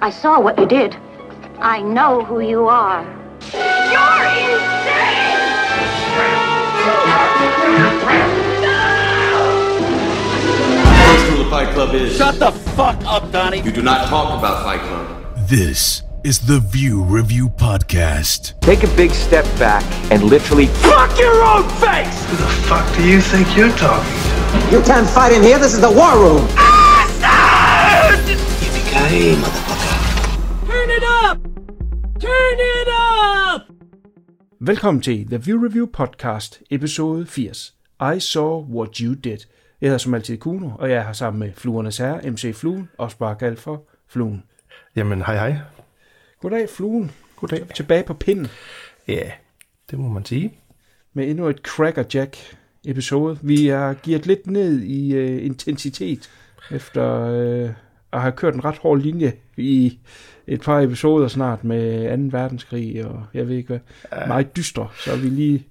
I saw what you did. I know who you are. You're insane! First rule of Fight Club is Shut the fuck up, Donnie. you do not talk about Fight Club. This is the View Review Podcast. Take a big step back and literally Fuck your own face! Who the fuck do you think you're talking to? You can't fight in here. This is the war room. Yippee-ki-yay, motherfucker. Turn it up! Velkommen til The View Review Podcast, episode 80. I Saw What You Did. Jeg hedder som altid Kuno, og jeg er her sammen med Fluernes Herre, MC Fluen, også bare kaldt for Fluen. Jamen, hej hej. Goddag, Fluen. Goddag. Tilbage på pinden Ja, det må man sige. med endnu et Cracker Jack episode. Vi har givet lidt ned i uh, intensitet, efter uh, at have kørt en ret hård linje i et par episoder snart med 2. verdenskrig, og jeg ved ikke hvad. Meget dyster, så er vi lige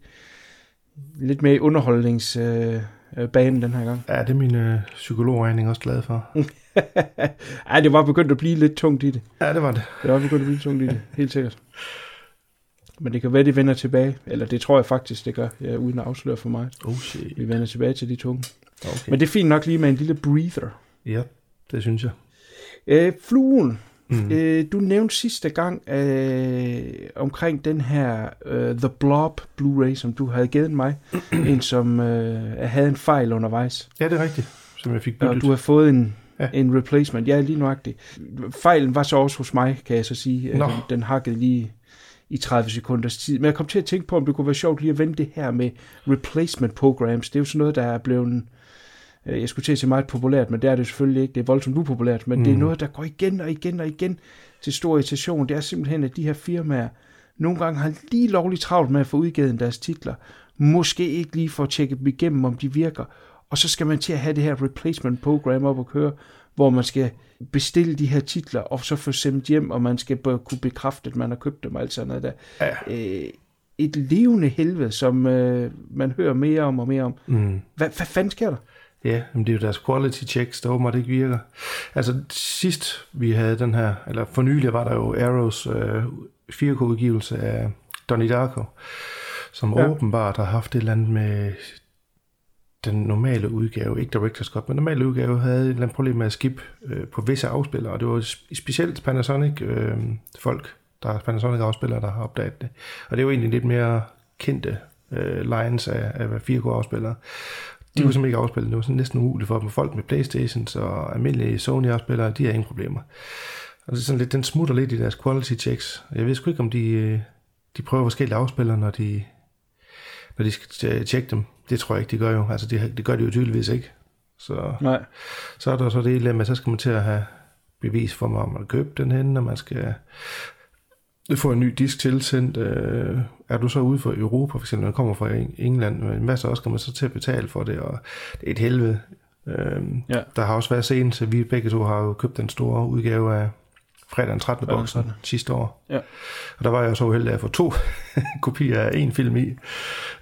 lidt mere i underholdningsbanen uh, banen den her gang. Ja, det er min øh, psykologregning også glad for. Ej, det var begyndt at blive lidt tungt i det. Ja, det var det. Det var begyndt at blive tungt i det, helt sikkert. Men det kan være, det vender tilbage. Eller det tror jeg faktisk, det gør, ja, uden at afsløre for mig. Oh shit. Vi vender tilbage til de tunge. Okay. Men det er fint nok lige med en lille breather. Ja, det synes jeg. Øh, fluen, mm. øh, du nævnte sidste gang øh, omkring den her øh, The Blob Blu-ray, som du havde givet mig. en, som øh, havde en fejl undervejs. Ja, det er rigtigt, som jeg fik Og byttet. du har fået en, Ja. ja. en replacement. Ja, lige nøjagtigt. Fejlen var så også hos mig, kan jeg så sige. Nå. Den, den hakkede lige i 30 sekunders tid. Men jeg kom til at tænke på, om det kunne være sjovt lige at vende det her med replacement programs. Det er jo sådan noget, der er blevet... øh, Jeg skulle til at sige meget populært, men det er det selvfølgelig ikke. Det er voldsomt upopulært, men mm. det er noget, der går igen og igen og igen til stor irritation. Det er simpelthen, at de her firmaer nogle gange har lige lovligt travlt med at få udgivet deres titler. Måske ikke lige for at tjekke dem igennem, om de virker. Og så skal man til at have det her replacement program op og køre, hvor man skal bestille de her titler, og så få sendt hjem, og man skal kunne bekræfte, at man har købt dem og alt sådan noget der. Ja. Øh, et levende helvede, som øh, man hører mere om og mere om. Mm. Hvad, hvad fanden sker der? Ja, men det er jo deres quality checks, der åbenbart ikke virker. Altså sidst vi havde den her, eller for nylig var der jo Arrows øh, 4K-udgivelse af Donnie Darko, som ja. Åbenbart har haft et eller andet med den normale udgave, ikke Director's Cut, men normale udgave havde et eller andet problem med at skip øh, på visse afspillere, og det var sp- specielt Panasonic øh, folk, der er Panasonic afspillere, der har opdaget det. Og det er jo egentlig lidt mere kendte øh, lines af, af 4K afspillere. De kunne simpelthen ikke afspille, det var sådan næsten umuligt for dem. Folk med Playstations og almindelige Sony afspillere, de har ingen problemer. Og det er sådan lidt, den smutter lidt i deres quality checks. Jeg ved sgu ikke, om de, øh, de prøver forskellige afspillere, når de, når de skal tjekke dem. Det tror jeg ikke, de gør jo. Altså, det, det gør de jo tydeligvis ikke. Så, Nej. så er der så det dilemma, så skal man til at have bevis for, om man har købt den henne, og man skal få en ny disk tilsendt. Øh, er du så ude for Europa, for eksempel, når kommer fra Eng- England, men hvad så skal man så til at betale for det, og det er et helvede. Øh, Ja. Der har også været sent, så vi begge to har jo købt den store udgave af fredag den 13. Fredag den boksen 13.. sidste år. Ja. Og der var jeg så uheldig at få to kopier af en film i.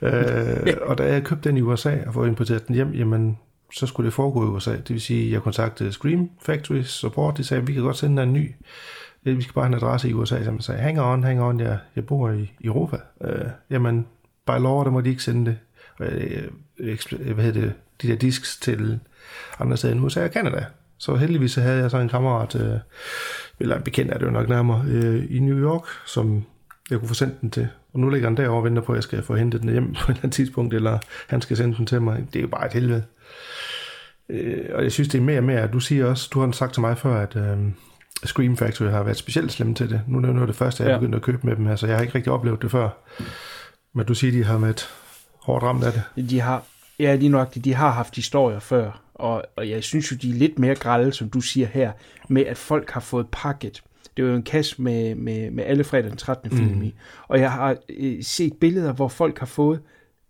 Øh, og da jeg købte den i USA og får importeret den hjem, jamen, så skulle det foregå i USA. Det vil sige, at jeg kontaktede Scream Factory Support. De sagde, at vi kan godt sende dig en ny. Øh, vi skal bare have en adresse i USA. Så jeg sagde, hang on, hang on, jeg, jeg bor i Europa. Øh, jamen, by law, der må de ikke sende det. Øh, øh, hvad hedder det, de der disks til andre steder end USA og Canada. Så heldigvis så havde jeg så en kammerat, øh, eller en bekendt er det jo nok nærmere, øh, i New York, som jeg kunne få sendt den til. Og nu ligger han derovre og venter på, at jeg skal få hentet den hjem på et eller andet tidspunkt, eller han skal sende den til mig. Det er jo bare et helvede. Øh, og jeg synes, det er mere og mere. Du siger også, du har sagt til mig før, at øh, Scream Factory har været specielt slemme til det. Nu er det noget af det første, jeg er Ja. begyndt at købe med dem her, så jeg har ikke rigtig oplevet det før. Men du siger, de har været hårdt ramt af det. De har, ja, lige nok, de har haft historier før, og, og jeg synes jo, de er lidt mere grælde, som du siger her, med at folk har fået pakket. Det var jo en kasse med, med, med alle fredag den 13. Mm. film i. Og jeg har øh, set billeder, hvor folk har fået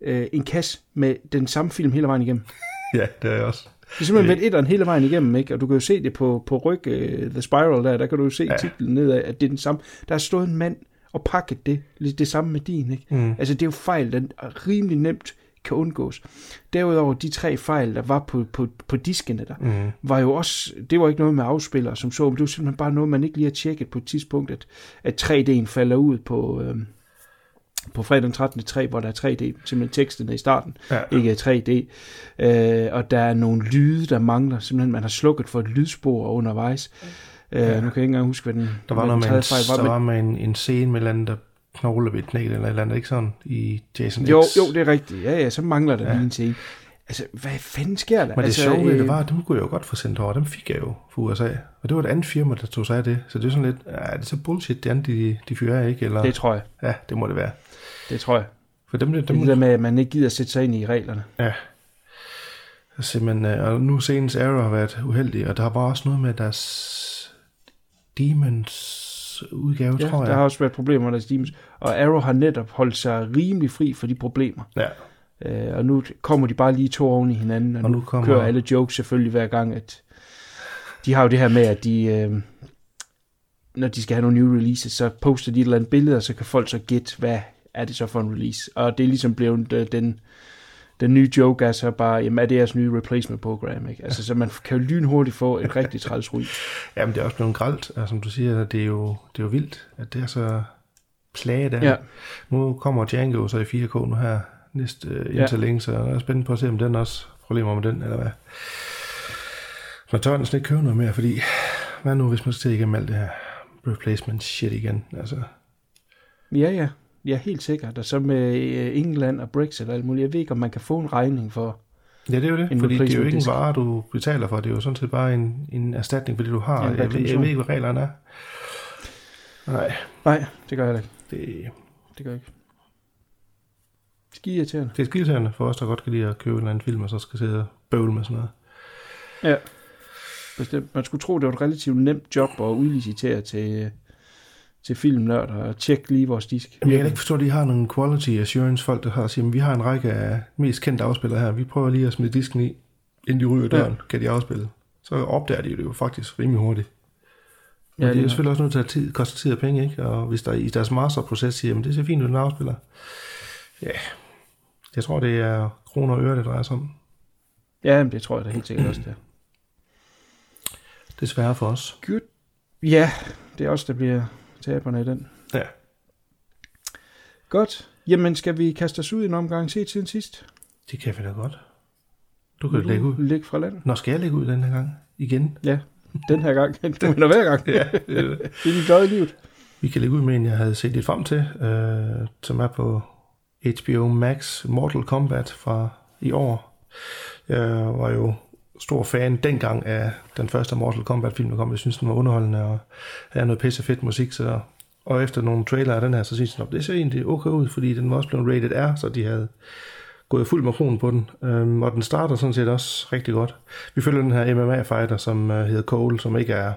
øh, en kasse med den samme film hele vejen igennem. Ja, det er jeg også. Det er simpelthen været etteren hele vejen igennem, ikke? Og du kan jo se det på, på ryg, uh, The Spiral der, der kan du jo se Ja. titlen nedad, at det er den samme. Der er stået en mand og pakket det, det samme med din, ikke? Mm. Altså det er jo fejl, den er rimelig nemt kan undgås. Derudover, de tre fejl, der var på, på, på diskene der, Mm. var jo også, det var ikke noget med afspillere som så, men det var simpelthen bare noget, man ikke lige har tjekket på et tidspunkt, at, at 3D'en falder ud på, øhm, på fredag den 13. 3, hvor der er 3D, simpelthen teksterne i starten, Ja. ikke er 3D. Øh, og der er nogle lyde, der mangler, simpelthen man har slukket for et lydspor undervejs. Øh, nu kan jeg ikke engang huske, hvad den, Der var noget den med en, fejl der men- var med en, en scene med et eller andet, der knogler ved et knæ eller et eller andet, ikke sådan, i Jason Jo, X. jo, det er rigtigt. Ja, ja, så mangler der Ja. ja. lige en scene. Altså, hvad fanden sker der? Men det altså, sjove ved det øh, var, at dem kunne jeg jo godt få sendt over. Dem fik jeg jo fra USA. Og det var et andet firma, der tog sig af det. Så det er sådan lidt, ja, er det så bullshit, det andet, de, de fyrer ikke? Eller, Det tror jeg. Ja, det må det være. Det tror jeg. For dem, dem, Det er det der med, at man ikke gider sætte sig ind i reglerne. Ja. Simpelthen, øh, og nu senest Arrow har været uheldig, og der var også noget med deres Demons udgave, Ja, tror jeg. der har også været problemer med deres Demons. Og Arrow har netop holdt sig rimelig fri for de problemer. Ja. Øh, og nu kommer de bare lige to oven i hinanden, og, Og nu, nu kommer... kører alle jokes selvfølgelig hver gang, at de har jo det her med, at de, øh, når de skal have nogle nye releases, så poster de et eller andet billede, og så kan folk så gætte, hvad er det så for en release. Og det er ligesom blevet øh, den, den nye joke er så bare, jamen er det jeres nye replacement program, ikke? Altså, så man kan jo lynhurtigt få et rigtig træls ryg. Jamen, det er også blevet gralt, og som du siger, det er jo, det er jo vildt, at det er så plaget af. Ja. Nu kommer Django så i 4K nu her næste øh, Ja. indtil længe, så jeg er spændt på at se, om den også problemer med den, eller hvad. Man tør næsten ikke købe noget mere, fordi hvad nu, hvis man skal til igennem alt det her replacement shit igen, altså. Ja, ja. Ja, helt sikkert. Og så med øh, England og Brexit og alt muligt. Jeg ved ikke, om man kan få en regning for... Ja, det er jo det, fordi det er jo ikke en vare, du betaler for, det er jo sådan set bare en, en erstatning for det, du har. Ja, jeg, ved, jeg ved ikke, hvad reglerne er. Nej, Nej, det gør jeg ikke. det, Det gør jeg ikke. Ski irriterende. det er skidtærende for os, der godt kan lide at købe en eller anden film, og så skal sidde og bøvle med sådan noget. Ja. Bestemt. Man skulle tro, det var et relativt nemt job at udlicitere til, til filmnørder og tjekke lige vores disk. Jamen, jeg kan ikke forstå, at de har nogle quality assurance folk, der har siger, at vi har en række af mest kendte afspillere her. Vi prøver lige at smide disken i, inden de ryger døren, ja. kan de afspille. Så opdager de det jo faktisk rimelig hurtigt. Men Ja, det er jo selvfølgelig også nødt til at tid, koste tid og penge, ikke? Og hvis der i deres masterproces siger, at det ser fint ud, den afspiller. Ja, jeg tror, det er kroner og øre, det drejer sig om. Ja, det tror jeg da helt sikkert også, det er. Desværre for os. Good. Ja, det er også der bliver taberne i den. Ja. Godt. Jamen, skal vi kaste os ud i en omgang se til sidst? Det kan vi da godt. Du kan lægge ud. Læg fra land. Nå, skal jeg lægge ud den her gang? Igen? Ja, den her gang. Du mener hver gang. Ja, det er din glade i livet. Vi kan lægge ud med en, jeg havde set lidt frem til, øh, som er på HBO Max Mortal Kombat fra i år. Jeg var jo stor fan dengang af den første Mortal Kombat film, der kom. Jeg synes, den var underholdende og havde noget pisse fedt musik. Så, og efter nogle trailer af den her, så synes jeg, det ser egentlig okay ud, fordi den var også blevet rated R, så de havde gået fuld med kronen på den. Øhm, og den starter sådan set også rigtig godt. Vi følger den her MMA-fighter, som øh, hedder Cole, som ikke er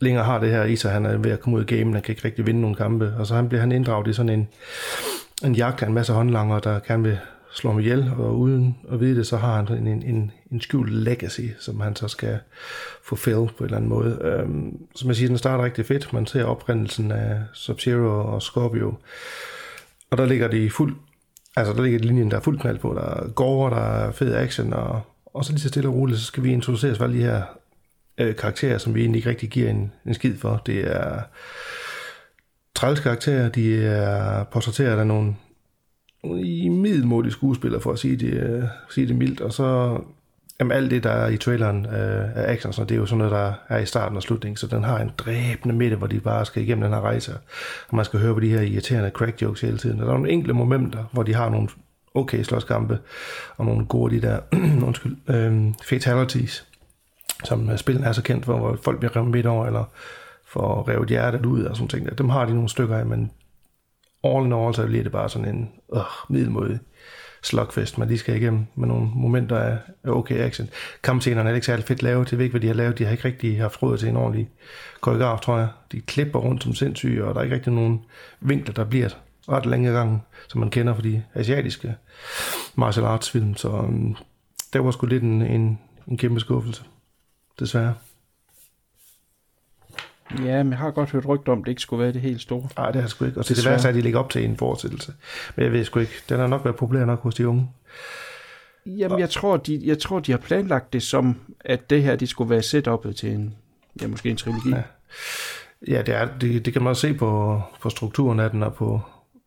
længere har det her i sig. Han er ved at komme ud af gamen, han kan ikke rigtig vinde nogle kampe. Og så han bliver han inddraget i sådan en, en jagt af en masse håndlanger, der gerne vil slår ham ihjel. Og uden at vide det, så har han en, en, en skjult legacy, som han så skal fulfill på en eller anden måde. Øhm, som jeg siger, den starter rigtig fedt. Man ser oprindelsen af Sub-Zero og Scorpio. Og der ligger de fuld Altså, der ligger linjen, der er fuld knald på. Der er gore, der er fed action, og, og så lige så stille og roligt, så skal vi introduceres for alle de her øh, karakterer, som vi egentlig ikke rigtig giver en, en skid for. Det er træls karakterer, de er portrætteret af nogle i middelmådige skuespiller, for at sige det, øh, sige det mildt, og så jamen, alt det, der er i traileren øh, af action, så det er jo sådan noget, der er i starten og slutningen, så den har en dræbende midte, hvor de bare skal igennem den her rejse, og man skal høre på de her irriterende crack jokes hele tiden. Og der er nogle enkelte momenter, hvor de har nogle okay slåskampe, og nogle gode de der, undskyld, øh, fatalities, som øh, spillet er så kendt for, hvor folk bliver revet midt over, eller får revet hjertet ud og sådan ting. Der. Dem har de nogle stykker af, men all in all, så bliver det bare sådan en øh, middelmodig slugfest, man lige skal igennem med nogle momenter af okay action. Kampscenerne er ikke særlig fedt lavet. Jeg ved ikke, hvad de har lavet. De har ikke rigtig haft råd til en ordentlig koreograf, tror jeg. De klipper rundt som sindssyge, og der er ikke rigtig nogen vinkler, der bliver ret længe gang, som man kender fra de asiatiske martial arts film. Så um, der var sgu lidt en, en, en kæmpe skuffelse. Desværre. Ja, men jeg har godt hørt rygter om, at det ikke skulle være det helt store. Nej, det har jeg sgu ikke. Og til det Desværre. værste er, at de ligger op til en fortsættelse. Men jeg ved sgu ikke. Den har nok været populær nok hos de unge. Jamen, jeg tror, de, jeg tror, de har planlagt det som, at det her, det skulle være setup'et til en, ja, måske en trilogi. Ja. Ja, det, er, det, det kan man også se på, på strukturen af den, og på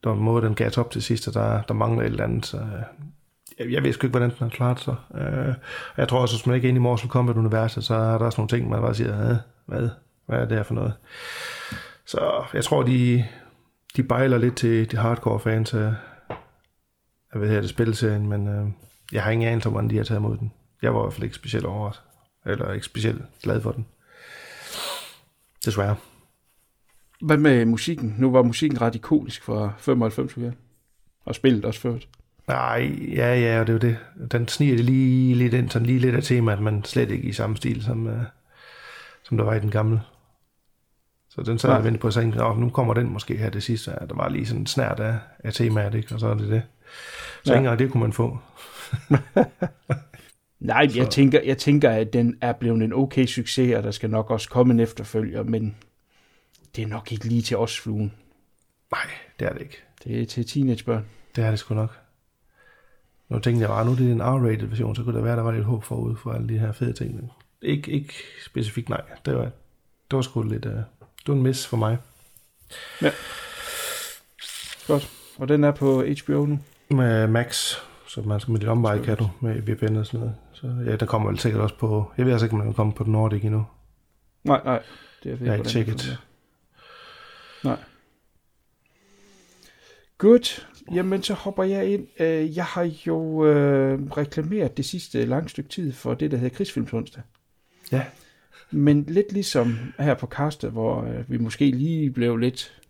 den måde, den gav op til sidst, og der, der mangler et eller andet. Så, øh, jeg, jeg ved sgu ikke, hvordan den har klaret sig. Øh, jeg tror også, hvis man ikke er inde i Mortal Kombat-universet, så er der også nogle ting, man bare siger, hvad, hvad, er det her for noget? Så jeg tror, de, de bejler lidt til de hardcore fans af, af hvad hedder det, spilserien, men øh, jeg har ingen anelse om, hvordan de har taget imod den. Jeg var i hvert fald ikke specielt overrasket, eller ikke specielt glad for den. Desværre. Hvad med musikken? Nu var musikken ret ikonisk fra 95 ja. Og spillet også ført. Nej, ja, ja, og det er jo det. Den sniger det lige lidt ind, sådan lige lidt af temaet, men slet ikke i samme stil, som, uh, som der var i den gamle. Så den så jeg ventet på at nu kommer den måske her det sidste. Der var lige sådan en snært af, af temaet, ikke? og så er det det. Så ja. ikke det kunne man få. Nej, jeg tænker, jeg tænker, at den er blevet en okay succes, og der skal nok også komme en efterfølger, men det er nok ikke lige til os fluen. Nej, det er det ikke. Det er til teenagebørn. Det er det sgu nok. Nu tænkte jeg bare, nu er det en R-rated version, så kunne det være, der var lidt håb forud for alle de her fede ting. Ikke, ikke specifikt nej. Det var, det var sgu lidt... Uh, det var en miss for mig. Ja. Godt. Og den er på HBO nu? Med Max, så man skal med lidt omvej, kan du, med VPN og sådan noget. Så ja, der kommer vel sikkert også på... Jeg ved altså ikke, om man kan komme på den Nordic endnu. Nej, nej. Det er jeg har ikke tjekket. Nej. Godt. Jamen, så hopper jeg ind. Øh, Jeg har jo øh, reklameret det sidste lange stykke tid for det, der hedder Krigsfilmsonsdag. Ja. Men lidt ligesom her på Kaste, hvor øh, vi måske lige blev lidt,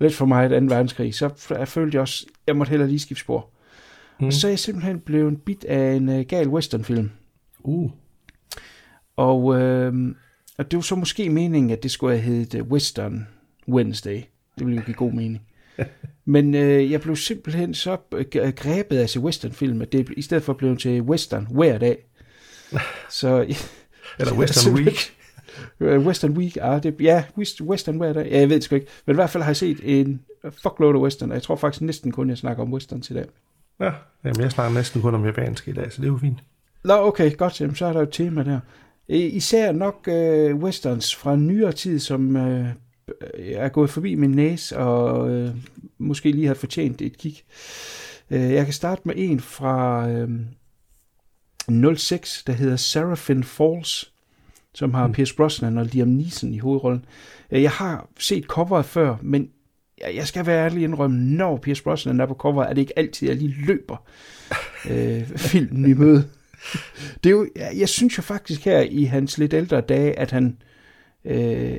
lidt for meget 2. verdenskrig, så jeg følte jeg også, jeg måtte hellere lige skifte spor. Mm. Og så er jeg simpelthen blevet bit af en øh, gal westernfilm. Uh. Og, øh, og det var så måske meningen, at det skulle have heddet øh, Western Wednesday. Det ville jo give god mening. Men øh, jeg blev simpelthen så øh, grebet af se westernfilm, at det i stedet for blev til western hver dag. Så, Eller Western Week. Western Week, ah, det, ja, Western hver dag. Ja, jeg ved det sgu ikke. Men i hvert fald har jeg set en fuckload af western, og jeg tror faktisk næsten kun, jeg snakker om western til dag. Ja, jamen jeg snakker næsten kun om japansk i dag, så det er jo fint. Nå, okay, godt, jamen, så er der jo et tema der. Især nok øh, westerns fra nyere tid, som øh, er gået forbi min næse, og øh, måske lige har fortjent et kig. Øh, jeg kan starte med en fra øh, 06, der hedder Seraphin Falls, som har mm. Pierce Brosnan og Liam Neeson i hovedrollen. Øh, Jeg har set coveret før, men jeg skal være ærlig indrømme, når Pierce Brosnan er på coveret, er det ikke altid, jeg lige løber øh, filmen i møde. Det er jo, jeg, jeg synes jo faktisk her i hans lidt ældre dage, at han øh,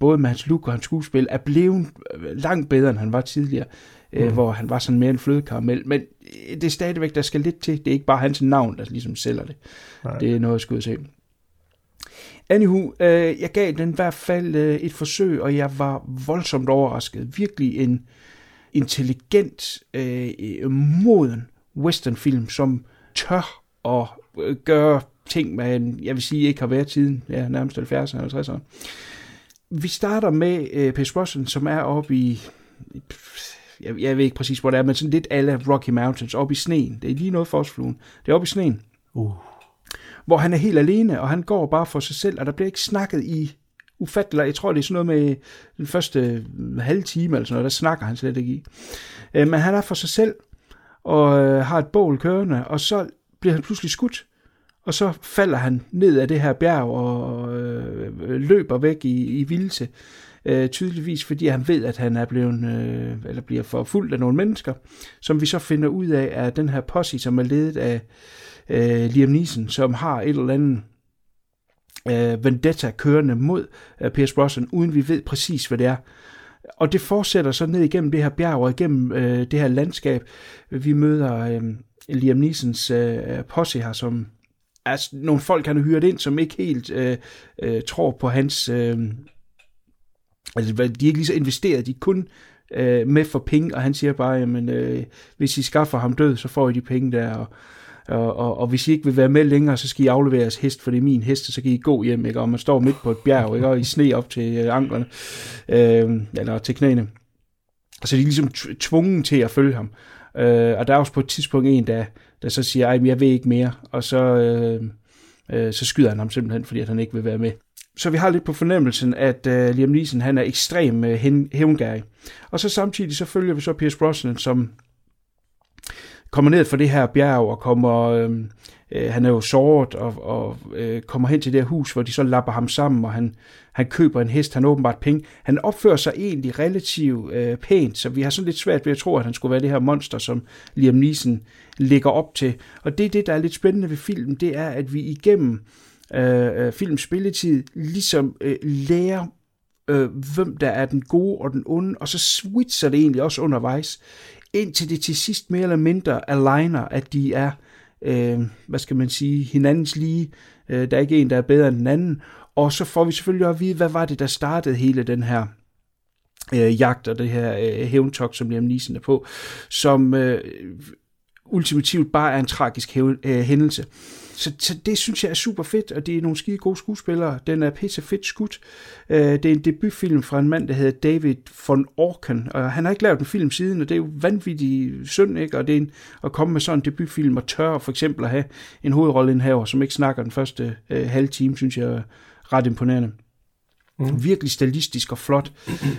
både med hans look og hans skuespil er blevet langt bedre, end han var tidligere, mm. øh, hvor han var sådan mere en flødekaramel. Men øh, det er stadigvæk, der skal lidt til. Det er ikke bare hans navn, der ligesom sælger det. Nej. Det er noget, jeg skulle se. Anywho, øh, jeg gav den i hvert fald øh, et forsøg, og jeg var voldsomt overrasket. Virkelig en intelligent, øh, moden westernfilm, som tør at øh, gøre ting, man, jeg vil sige, ikke har været siden ja, nærmest 70'erne og 50'erne. Vi starter med øh, Pierce Brosnan, som er oppe i, jeg, jeg ved ikke præcis, hvor det er, men sådan lidt alle Rocky Mountains, oppe i sneen. Det er lige noget for os fluen. Det er oppe i sneen. Uh. Hvor han er helt alene, og han går bare for sig selv, og der bliver ikke snakket i ufatteligt. Jeg tror, det er sådan noget med den første halve time eller sådan noget, der snakker han slet ikke i. Øh, Men han er for sig selv, og øh, har et bål kørende, og så bliver han pludselig skudt, og så falder han ned af det her bjerg og øh, løber væk i, i vildse. Øh, tydeligvis fordi han ved, at han er blevet, øh, eller bliver forfulgt af nogle mennesker, som vi så finder ud af, er den her posse, som er ledet af øh, Liam Neeson, som har et eller andet øh, vendetta kørende mod øh, Pierce Brosnan, uden vi ved præcis, hvad det er. Og det fortsætter så ned igennem det her bjerg og igennem øh, det her landskab. Vi møder øh, Liam Neesons øh, posse her, som er nogle folk, han har hyret ind, som ikke helt øh, øh, tror på hans... Øh, altså, de er ikke lige så investeret, de er kun øh, med for penge, og han siger bare, jamen, øh, hvis I skaffer ham død, så får I de penge der, og Og, og, og hvis I ikke vil være med længere, så skal I aflevere jeres hest, for det er min hest, og så kan I gå hjem, ikke? og man står midt på et bjerg, ikke? og I sne op til øh, anklerne, øh, eller til knæene. Så de er ligesom tvunget til at følge ham. Øh, og der er også på et tidspunkt en, der, der så siger, at jeg vil ikke mere, og så, øh, øh, så skyder han ham simpelthen, fordi at han ikke vil være med. Så vi har lidt på fornemmelsen, at øh, Liam Neeson han er ekstrem øh, hævngærig. Og så samtidig så følger vi så Pierce Brosnan, som kommer ned fra det her bjerg og kommer, øh, øh, han er jo såret og, og øh, kommer hen til det her hus, hvor de så lapper ham sammen, og han, han køber en hest, han har åbenbart penge. Han opfører sig egentlig relativt øh, pænt, så vi har sådan lidt svært ved at tro, at han skulle være det her monster, som Liam Neeson ligger op til. Og det er det, der er lidt spændende ved filmen, det er, at vi igennem øh, øh, øh films spilletid ligesom øh, lærer øh, hvem der er den gode og den onde, og så switcher det egentlig også undervejs indtil det til sidst mere eller mindre aligner, at de er, øh, hvad skal man sige, hinandens lige. Øh, der er ikke en, der er bedre end den anden. Og så får vi selvfølgelig at vide, hvad var det, der startede hele den her øh, jagt og det her øh, hævntok, som Liam Neeson er på, som øh, ultimativt bare er en tragisk hæv, øh, hændelse. Så, så det synes jeg er super fedt, og det er nogle skide gode skuespillere. Den er pisse fedt skudt. Uh, det er en debutfilm fra en mand, der hedder David von Orken, og han har ikke lavet en film siden, og det er jo vanvittigt synd, ikke? Og det er en, at komme med sådan en debutfilm og tør for eksempel at have en hovedrolleindhaver, som ikke snakker den første uh, halve time, synes jeg er ret imponerende. Mm. Virkelig stylistisk og flot.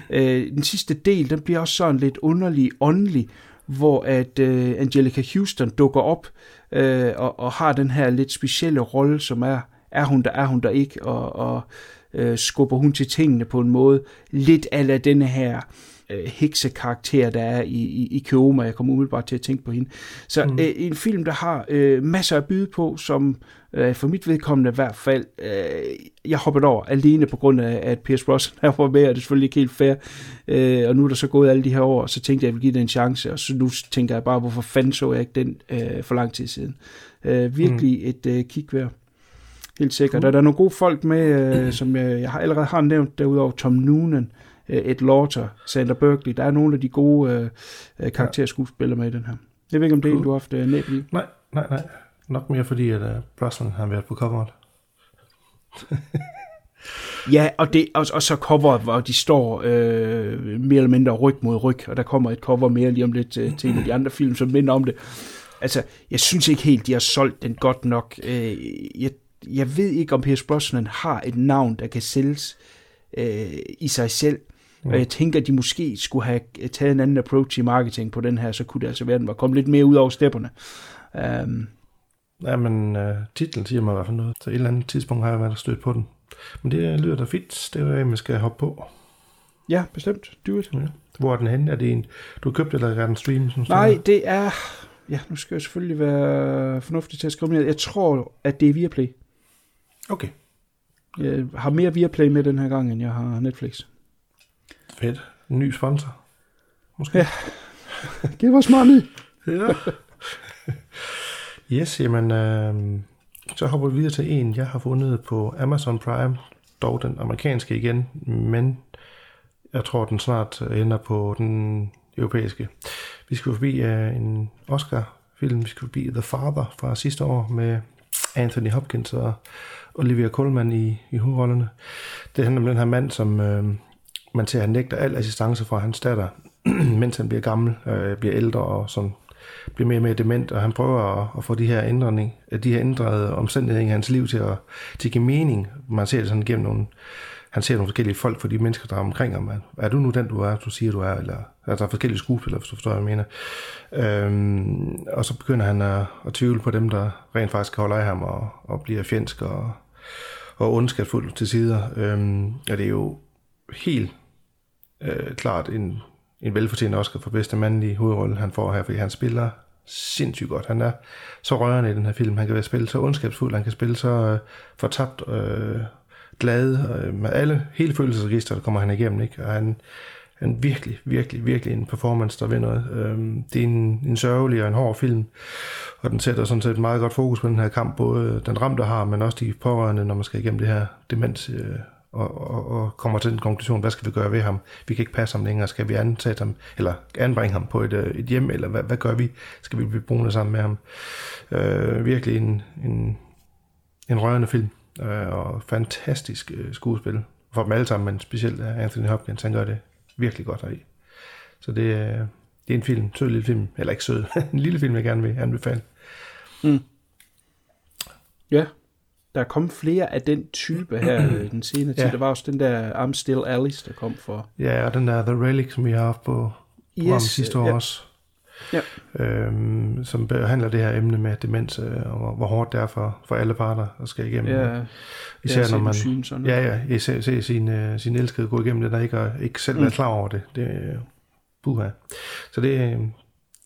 Uh, den sidste del, den bliver også sådan lidt underlig, åndelig, hvor at uh, Angelica Houston dukker op øh, og, og har den her lidt specielle rolle, som er, er hun der, er hun der ikke, og, og øh, skubber hun til tingene på en måde, lidt af denne her øh, heksekarakter, der er i, i, i Keoma. Jeg kommer umiddelbart til at tænke på hende. Så mm. øh, en film, der har øh, masser at byde på, som øh, for mit vedkommende i hvert fald, øh, jeg hoppede over alene på grund af, at Pierce Brosnan var med, og det er selvfølgelig ikke helt fair. Øh, og nu er der så gået alle de her år, så tænkte jeg, at jeg ville give det en chance, og så nu tænker jeg bare, hvorfor fanden så jeg ikke den øh, for lang tid siden. Øh, virkelig mm. et øh, kig værd. Helt sikkert. Cool. Og der er nogle gode folk med, øh, som jeg, jeg har allerede har nævnt, derudover Tom Noonan, øh, Ed Lauter, Sandra Berkeley. Der er nogle af de gode øh, øh karakterskuespillere med i den her. Jeg ved ikke, om det er en, du har haft øh, næb i. Nej, nej, nej. Nok mere fordi, at uh, Brosnan har været på coveret. ja, og, det, og, og så cover, hvor de står øh, mere eller mindre ryg mod ryg, og der kommer et cover mere lige om lidt øh, til en af de andre film, som minder om det. Altså, jeg synes ikke helt, de har solgt den godt nok. Øh, jeg, jeg ved ikke, om Pierce Brosnan har et navn, der kan sælges øh, i sig selv. Mm. Og jeg tænker, at de måske skulle have taget en anden approach i marketing på den her, så kunne det altså være, at den var kommet lidt mere ud over stepperne. Um, Ja, men uh, titlen siger mig i hvert fald noget. Så et eller andet tidspunkt har jeg været stødt på den. Men det lyder da fedt. Det er, man skal hoppe på. Ja, bestemt. Do it. Ja. Hvor er den henne? Er det en, du har købt, eller er den stream? Som Nej, det er... Ja, nu skal jeg selvfølgelig være fornuftig til at skrive ned. Jeg tror, at det er Viaplay. Okay. Jeg har mere Viaplay med den her gang, end jeg har Netflix. Fedt. En ny sponsor. Måske. Ja. Giv os money. ja. Yes, jamen, øh, så hopper vi videre til en, jeg har fundet på Amazon Prime, dog den amerikanske igen, men jeg tror, den snart ender på den europæiske. Vi skal forbi uh, en Oscar-film, vi skal forbi The Father fra sidste år med Anthony Hopkins og Olivia Colman i, i hovedrollerne. Det handler om den her mand, som øh, man ser, han nægter al assistance fra hans datter, mens han bliver gammel, øh, bliver ældre og sådan bliver mere og mere dement, og han prøver at, at få de her, ændring, øh, de her ændrede omstændigheder i hans liv til at, til at give mening. Man ser det sådan gennem nogle, han ser nogle forskellige folk for de mennesker, der er omkring ham. Er du nu den, du er, du siger, du er? Eller, altså, der er forskellige skuespillere, hvis du forstår, hvad jeg mener. Øhm, og så begynder han at, at tvivle på dem, der rent faktisk holder af ham og, og bliver fjendsk og, og ondskabsfuld til sider. Øhm, og det er jo helt øh, klart en en velfortjent Oscar for bedste mandlige hovedrolle, han får her, fordi han spiller sindssygt godt. Han er så rørende i den her film. Han kan være spille så ondskabsfuld, han kan spille så øh, fortabt, øh, glad, øh, med alle, hele følelsesregister, der kommer han igennem, ikke? Og han, han virkelig, virkelig, virkelig en performance, der vinder. noget. Øh, det er en, en sørgelig og en hård film, og den sætter sådan set meget godt fokus på den her kamp, både den ramte har, men også de pårørende, når man skal igennem det her demens, øh, og, og, og kommer til den konklusion, hvad skal vi gøre ved ham? Vi kan ikke passe ham længere. Skal vi ansætte ham, eller anbringe ham på et, øh, et hjem, eller hvad, hvad gør vi? Skal vi blive boende sammen med ham? Øh, virkelig en, en, en rørende film, øh, og fantastisk øh, skuespil. For dem alle sammen, men specielt Anthony Hopkins, han gør det virkelig godt heri. Så det, øh, det er en film, sød lille film, eller ikke sød, en lille film, jeg gerne vil anbefale. Mm. Ja, der er kommet flere af den type her øh, den senere tid. Ja. Der var også den der I'm Still Alice, der kom for. Ja, og den der The Relic, som vi har haft på Yes, sidste år ja. også. Ja. Øhm, som behandler det her emne med demens, øh, og hvor, hvor hårdt det er for, for alle parter at skal igennem. Ja, Især ja, når man sygen, sådan ja, ja, især, se sin, øh, sin elskede gå igennem det, der ikke, er, ikke selv Mm. er klar over det. Det buha. Så det,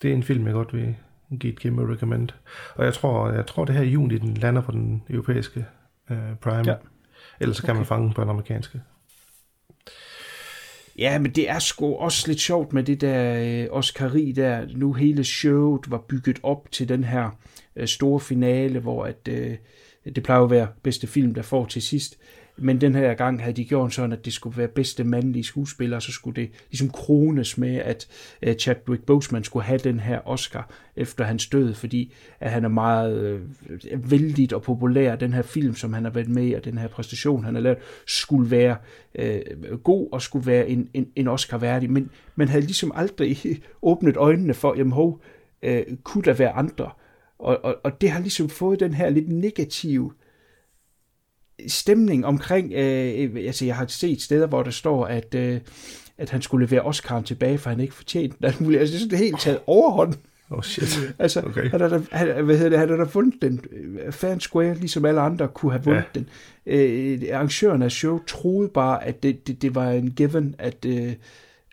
det er en film, jeg godt vil give et kæmpe recommend. Og jeg tror, jeg tror det her i juni, den lander på den europæiske øh, Prime. Ja. Ellers så kan man fange den på den amerikanske. Ja, men det er sgu også lidt sjovt med det der øh, Oscari der. Nu hele showet var bygget op til den her øh, store finale, hvor at, øh, det plejer at være bedste film, der får til sidst. Men den her gang havde de gjort sådan, at det skulle være bedste mandlige skuespiller, så skulle det ligesom krones med, at øh, Chadwick Boseman skulle have den her Oscar efter hans død, fordi at han er meget øh, vældig og populær. Den her film, som han har været med i, og den her præstation, han har lavet, skulle være øh, god og skulle være en, en, en Oscar værdig. Men man havde ligesom aldrig åbnet øjnene for, jamen hov, øh, kunne der være andre? Og, og, og det har ligesom fået den her lidt negative stemning omkring, øh, altså jeg har set steder, hvor der står, at, øh, at han skulle levere Oscar'en tilbage, for han ikke fortjente den. alt muligt. Altså det er sådan helt taget overhånd. Oh shit. Altså, Okay. han har da, han, hvad hedder det, han har da fundet den. Øh, and Square, ligesom alle andre, kunne have vundet ja. den. Øh, arrangøren af show troede bare, at det, det, det var en given, at, øh,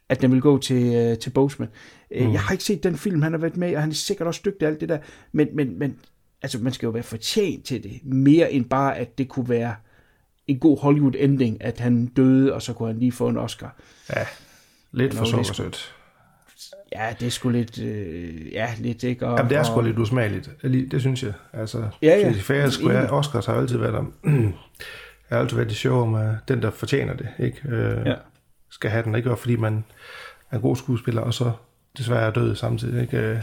at den ville gå til, øh, til Boseman. Øh, Mm. Jeg har ikke set den film, han har været med i, og han er sikkert også dygtig alt det der, men, men, men altså, man skal jo være fortjent til det, mere end bare, at det kunne være en god Hollywood-ending, at han døde, og så kunne han lige få en Oscar. Ja, lidt for det er sukkersødt. Ja, det er sgu lidt, øh, ja, lidt, ikke? Og, Jamen, det er sgu og, lidt usmageligt. Det synes jeg. Altså, Ja, ja. Fair Square, Enig. Oscars har altid været om, har altid været i show om, at den, der fortjener det, ikke? Øh, Ja. skal have den. Ikke Og fordi man er en god skuespiller, og så desværre er død samtidig. Ikke?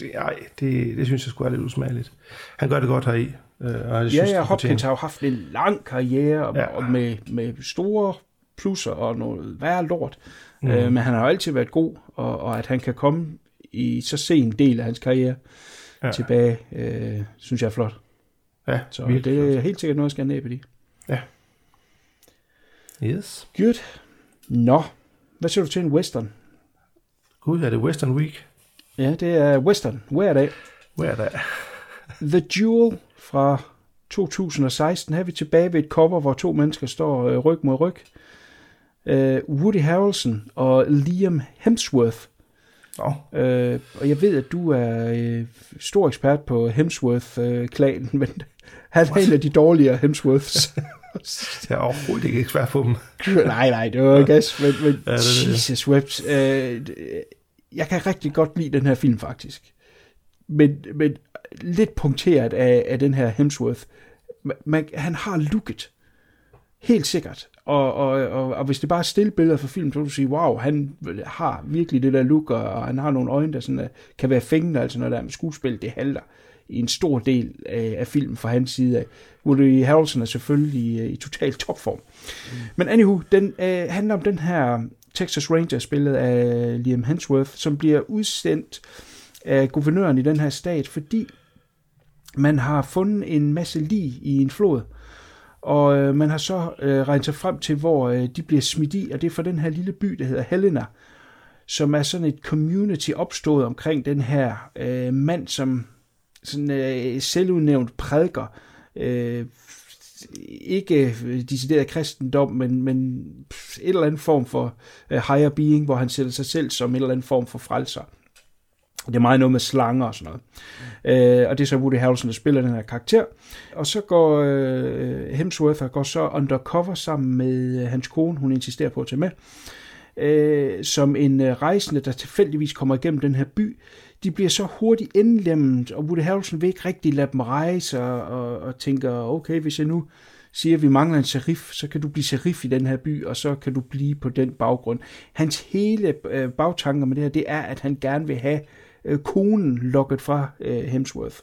Det, ej, det, det synes jeg sgu er lidt usmageligt. Han gør det godt heri. Øh, og jeg synes, Ja, ja, Hopkins har jo haft en lang karriere, og, Ja. ja. og med, med store plusser og noget værre lort. Mm. Øh, men han har jo altid været god, og, og at han kan komme i så sen del af hans karriere Ja. ja. tilbage, øh, synes jeg er flot. Ja, Så det er flot. helt sikkert noget, jeg skal næppe i. Yes. Good. Nå, hvad siger du til en western? Gud, er det Western Week? Ja, det er western. Hver dag. Hvor er der? The Jewel fra 2016. Her er vi tilbage ved et cover, hvor to mennesker står øh, ryg mod ryg. Øh, Woody Harrelson og Liam Hemsworth. Nå, Øh, og jeg ved, at du er øh, stor ekspert på Hemsworth-klanen, men han er en af de dårligere Hemsworths. jeg er overhovedet ikke ekspert på dem. nej, nej, det var gas, men, men Ja, det det. Jesus Webs. Øh, jeg kan rigtig godt lide den her film, faktisk. Men, men lidt punkteret af, af den her Hemsworth. Man, han har looket. Helt sikkert. Og, og, og, og hvis det bare er stille billeder fra film, så vil du sige, wow, han har virkelig det der look, og, og han har nogle øjne, der sådan, uh, kan være fængende, altså når der er med skuespil, det halter i en stor del af, af filmen fra hans side af. Woody Harrelson er selvfølgelig uh, i total topform. Mm. Men anywho, den uh, handler om den her Texas Ranger, spillet af Liam Hemsworth, som bliver udsendt af guvernøren i den her stat, fordi man har fundet en masse lig i en flod, og øh, man har så øh, regnet sig frem til, hvor øh, de bliver smidt i, og det er fra den her lille by, der hedder Helena, som er sådan et community opstået omkring den her øh, mand, som sådan øh, selvudnævnt prædiker, øh, ikke øh, decideret kristendom, men, men et eller andet form for øh, higher being, hvor han sætter sig selv som en eller anden form for frelser. Det er meget noget med slanger og sådan noget. Øh, og det er så Woody Harrelson, der spiller den her karakter. Og så går øh, Hemsworth og går så undercover sammen med øh, hans kone, hun insisterer på at tage med, øh, som en øh, rejsende, der tilfældigvis kommer igennem den her by. De bliver så hurtigt indlemmet, og Woody Harrelson vil ikke rigtig lade dem rejse, og, og, og tænker, okay, hvis jeg nu siger, at vi mangler en sheriff, så kan du blive sheriff i den her by, og så kan du blive på den baggrund. Hans hele øh, bagtanker med det her, det er, at han gerne vil have øh, konen lukket fra øh, Hemsworth.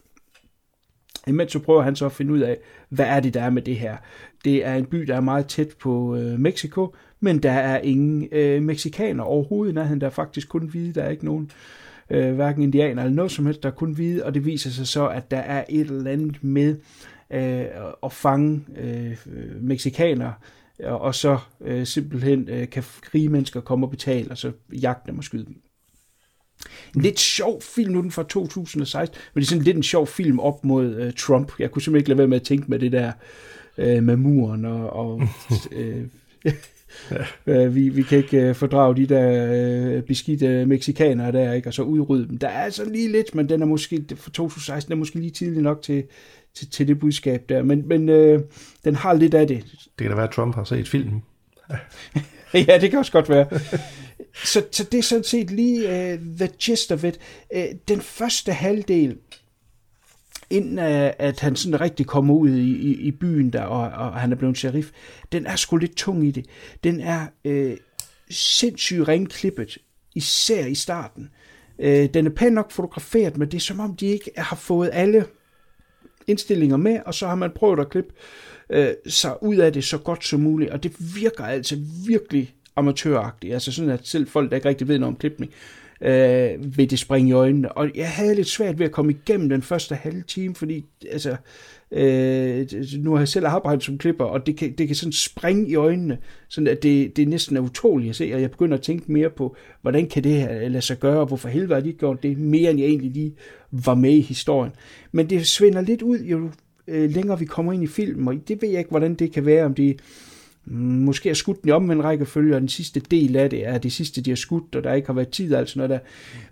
Imens så prøver han så at finde ud af, hvad er det, der er med det her. Det er en by, der er meget tæt på øh, Mexico, men der er ingen øh, meksikaner overhovedet i nærheden. Der er faktisk kun hvide, der er ikke nogen øh, hverken indianer eller noget som helst, der er kun hvide, og det viser sig så, at der er et eller andet med øh, at fange øh, meksikanere, og så øh, simpelthen øh, kan rige mennesker komme og betale, og så jagte dem og skyde dem. En lidt sjov film, nu den fra 2016, men det er sådan lidt en sjov film op mod øh, Trump. Jeg kunne simpelthen ikke lade være med at tænke med det der øh, med muren og, og øh, Ja. vi, vi kan ikke uh, fordrage de der uh, beskidte meksikanere der, ikke? og så udrydde dem. Der er altså lige lidt, men den er måske, for 2016 er måske lige tidlig nok til, til, til det budskab der. Men, men uh, den har lidt af det. Det kan da være, at Trump har set filmen. ja, det kan også godt være. så, så det er sådan set lige uh, the gist of it. Uh, den første halvdel, inden at han sådan rigtig kommer ud i, i, i byen der, og, og han er blevet sheriff, den er sgu lidt tung i det. Den er øh, sindssygt ringklippet, især i starten. Øh, den er pænt nok fotograferet, men det er som om, de ikke har fået alle indstillinger med, og så har man prøvet at klippe øh, sig ud af det så godt som muligt, og det virker altså virkelig amatøragtigt, altså sådan at selv folk, der ikke rigtig ved noget om klipning, øh, vil det springe i øjnene. Og jeg havde lidt svært ved at komme igennem den første halve time, fordi altså, øh, nu har jeg selv arbejdet som klipper, og det kan, det kan sådan springe i øjnene, sådan at det, det næsten er utåligt at se, og jeg begynder at tænke mere på, hvordan kan det her lade sig gøre, og hvorfor helvede har de gjort det, mere end jeg egentlig lige var med i historien. Men det svinder lidt ud, jo øh, længere vi kommer ind i filmen, og det ved jeg ikke, hvordan det kan være, om det måske er skudt den i omvendt rækkefølge, og den sidste del af det er det sidste, de har skudt, og der ikke har været tid, altså noget der.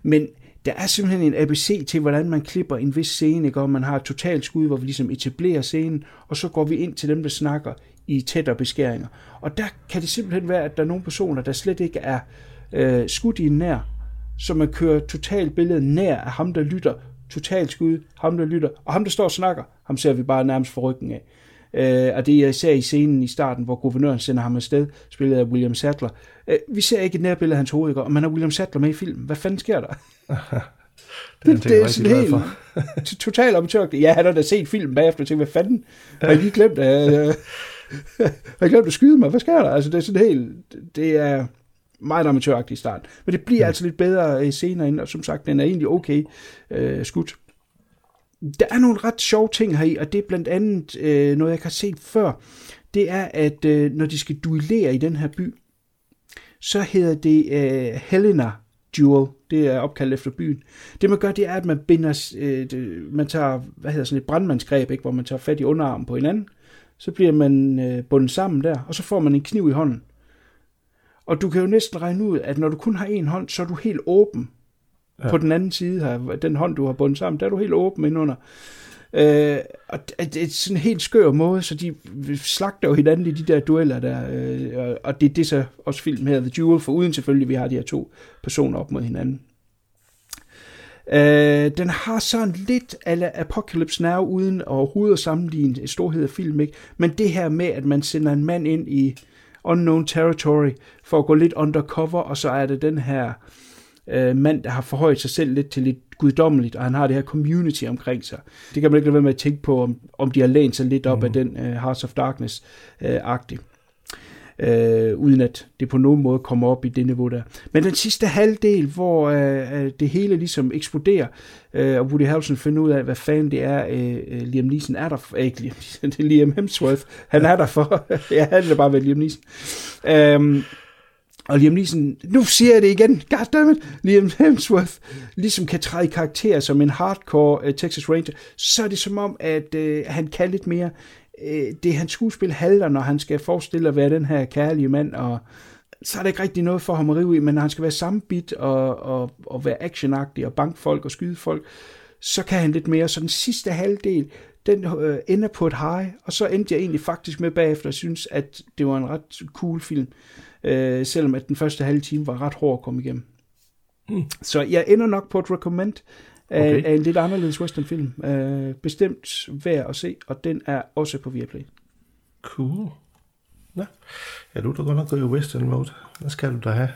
Men der er simpelthen en ABC til, hvordan man klipper en vis scene, ikke? og man har et totalt skud, hvor vi ligesom etablerer scenen, og så går vi ind til dem, der snakker i tættere beskæringer. Og der kan det simpelthen være, at der er nogle personer, der slet ikke er øh, skudt i en nær, så man kører totalt billedet nær af ham, der lytter, totalt skud, ham der lytter, og ham der står og snakker, ham ser vi bare nærmest for ryggen af. Øh, og det er især i scenen i starten, hvor guvernøren sender ham afsted, spillet af William Sadler. Øh, vi ser ikke et nærbillede af hans hoved, og man har William Sadler med i filmen. Hvad fanden sker der? det, det, det er sådan helt totalt amatør. Ja, han har da set filmen bagefter og tænkt, hvad fanden? Har jeg lige glemt, øh, har jeg glemt at skyde mig? Hvad sker der? Altså, det er sådan helt... Det er meget amatøragtigt i starten. Men det bliver ja. altså lidt bedre senere ind, og som sagt, den er egentlig okay øh, skudt. Der er nogle ret sjove ting her i, og det er blandt andet øh, noget, jeg har set før. Det er, at øh, når de skal duellere i den her by, så hedder det øh, Helena Duel. Det er opkaldt efter byen. Det man gør, det er, at man binder, øh, det, man tager, hvad hedder sådan et brandmandsgreb, ikke, hvor man tager fat i underarmen på hinanden. Så bliver man øh, bundet sammen der, og så får man en kniv i hånden. Og du kan jo næsten regne ud, at når du kun har en hånd, så er du helt åben Ja. På den anden side her, den hånd, du har bundet sammen, der er du helt åben indunder. Øh, og det er sådan en helt skør måde, så de slagter jo hinanden i de der dueller der, øh, og det er det så også film her, The Duel, for uden selvfølgelig, vi har de her to personer op mod hinanden. Øh, den har sådan lidt af Apocalypse Now, uden overhovedet at sammenligne et storhed af film, ikke? men det her med, at man sender en mand ind i unknown territory, for at gå lidt undercover, og så er det den her øh, øh, mand, der har forhøjet sig selv lidt til lidt guddommeligt, og han har det her community omkring sig. Det kan man ikke lade være med at tænke på, om, om de har lænt sig lidt op mm. af den uh, Hearts of Darkness-agtig. Uh, uh, uden at det på nogen måde kommer op i det niveau der. Men den sidste halvdel, hvor uh, det hele ligesom eksploderer, uh, og Woody Harrelson finder ud af, hvad fanden det er, uh, Liam Neeson er der for, ikke Liam Neeson, det er Liam Hemsworth, han er der for, ja, han er bare ved Liam Neeson. Uh, og Liam Neeson, nu siger jeg det igen, goddammit, Liam Hemsworth ligesom kan træde i karakter som en hardcore uh, Texas Ranger, så er det som om, at uh, han kan lidt mere. Uh, det er hans skuespil halter, når han skal forestille at være den her kærlige mand, og så er der ikke rigtig noget for ham at rive i, men når han skal være sammenbit og, og, og være actionagtig og banke folk og skyde folk, så kan han lidt mere. Så den sidste halvdel, den øh, ender på et high, og så endte jeg egentlig faktisk med bagefter at synes, at det var en ret cool film øh, selvom at den første halve time var ret hård at komme igennem. Mm. Så jeg ender nok på et recommend af, okay. af en lidt anderledes westernfilm. Øh, bestemt værd at se, og den er også på Viaplay. Cool. Nå. Ja, du er da godt nok gået i western mode. Hvad skal du da have?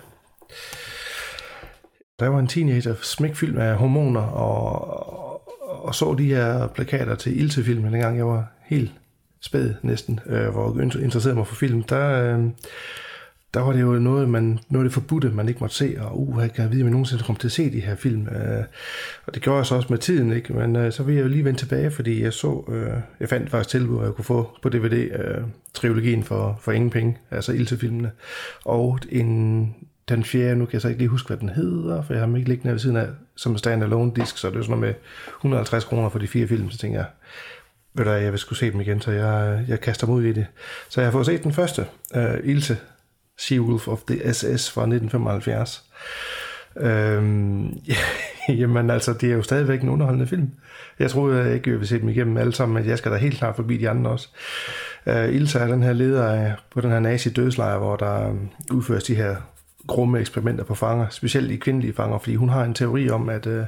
Der var en teenager smækfyldt af hormoner, og, og så de her plakater til Ilse-filmen, dengang jeg var helt spæd næsten, øh, hvor jeg interesserede mig for film. Der, øh, der var det jo noget, man, noget det forbudte, man ikke måtte se, og uh, jeg kan vide, om jeg nogensinde kommer til at se de her film. Øh, og det gjorde jeg så også med tiden, ikke? men øh, så vil jeg jo lige vende tilbage, fordi jeg så, øh, jeg fandt faktisk tilbud, at jeg kunne få på DVD øh, trilogien for, for ingen penge, altså Ilse-filmene, og en, den fjerde, nu kan jeg så ikke lige huske, hvad den hedder, for jeg har dem ikke liggende ved siden af, som en stand-alone disk, så det er sådan noget med 150 kroner for de fire film, så tænker jeg, ved du jeg vil skulle se dem igen, så jeg, øh, jeg kaster mig ud i det. Så jeg har fået set den første, uh, Ilse, Seawolf of the SS fra 1975. Øhm, ja, jamen altså, det er jo stadigvæk en underholdende film. Jeg troede jeg ikke, jeg ville se dem igennem alle sammen, men jeg skal da helt klart forbi de andre også. Øh, Ilsa er den her leder af, på den her nazi-dødslejr, hvor der øhm, udføres de her grumme eksperimenter på fanger, specielt i kvindelige fanger, fordi hun har en teori om, at, øh,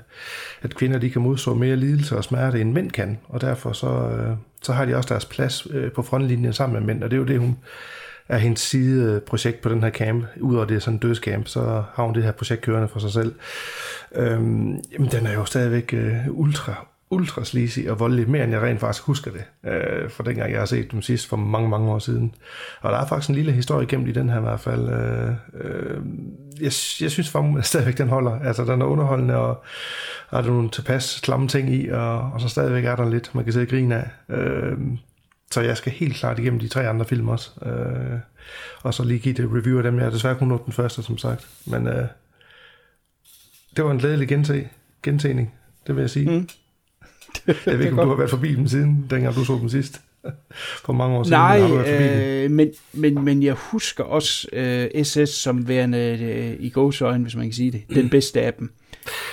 at kvinder de kan modstå mere lidelse og smerte, end mænd kan, og derfor så, øh, så har de også deres plads øh, på frontlinjen sammen med mænd, og det er jo det, hun er hendes sideprojekt øh, på den her camp. Udover det er sådan en dødscamp, så har hun det her projekt kørende for sig selv. Øhm, jamen, den er jo stadigvæk øh, ultra, ultra sleazy og voldelig, mere end jeg rent faktisk husker det, øh, for dengang jeg har set dem sidst for mange, mange år siden. Og der er faktisk en lille historie gennem i den her i hvert fald. Øh, øh, jeg, jeg synes faktisk stadigvæk, den holder. Altså, den er underholdende, og og der nogle tilpas klamme ting i, og, og så stadigvæk er der lidt, man kan sidde og grine af. Øh, så jeg skal helt klart igennem de tre andre film også. Øh, og så lige give det review af dem. Jeg har desværre kun nået den første, som sagt. Men øh, det var en glædelig gentag, gentagning, det vil jeg sige. Mm. jeg ved ikke, om du har været forbi dem siden, dengang du så dem sidst. For mange år siden. Nej, øh, men, men, men jeg husker også øh, SS som værende øh, i gåsøjne, hvis man kan sige det, den bedste af dem.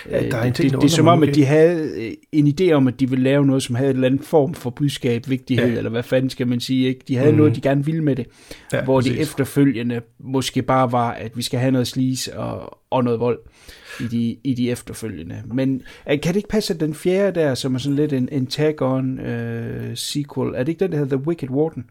Ja, der er en ting, det, det er som om, at de havde øh, en idé om, at de ville lave noget, som havde en eller anden form for budskab, vigtighed, ja. eller hvad fanden skal man sige. Ikke? De havde mm. noget, de gerne ville med det. Ja, hvor præcis. de efterfølgende måske bare var, at vi skal have noget slis og, og noget vold i de, i de efterfølgende. Men øh, kan det ikke passe, at den fjerde der, som er sådan lidt en, en tag-on uh, sequel, er det ikke den, der hedder The Wicked Warden?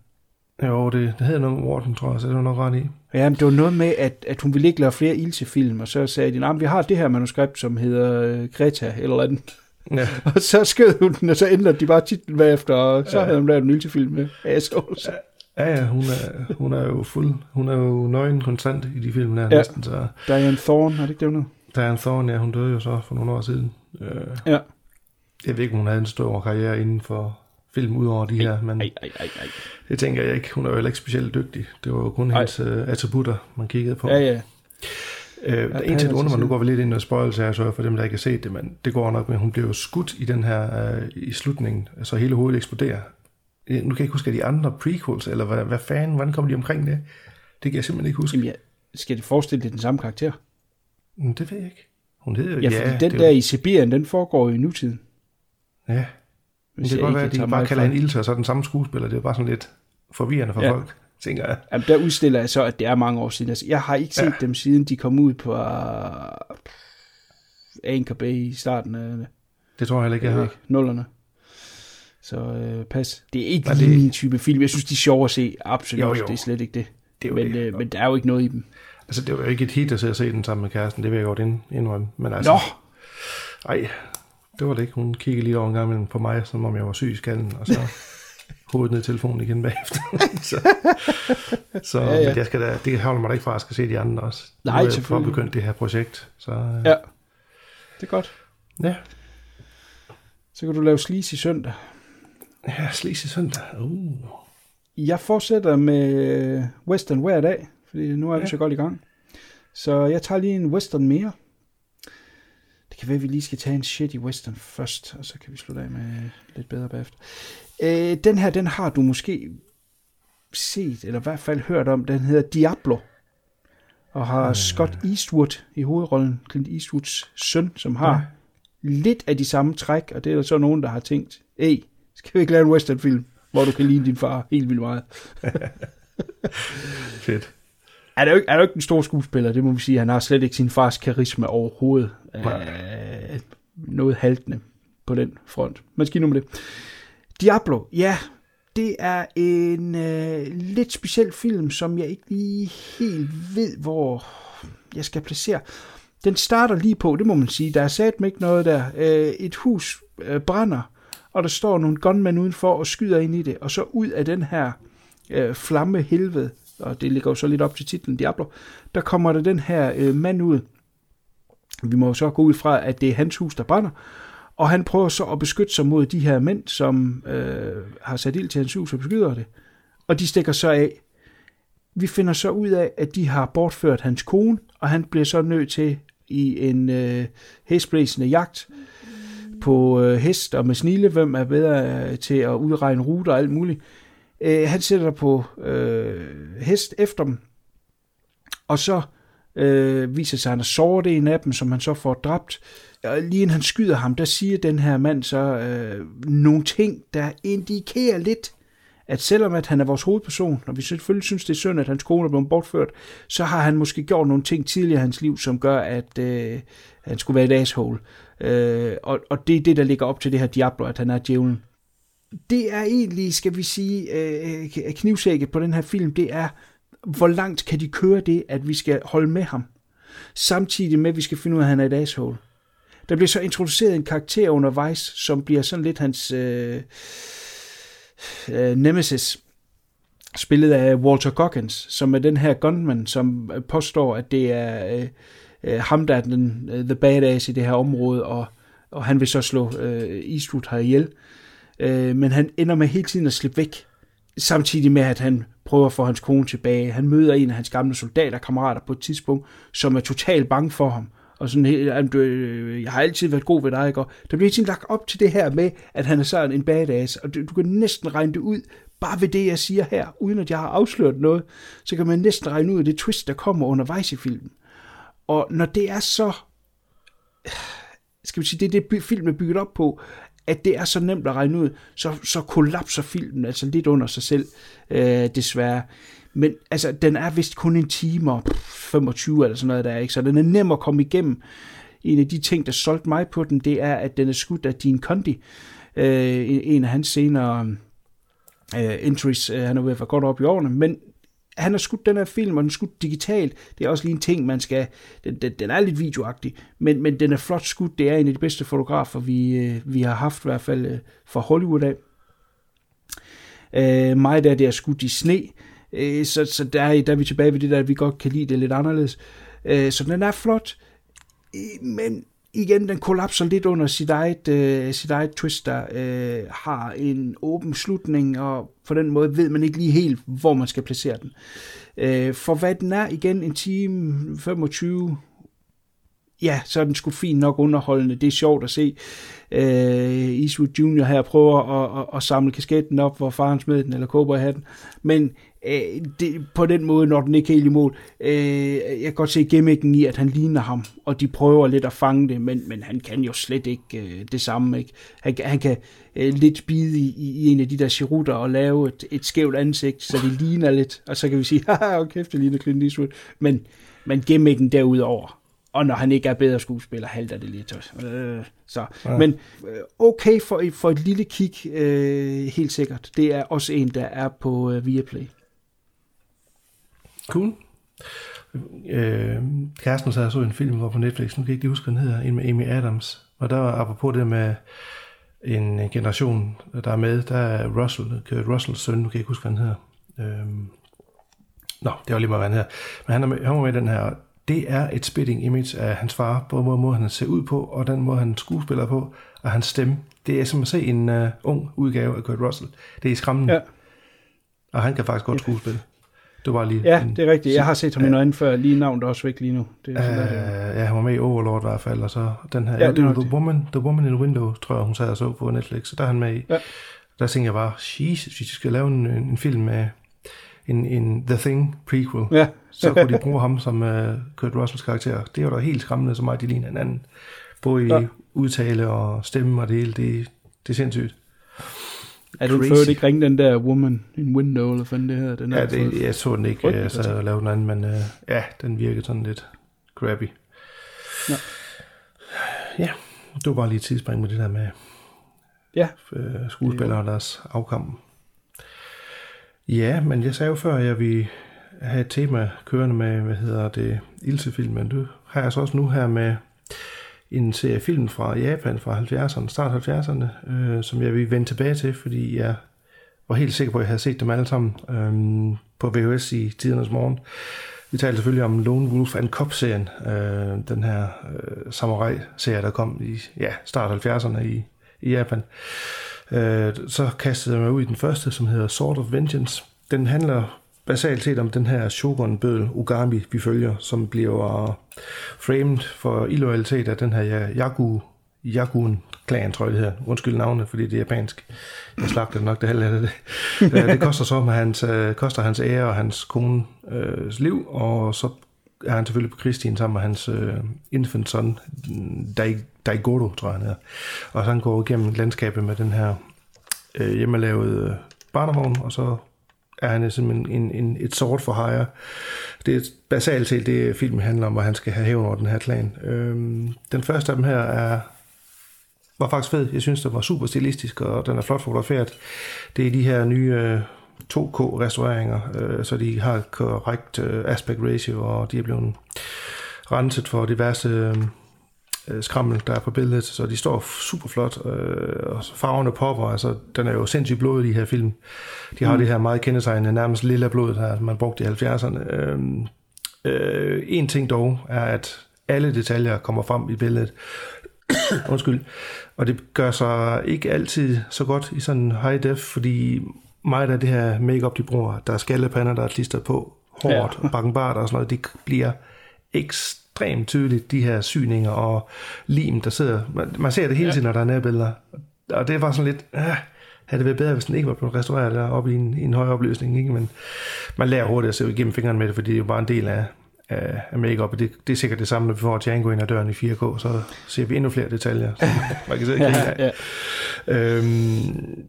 Jo, det, det hedder noget Warden, tror jeg, så det var nok ret i. Ja, men det var noget med, at, at hun ville ikke lave flere Ilse-film, og så sagde de, nej, vi har det her manuskript, som hedder uh, Greta, eller andet. Ja. og så skød hun den, og så ændrede de bare titlen bagefter, og så ja. havde hun lavet en Ilse-film med assholes. Ja, ja, hun er, hun er jo fuld, hun er jo nøgen konstant i de film der ja. næsten. Så. Diane Thorne, har det ikke det noget? Diane Thorne, ja, hun døde jo så for nogle år siden. Øh, ja. Jeg ved ikke, om hun havde en stor karriere inden for film ud over de her, men ej, ej, ej, ej. det tænker jeg ikke. Hun er jo heller ikke specielt dygtig. Det var jo kun ej. hendes uh, attributter, man kiggede på. Ja, ja. Øh, ja, en ting, der undrer mig, nu går vi lidt ind og spoil her, så for dem, der ikke har set det, men det går nok med, hun blev jo skudt i den her, uh, i slutningen, så altså hele hovedet eksploderer. Nu kan jeg ikke huske, de andre prequels, eller hvad, hvad fanden, hvordan kommer de omkring det? Det kan jeg simpelthen ikke huske. Jamen, ja. Skal det forestille det den samme karakter? Mm, det ved jeg ikke. Hun hedder ja, ja den der var... i Sibirien, den foregår i nutiden. Ja. Men det kan godt være, at de bare kalder en Ilse, og så er den samme skuespiller. Det er bare sådan lidt forvirrende for ja. folk, tænker jeg. Jamen, der udstiller jeg så, at det er mange år siden. Altså, jeg har ikke set ja. dem, siden de kom ud på uh, Anchor Bay i starten af... Det tror jeg heller ikke, jeg har. Ikke, nullerne. Så øh, pas. Det er ikke det... min type film. Jeg synes, de er sjove at se. Absolut. Jo, jo. Det er slet ikke det. det men, det. Øh, men der er jo ikke noget i dem. Altså, det var jo ikke et hit at se, at se den sammen med kæresten. Det vil jeg godt indrømme. Men altså, Nå! Ej, det var det ikke. Hun kiggede lige over en gang på mig, som om jeg var syg i skallen, og så hovedet ned i telefonen igen bagefter. så så ja, ja. jeg skal da, det holder mig da ikke fra, at jeg skal se de andre også. Nej, nu er jeg begyndt det her projekt. Så, ja, det er godt. Ja. Så kan du lave slis i søndag. Ja, slis i søndag. Uh. Jeg fortsætter med western hver dag, fordi nu er ja. vi så godt i gang. Så jeg tager lige en western mere. Det kan være, at vi lige skal tage en shitty western først, og så kan vi slutte af med lidt bedre bagefter. Øh, den her, den har du måske set, eller i hvert fald hørt om. Den hedder Diablo, og har øh. Scott Eastwood i hovedrollen. Clint Eastwoods søn, som har ja. lidt af de samme træk, og det er der så nogen, der har tænkt, hey, skal vi ikke lave en westernfilm, hvor du kan lide din far helt vildt meget? Fedt er jo, ikke, er jo ikke en stor skuespiller, det må vi sige. Han har slet ikke sin fars karisma overhovedet. Øh, noget haltende på den front. Men skidt nu med det. Diablo, ja. det er en øh, lidt speciel film, som jeg ikke lige helt ved, hvor jeg skal placere. Den starter lige på, det må man sige. Der er sat ikke noget der. Øh, et hus øh, brænder, og der står nogle gunmen udenfor og skyder ind i det. Og så ud af den her øh, flamme helvede, og det ligger jo så lidt op til titlen Diablo, der kommer der den her øh, mand ud. Vi må jo så gå ud fra, at det er hans hus, der brænder. Og han prøver så at beskytte sig mod de her mænd, som øh, har sat ild til hans hus og beskyder det. Og de stikker så af. Vi finder så ud af, at de har bortført hans kone, og han bliver så nødt til i en øh, hestblæsende jagt på øh, hest og med snile, hvem er bedre øh, til at udregne ruter og alt muligt. Øh, han sætter på øh, hest efter dem, og så øh, viser sig, at han har såret en af dem, som han så får dræbt. Og lige inden han skyder ham, der siger den her mand så øh, nogle ting, der indikerer lidt, at selvom at han er vores hovedperson, og vi selvfølgelig synes, det er synd, at hans kone er blevet bortført, så har han måske gjort nogle ting tidligere i hans liv, som gør, at øh, han skulle være et asshole. Øh, og, og det er det, der ligger op til det her Diablo, at han er djævlen. Det er egentlig, skal vi sige, øh, øh knivsækket på den her film, det er, hvor langt kan de køre det, at vi skal holde med ham, samtidig med, at vi skal finde ud af, at han er et asshole. Der bliver så introduceret en karakter undervejs, som bliver sådan lidt hans øh, øh, nemesis, spillet af Walter Goggins, som er den her gunman, som påstår, at det er øh, øh, ham, der er den, øh, the badass i det her område, og, og han vil så slå øh, Eastwood her ihjel. Øh, Øh, men han ender med hele tiden at slippe væk, samtidig med, at han prøver at få hans kone tilbage. Han møder en af hans gamle soldaterkammerater på et tidspunkt, som er totalt bange for ham, og sådan helt, øh, jeg har altid været god ved dig, ikke? Og der bliver sådan lagt op til det her med, at han er sådan en badass, og du, du kan næsten regne det ud, bare ved det, jeg siger her, uden at jeg har afsløret noget, så kan man næsten regne ud af det twist, der kommer undervejs i filmen. Og når det er så, skal vi sige, det er det, filmen er bygget op på, at det er så nemt at regne ud, så, så kollapser filmen altså lidt under sig selv, øh, desværre. Men altså, den er vist kun en time og 25 eller sådan noget der, ikke? så den er nem at komme igennem. En af de ting, der solgte mig på den, det er, at den er skudt af Dean Condi, øh, en af hans senere øh, entries. Øh, han er ved at være godt op i årene, men han har skudt den her film, og den er skudt digitalt. Det er også lige en ting, man skal... Den, den, den er lidt videoagtig, men, men den er flot skudt. Det er en af de bedste fotografer, vi, øh, vi har haft i hvert fald øh, fra Hollywood af. Øh, meget af det er skudt i sne, øh, så, så der, der er vi tilbage ved det der, at vi godt kan lide det lidt anderledes. Øh, så den er flot, øh, men igen, den kollapser lidt under sit eget, øh, sit eget twist, der øh, har en åben slutning, og på den måde ved man ikke lige helt, hvor man skal placere den. Øh, for hvad den er, igen, en time 25, ja, så er den sgu fint nok underholdende. Det er sjovt at se øh, Eastwood Jr. her prøver at, at, at samle kasketten op, hvor faren smed den, eller kåber den. Men øh, det, på den måde når den ikke helt i mål. Øh, jeg kan godt se gimmicken i, at han ligner ham, og de prøver lidt at fange det, men, men han kan jo slet ikke øh, det samme. Ikke? Han, han kan øh, lidt bide i, i en af de der cherutter og lave et, et skævt ansigt, så det ligner lidt, og så kan vi sige, haha, okay, det ligner Clint Eastwood. Men, men gimmicken derudover, og når han ikke er bedre skuespiller, halter det lidt. Øh, så. Ja. Men øh, okay for, for et lille kig, øh, helt sikkert. Det er også en, der er på øh, Viaplay. Cool. Øh, kæresten så så en film, hvor på Netflix, nu kan jeg ikke huske, hvad den hedder, en med Amy Adams. Og der var apropos det med en generation, der er med, der er Russell, Kurt Russells søn, nu kan jeg ikke huske, hvad han hedder. Øh, nå, det var lige meget, hvad han hedder. Men han, er med, han var med den her, det er et spitting image af hans far, både måde, måde han ser ud på, og den måde, han skuespiller på, og hans stemme. Det er som at se en uh, ung udgave af Kurt Russell. Det er skræmmende. Ja. Og han kan faktisk godt skuespille. Det var lige ja, en, det er rigtigt. Jeg har set ham i noget før. Lige navnet er også væk lige nu. Det er sådan, uh, ja, han var med i Overlord i hvert fald. Og så den her, ja, det The, Woman, The Woman in the Window, tror jeg, hun sad og så på Netflix. Så der er han med i. Ja. Der tænkte jeg bare, Jesus, hvis de skal lave en, en film med en, en The Thing prequel, ja. så kunne de bruge ham som uh, Kurt Russells karakter. Det var da helt skræmmende, så meget de ligner hinanden. Både i ja. udtale og stemme og det hele. Det, det er sindssygt. Er du før ikke ringe den der Woman in Window, eller hvad det hedder? Den ja, det, jeg så den ikke, jeg sad og lavede den anden, men uh, ja, den virkede sådan lidt crappy. Ja. ja, det var bare lige et tidsspring med det der med ja. uh, skuespillere og deres afkamp. Ja, men jeg sagde jo før, at jeg vil have et tema kørende med, hvad hedder det, Ilse-filmen. Du har jeg så også nu her med en serie film fra Japan fra 70'erne, start 70'erne, øh, som jeg vil vende tilbage til, fordi jeg var helt sikker på, at jeg havde set dem alle sammen øh, på VHS i tidernes morgen. Vi talte selvfølgelig om Lone Wolf and Cop-serien, øh, den her øh, samurai-serie, der kom i ja, start 70'erne i, i Japan. Øh, så kastede jeg mig ud i den første, som hedder Sword of Vengeance. Den handler basalt set om den her shogun-bødel Ugami, vi følger, som bliver framed for illoyalitet af den her Yaku, Yakun klan, tror jeg det her. Undskyld navnet, fordi det er japansk. Jeg slagter nok det halve af det. det koster så med hans, øh, koster hans ære og hans kones øh, liv, og så er han selvfølgelig på krigstiden sammen med hans øh, infant son, Dai, Daigoro, tror jeg han hedder. Og så han går igennem landskabet med den her øh, hjemmelavede barnevogn, og så er han simpelthen en, en, et sort for hire. Det er basalt set det, filmen handler om, hvor han skal have hævn over den her klan. Øhm, den første af dem her er var faktisk fed. Jeg synes, det var super stilistisk, og den er flot fotograferet. Det er de her nye øh, 2K-restaureringer, øh, så de har korrekt øh, aspect ratio, og de er blevet renset for diverse øh, skrammel, der er på billedet, så de står super flot, øh, og farverne popper, altså den er jo sindssygt blod i de her film. De har mm. det her meget kendetegnende, nærmest lille blod, der man brugte i 70'erne. Øh, øh, en ting dog er, at alle detaljer kommer frem i billedet. Undskyld. Og det gør sig ikke altid så godt i sådan high def, fordi meget af det her makeup de bruger, der er skallepander, der er klistret på, hårdt ja. og bakkenbart og sådan noget, det bliver ekstremt tydeligt, de her syninger og lim, der sidder. Man, man ser det hele tiden, ja. når der er nærbilleder. Og det bare sådan lidt, ah, havde det været bedre, hvis den ikke var blevet restaureret der oppe i en, i en høj opløsning. Ikke? Men man lærer hurtigt at se igennem fingrene med det, fordi det er jo bare en del af, af, af make-up, og det, det er sikkert det samme, når vi får Django ind ad døren i 4K, så ser vi endnu flere detaljer, som man kan se ja, ja. Øhm,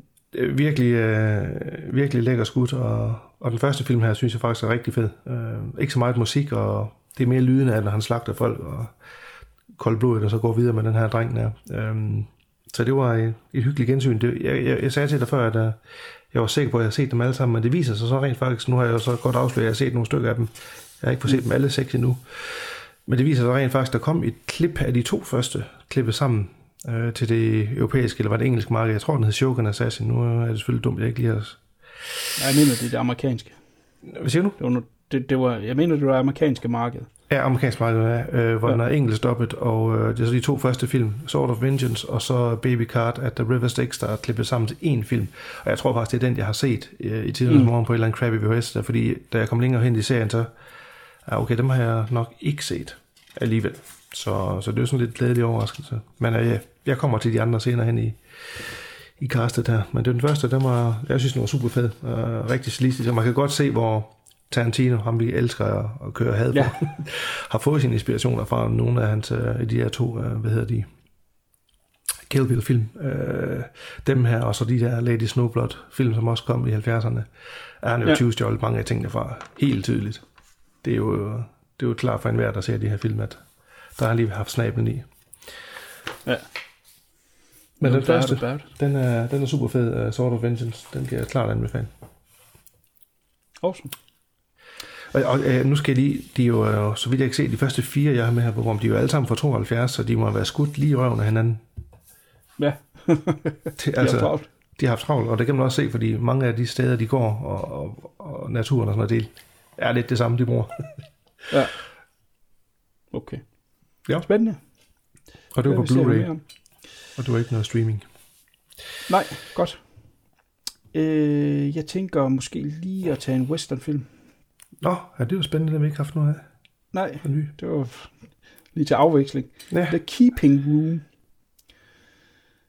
virkelig, øh, virkelig lækker skud, og, og den første film her, synes jeg faktisk er rigtig fed. Øh, ikke så meget musik, og det er mere lyden af, når han slagter folk, og koldt blodet, og så går videre med den her dreng der. Øhm, så det var et, et hyggeligt gensyn. Det, jeg, jeg, jeg sagde til dig før, at uh, jeg var sikker på, at jeg havde set dem alle sammen, men det viser sig så rent faktisk, nu har jeg jo så godt afsløret, at jeg har set nogle stykker af dem, jeg har ikke fået set dem alle seks endnu. Men det viser sig rent faktisk, at der kom et klip af de to første klippet sammen øh, til det europæiske, eller var det engelske marked. Jeg tror, den hed Shogun Assassin. Nu er det selvfølgelig dumt, jeg ikke lige har... Jeg mener, det er det amerikanske. Hvad siger du? Det var, det, det var, jeg mener, det var amerikanske marked. Ja, amerikansk marked, ja, øh, hvor ja. den er engelsk dobbelt, og øh, det er så de to første film, Sword of Vengeance, og så Baby Card at The River Styx, der er klippet sammen til én film. Og jeg tror faktisk, det er den, jeg har set øh, i tidens mm. morgen på et eller andet crappy VHS, der, fordi da jeg kom længere hen i serien, så ja, okay, dem har jeg nok ikke set alligevel. Så, så det er sådan lidt glædelig overraskelse. Men øh, ja, jeg kommer til de andre senere hen i, i castet her. Men det er den første, den var, jeg synes, den var super fed. Uh, rigtig stilistisk, og man kan godt se, hvor Tarantino, ham vi elsker at, at køre had på, ja. har fået sine inspirationer fra nogle af hans, uh, de her to, uh, hvad hedder de, Kill Bill film. Uh, dem her, og så de der Lady Snowblood film, som også kom i 70'erne, er han jo ja. 20 stjålet mange af tingene fra. Helt tydeligt det er jo, det er jo klart for enhver, der ser de her film, at der har lige haft snablen i. Ja. Men den første, den er, den er super fed, uh, Sword of Vengeance. Den kan jeg klart anbefale. Awesome. Og, og uh, nu skal jeg lige, de er jo, uh, så vidt jeg kan se, de første fire, jeg har med her på de er jo alle sammen fra 72, så de må være skudt lige i røven af hinanden. Ja, de, altså, de har De har haft travlt, og det kan man også se, fordi mange af de steder, de går, og, og, og naturen og sådan noget, det er lidt det samme, de bruger. ja. Okay. Ja. Spændende. Og det var på Blu-ray. Og det var ikke noget streaming. Nej, godt. Øh, jeg tænker måske lige at tage en westernfilm. Nå, ja, det var spændende, at vi ikke har haft noget af. Nej, det var lige til afveksling. Ja. The Keeping Room,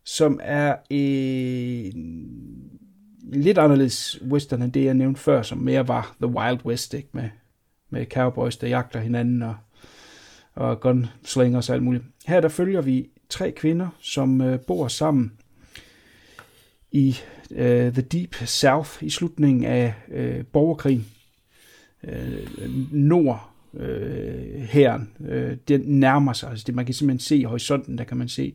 som er en lidt anderledes western end det, jeg nævnte før, som mere var The Wild West, ikke? Med, med cowboys, der jagter hinanden og, og gunslingers og alt muligt. Her der følger vi tre kvinder, som øh, bor sammen i øh, The Deep South i slutningen af øh, borgerkrigen. Øh, nord øh, herren, øh, den nærmer sig. Altså det, man kan simpelthen se i horisonten, der kan man se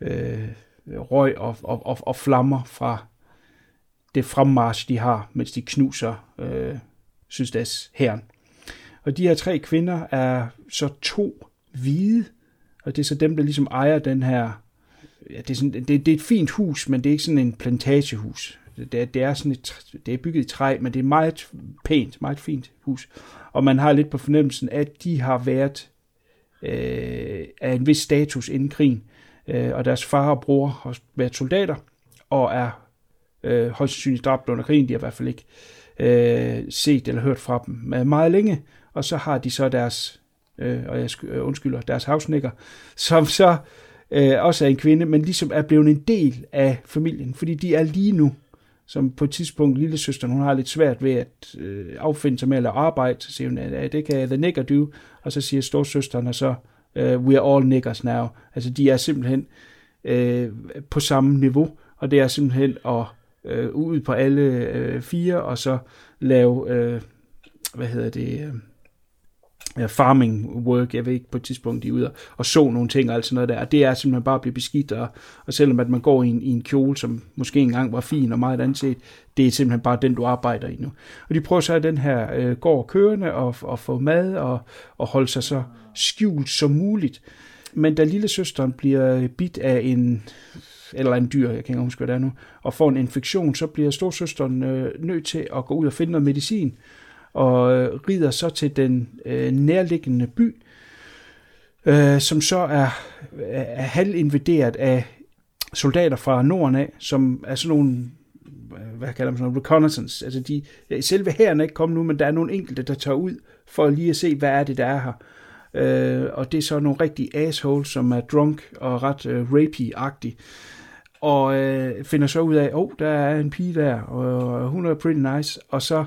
øh, røg og, og, og, og flammer fra det fremmarsch, de har, mens de knuser øh, Sydstads herren. Og de her tre kvinder er så to hvide, og det er så dem, der ligesom ejer den her... Ja, det, er sådan, det, det er et fint hus, men det er ikke sådan en plantagehus. Det er, det er, sådan et, det er bygget i træ, men det er meget pænt, meget fint hus. Og man har lidt på fornemmelsen, at de har været øh, af en vis status inden krigen. Øh, og deres far og bror har været soldater, og er øh, højst sandsynligt dræbt under krigen. De har i hvert fald ikke øh, set eller hørt fra dem meget længe. Og så har de så deres, øh, og jeg øh, undskylder, deres havsnikker, som så øh, også er en kvinde, men ligesom er blevet en del af familien, fordi de er lige nu som på et tidspunkt lille søster, hun har lidt svært ved at øh, affinde sig med at lave arbejde, så siger hun, at det kan the nigger do, og så siger storsøsteren så, uh, we are all niggers now. Altså de er simpelthen øh, på samme niveau, og det er simpelthen at øh, ud på alle øh, fire, og så lave, øh, hvad hedder det, øh, Øh, farming work, jeg ved ikke på et tidspunkt, de er ude og, og så nogle ting og alt sådan noget der, og det er simpelthen bare at blive beskidt, og, og selvom at man går i en, i en kjole, som måske engang var fin og meget anset, det er simpelthen bare den, du arbejder i nu. Og de prøver så at den her øh, går kørende og, og få mad og, og holde sig så skjult som muligt. Men da lille søsteren bliver bit af en eller en dyr, jeg kan ikke huske, hvad det er nu, og får en infektion, så bliver storsøsteren øh, nødt til at gå ud og finde noget medicin, og øh, rider så til den øh, nærliggende by, øh, som så er, er halvinvaderet af soldater fra Norden af, som er sådan nogle øh, hvad kalder man sådan reconnaissance. Altså de, selve herren er ikke kommet nu, men der er nogle enkelte, der tager ud for lige at se, hvad er det, der er her. Øh, og det er så nogle rigtige assholes, som er drunk og ret øh, rapey-agtige. Og øh, finder så ud af, åh, oh, der er en pige der, og hun er pretty nice. Og så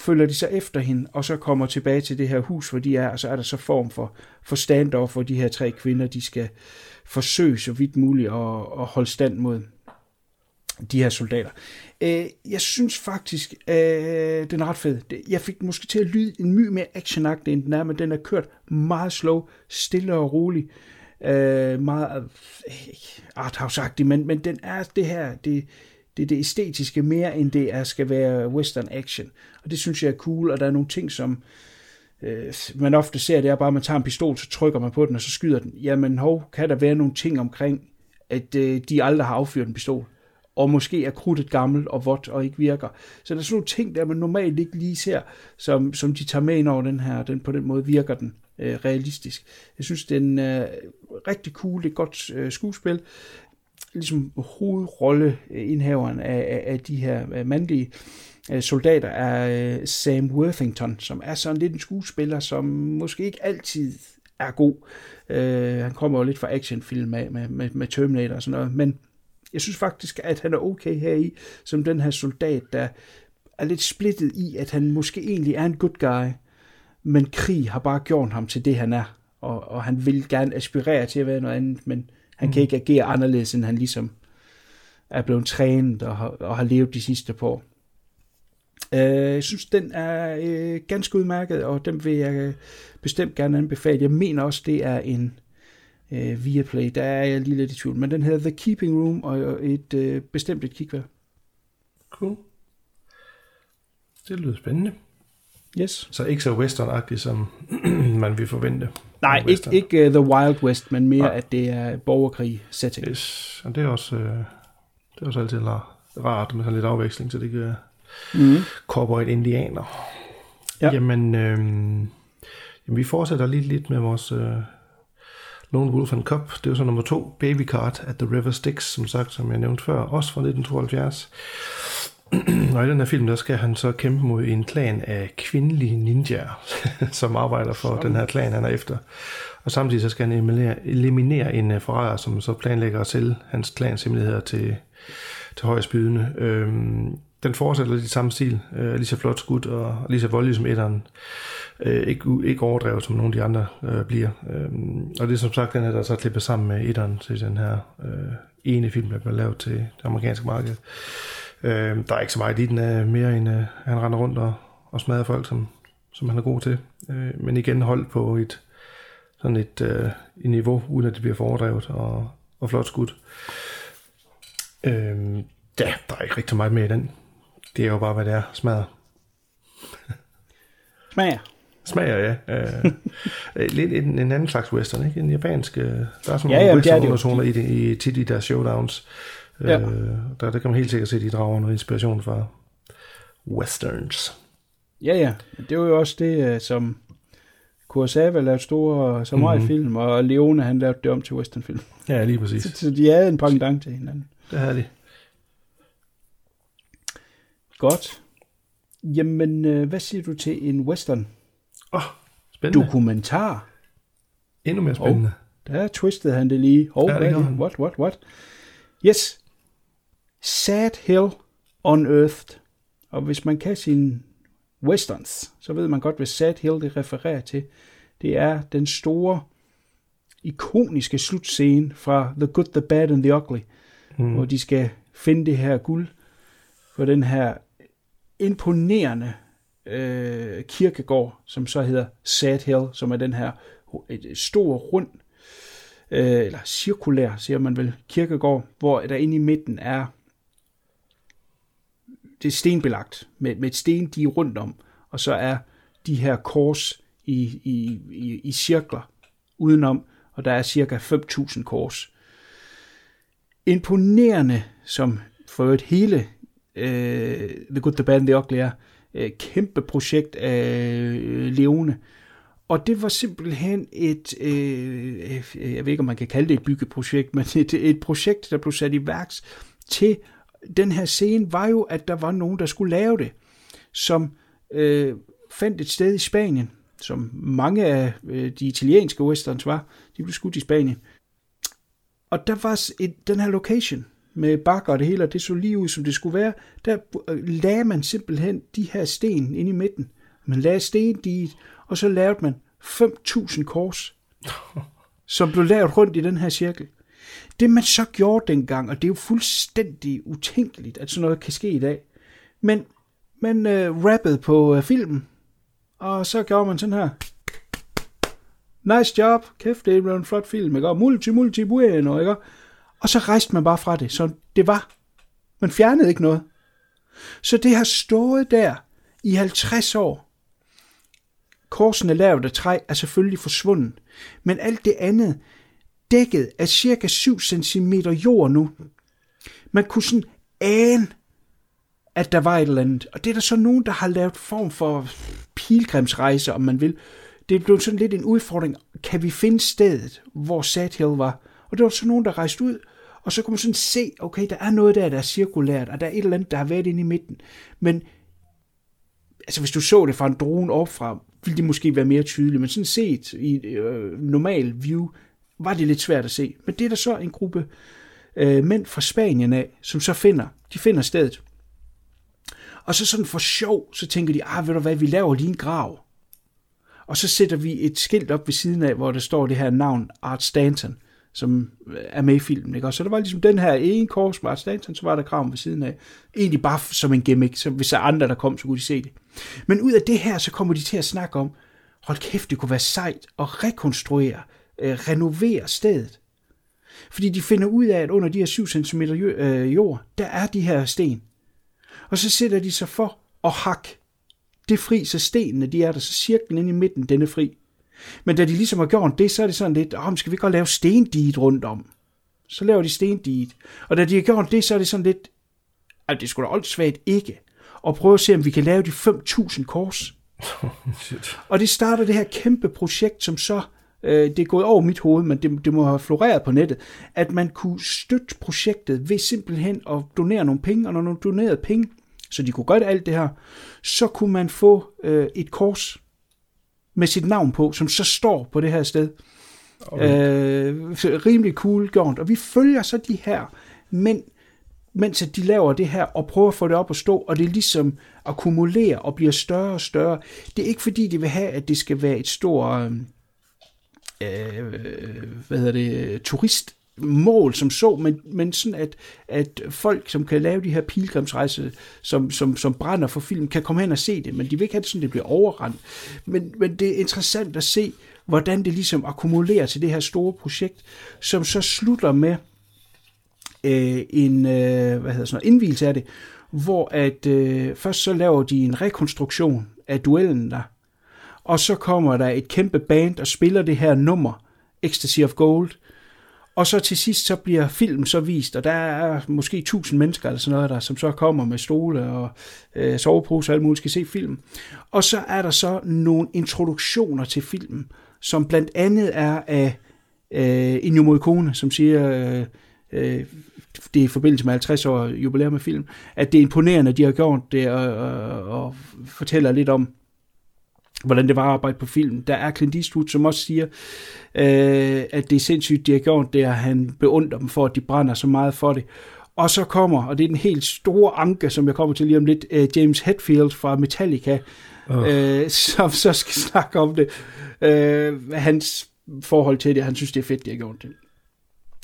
følger de så efter hende, og så kommer tilbage til det her hus, hvor de er, og så er der så form for, for standoff, hvor de her tre kvinder, de skal forsøge så vidt muligt at, at holde stand mod de her soldater. Øh, jeg synes faktisk, øh, den er ret fed. Jeg fik måske til at lyde en my mere actionagtig, end den er, men den er kørt meget slow, stille og rolig. Øh, meget øh, arthouse-agtig, men, men den er det her, det, det er det æstetiske mere, end det er, skal være western action. Og det synes jeg er cool, og der er nogle ting, som øh, man ofte ser, det er bare, at man tager en pistol, så trykker man på den, og så skyder den. Jamen, hov, kan der være nogle ting omkring, at øh, de aldrig har affyret en pistol, og måske er krudtet gammelt og vådt og ikke virker. Så der er sådan nogle ting, der man normalt ikke lige ser, som, som de tager med ind over den her, den på den måde virker den øh, realistisk. Jeg synes, den er øh, rigtig cool, det er godt øh, skuespil ligesom hovedrolleindhaveren øh, af, af, af de her øh, mandlige øh, soldater er Sam Worthington, som er sådan lidt en skuespiller, som måske ikke altid er god. Uh, han kommer jo lidt fra actionfilm med, med, med, med Terminator og sådan noget, men jeg synes faktisk, at han er okay her i, som den her soldat, der er lidt splittet i, at han måske egentlig er en good guy, men krig har bare gjort ham til det, han er, og, og han vil gerne aspirere til at være noget andet, men han mm. kan ikke agere anderledes, end han ligesom er blevet trænet og har, og har levet de sidste par år. Uh, jeg synes, den er uh, ganske udmærket, og den vil jeg uh, bestemt gerne anbefale. Jeg mener også, det er en uh, Viaplay. Der er jeg lige lidt i tvivl. Men den hedder The Keeping Room, og et uh, bestemt et kigværd. Cool. Det lyder spændende. Yes. Så ikke så western som man vil forvente. Nej, ikke, ikke uh, The Wild West, men mere, Nej. at det er borgerkrig-setting. Yes. Og det er også, uh, det er også altid rart med sådan lidt afveksling, så det kan mm. corporate indianer. Ja. Jamen, øh, jamen, vi fortsætter lige lidt med vores øh, Lone Wolf and Cub. Det er jo så nummer to, Baby Card at the River Styx, som sagt, som jeg nævnte før, også fra 1972. og i den her film, der skal han så kæmpe mod en klan af kvindelige ninjaer, som arbejder for Sådan. den her klan, han er efter. Og samtidig så skal han eliminere, eliminere en uh, forræder, som så planlægger at sælge hans klans hemmeligheder til, til højst bydende. Øhm, den fortsætter lidt i samme stil, øh, lige så flot skud og lige så voldelig som etteren. Øh, ikke, ikke overdrevet, som nogle af de andre øh, bliver. Øhm, og det er som sagt den her, der så klippet sammen med etteren til den her øh, ene film, der bliver lavet til det amerikanske marked. Øh, der er ikke så meget i den er mere end, øh, han render rundt og, og smadrer folk, som, som han er god til. Øh, men igen holdt på et sådan et, øh, et niveau, uden at det bliver foredrevet og, og flot skudt. Øh, Ja, der er ikke rigtig meget med i den. Det er jo bare, hvad det er. Smadret. Smager. Smager, ja. Øh, lidt en, en anden slags western, ikke? En japansk... øh, Der er sådan Ja, nogle ja, det er det jo. western i, det, i tit i deres showdowns. Ja. Øh, der, der kan man helt sikkert se, at de drager noget inspiration fra westerns. Ja, ja. Det var jo også det, øh, som Kurosawa lavede store samurai-film, og Leone, han lavede det om til westernfilm. Ja, lige præcis. Så, så de havde en pendant til hinanden. Det har de. Godt. Jamen, øh, hvad siger du til en western Åh, oh, spændende. dokumentar? Endnu mere spændende. Der twistede han det lige. Hov, Ja, det er. What, what, what? Yes. Sad Hill Unearthed. Og hvis man kan sine westerns, så ved man godt, hvad Sad Hill det refererer til. Det er den store, ikoniske slutscene fra The Good, The Bad and The Ugly, mm. hvor de skal finde det her guld for den her imponerende øh, kirkegård, som så hedder Sad Hill, som er den her et stor rund, øh, eller cirkulær, siger man vel, kirkegård, hvor der inde i midten er det er stenbelagt med, med et stendige rundt om, og så er de her kors i, i, i, i cirkler udenom, og der er cirka 5.000 kors. Imponerende, som for øvrigt hele øh, The Good, The Bad and The Ugly er, øh, kæmpe projekt af øh, Leone. Og det var simpelthen et, øh, øh, jeg ved ikke om man kan kalde det et byggeprojekt, men et, et projekt, der blev sat i værks til den her scene, var jo, at der var nogen, der skulle lave det, som øh, fandt et sted i Spanien, som mange af øh, de italienske westerns var, de blev skudt i Spanien. Og der var et, den her location med bakker og det hele, og det så lige ud, som det skulle være. Der øh, lagde man simpelthen de her sten ind i midten. Man lagde stendiget, og så lavede man 5.000 kors, som blev lavet rundt i den her cirkel. Det man så gjorde dengang, og det er jo fuldstændig utænkeligt, at sådan noget kan ske i dag, men man øh, rappede på øh, filmen, og så gjorde man sådan her. Nice job, kæft, det er en flot film, ikke? Og multi, multi, bueno, ikke? Og så rejste man bare fra det, så det var. Man fjernede ikke noget. Så det har stået der i 50 år. Korsene lavet af træ er selvfølgelig forsvundet, men alt det andet dækket af cirka 7 cm jord nu. Man kunne sådan ane, at der var et eller andet. Og det er der så nogen, der har lavet form for pilgrimsrejse, om man vil. Det blev sådan lidt en udfordring. Kan vi finde stedet, hvor Sad Hill var? Og der var så nogen, der rejste ud, og så kunne man sådan se, okay, der er noget der, der er cirkulært, og der er et eller andet, der har været inde i midten. Men altså hvis du så det fra en drone opfra, ville det måske være mere tydeligt, men sådan set i øh, normal view, var det lidt svært at se. Men det er der så en gruppe øh, mænd fra Spanien af, som så finder, de finder stedet. Og så sådan for sjov, så tænker de, ah, ved du hvad, vi laver lige en grav. Og så sætter vi et skilt op ved siden af, hvor der står det her navn, Art Stanton, som øh, er med i filmen. Ikke? Og så der var ligesom den her ene kors med Art Stanton, så var der graven ved siden af. Egentlig bare som en gimmick, så hvis der er andre, der kom, så kunne de se det. Men ud af det her, så kommer de til at snakke om, hold kæft, det kunne være sejt at rekonstruere, øh, renovere stedet. Fordi de finder ud af, at under de her 7 cm jord, der er de her sten. Og så sætter de sig for at hakke det fri, så stenene de er der, så cirklen ind i midten, den er fri. Men da de ligesom har gjort det, så er det sådan lidt, oh, skal vi godt lave stendiget rundt om? Så laver de stendiget. Og da de har gjort det, så er det sådan lidt, at det skulle da åndssvagt ikke. Og prøve at se, om vi kan lave de 5.000 kors. og det starter det her kæmpe projekt, som så, øh, det er gået over mit hoved, men det, det må have floreret på nettet, at man kunne støtte projektet ved simpelthen at donere nogle penge, og når man donerede penge, så de kunne gøre alt det her, så kunne man få øh, et kors med sit navn på, som så står på det her sted. Okay. Øh, rimelig cool gjort. Og vi følger så de her mænd, mens at de laver det her, og prøver at få det op at stå, og det er ligesom akkumulerer og bliver større og større. Det er ikke fordi, de vil have, at det skal være et stort øh, Øh, hvad hedder det, øh, turist mål som så, men, men sådan at, at folk, som kan lave de her pilgrimsrejser, som, som, som brænder for film, kan komme hen og se det, men de vil ikke have det sådan, det bliver overrendt. Men, men det er interessant at se, hvordan det ligesom akkumulerer til det her store projekt, som så slutter med, øh, en øh, hvad hedder sådan noget, indvielse af det, hvor at øh, først så laver de en rekonstruktion af duellen der, og så kommer der et kæmpe band og spiller det her nummer, Ecstasy of Gold, og så til sidst så bliver filmen så vist, og der er måske 1000 mennesker eller sådan noget der, som så kommer med stole og øh, soveposer og alt muligt skal se film. Og så er der så nogle introduktioner til filmen, som blandt andet er af øh, Ennio Morricone, som siger, øh, øh, det er i forbindelse med 50 år jubilæum af film, at det er imponerende, at de har gjort det, og, og, og fortæller lidt om, hvordan det var at arbejde på film. Der er Clint Eastwood, som også siger, øh, at det er sindssygt, de har gjort det, og han beundrer dem for, at de brænder så meget for det. Og så kommer, og det er den helt store anke, som jeg kommer til lige om lidt, øh, James Hetfield fra Metallica, oh. øh, som så skal snakke om det. Øh, hans forhold til det, han synes, det er fedt, de har gjort det.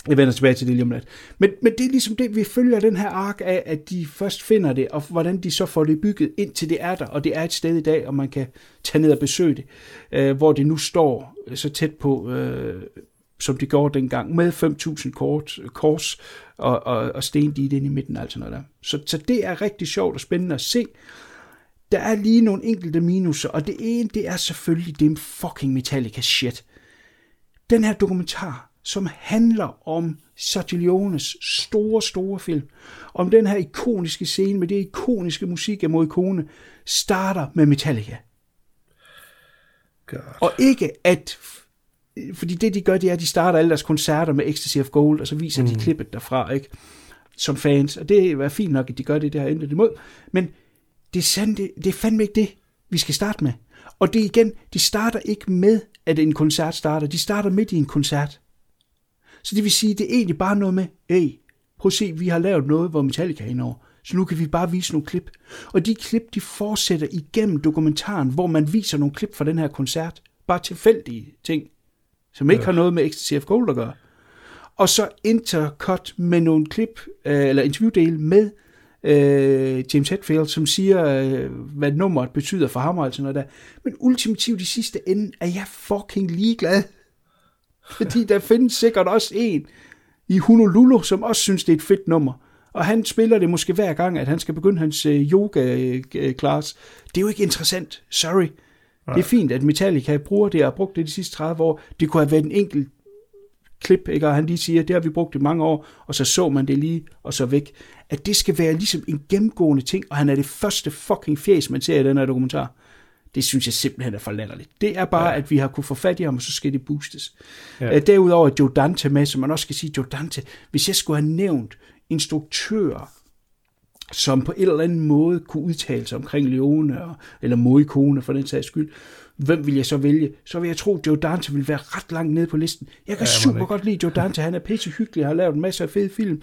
Jeg vender tilbage til det lige om lidt. Men, men det er ligesom det, vi følger den her ark af, at de først finder det, og hvordan de så får det bygget, indtil det er der, og det er et sted i dag, og man kan tage ned og besøge det, øh, hvor det nu står øh, så tæt på, øh, som det gjorde dengang, med 5.000 kort, kors og, og, og stendit ind i midten, altså noget der. Så, så det er rigtig sjovt og spændende at se. Der er lige nogle enkelte minuser, og det ene, det er selvfølgelig det fucking Metallica shit. Den her dokumentar, som handler om Sergio Leones store, store film. Om den her ikoniske scene med det ikoniske musik af Morricone starter med Metallica. God. Og ikke at... Fordi det, de gør, det er, at de starter alle deres koncerter med Ecstasy of Gold, og så viser mm. de klippet derfra, ikke? Som fans. Og det er fint nok, at de gør det, det har intet imod. Men det er, sandt, det, det er fandme ikke det, vi skal starte med. Og det igen, de starter ikke med, at en koncert starter. De starter midt i en koncert. Så det vil sige, det er egentlig bare noget med, hey, prøv at se, vi har lavet noget, hvor Metallica er indover. Så nu kan vi bare vise nogle klip. Og de klip, de fortsætter igennem dokumentaren, hvor man viser nogle klip fra den her koncert. Bare tilfældige ting, som ikke ja. har noget med of Gold at gøre. Og så intercut med nogle klip, øh, eller interviewdele med øh, James Hetfield, som siger, øh, hvad nummeret betyder for ham og sådan noget der. Men ultimativt i sidste ende er jeg fucking ligeglad. Fordi der findes sikkert også en i Honolulu, som også synes, det er et fedt nummer. Og han spiller det måske hver gang, at han skal begynde hans yoga-class. Det er jo ikke interessant. Sorry. Nej. Det er fint, at Metallica bruger det og har brugt det de sidste 30 år. Det kunne have været en enkelt klip, ikke? og han lige siger, det har vi brugt i mange år, og så så man det lige, og så væk. At det skal være ligesom en gennemgående ting, og han er det første fucking fjes, man ser i den her dokumentar. Det synes jeg simpelthen er for latterligt. Det er bare, ja. at vi har kunne få fat i ham, og så skal det boostes. Ja. Uh, derudover er Joe Dante med, som man også skal sige, Joe Dante, hvis jeg skulle have nævnt instruktører, som på en eller anden måde kunne udtale sig omkring Leone, og, eller Morricone for den sags skyld, hvem vil jeg så vælge? Så vil jeg tro, at Joe Dante vil være ret langt nede på listen. Jeg kan ja, super ikke. godt lide Joe Dante, han er pisse hyggelig, har lavet en masse af fede film,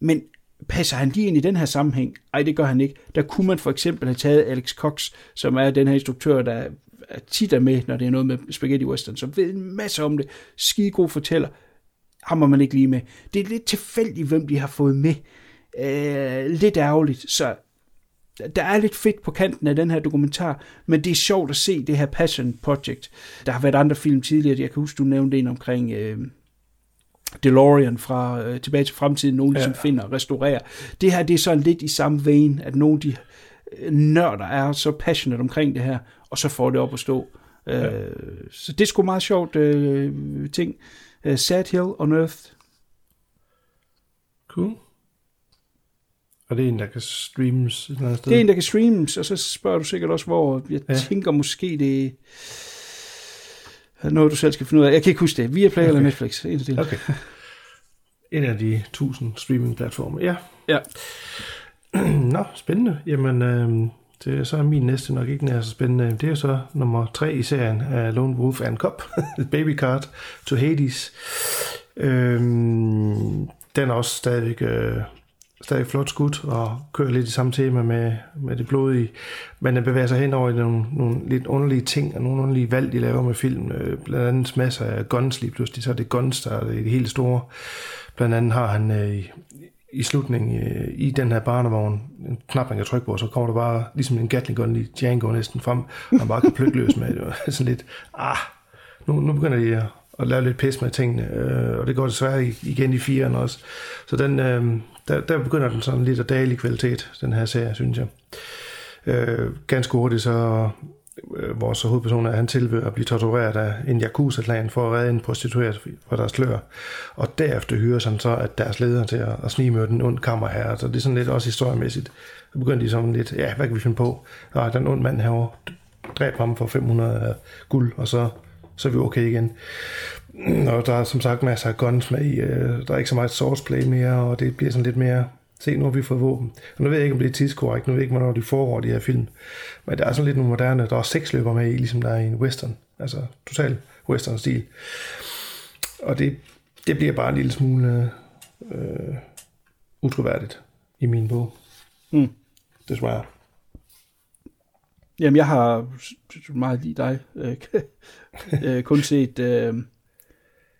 men passer han lige ind i den her sammenhæng? Ej, det gør han ikke. Der kunne man for eksempel have taget Alex Cox, som er den her instruktør, der er tit er med, når det er noget med spaghetti western, som ved en masse om det. Skide god fortæller. Hammer man ikke lige med. Det er lidt tilfældigt, hvem de har fået med. Øh, lidt ærgerligt, så der er lidt fedt på kanten af den her dokumentar, men det er sjovt at se det her Passion Project. Der har været andre film tidligere, jeg kan huske, du nævnte en omkring... Øh, DeLorean fra øh, Tilbage til Fremtiden, nogen ligesom ja. finder og restaurerer. Det her, det er sådan lidt i samme vein, at nogle af de øh, nørder er så passionate omkring det her, og så får det op at stå. Ja. Øh, så det er sgu meget sjovt øh, ting. Uh, Sad Hill on Earth. Cool. Og det er en, der kan streames et eller andet sted? Det er en, der kan streames, og så spørger du sikkert også, hvor jeg ja. tænker måske det noget, du selv skal finde ud af. Jeg kan ikke huske det. Via Play okay. eller Netflix. En af de. Okay. En af de tusind streaming-platforme. Ja. Ja. Nå, spændende. Jamen, øh, det er så min næste nok ikke nær så spændende. Det er så nummer tre i serien af Lone Wolf and Cop. Baby Card to Hades. Øh, den er også stadigvæk øh, stadig flot skudt og kører lidt i samme tema med, med det blodige. Men den bevæger sig hen over i nogle, nogle lidt underlige ting og nogle underlige valg, de laver med film. Øh, blandt andet masser af guns lige pludselig. Så er det guns, der er det helt store. Blandt andet har han øh, i, i slutningen øh, i den her barnevogn en knap, man kan trykke på, så kommer der bare ligesom en Gatling gun i Django næsten frem, og man bare kan plukke løs med. Det sådan lidt, ah, nu, nu begynder de at, og lave lidt pis med tingene, øh, og det går desværre igen i firen også. Så den, øh, der, der begynder den sådan lidt at dale i kvalitet, den her serie, synes jeg. Øh, ganske hurtigt så øh, vores hovedperson er, han tilbyder at blive tortureret af en Yakuza-klan for at redde en prostitueret fra deres slør. Og derefter hyrer han så at deres leder til at, at snige med den ond kammerherre. Så det er sådan lidt også historiemæssigt. Så begynder de sådan lidt, ja, hvad kan vi finde på? Ah, Nej, der er en ond mand herovre. Dræb ham for 500 guld, og så, så er vi okay igen. Og der er som sagt masser af guns med i. Øh, der er ikke så meget sourceplay mere, og det bliver sådan lidt mere Se, nu har vi fået våben. Og nu ved jeg ikke, om det er tidskorrekt. Nu ved jeg ikke, hvornår de foregår, de her film. Men der er sådan lidt nogle moderne. Der er seks løber med i, ligesom der er i en western. Altså total western-stil. Og det, det bliver bare en lille smule øh, utroværdigt i min bog. Mm. Desværre. Jamen, jeg har meget lige dig øh, øh, kun set øh,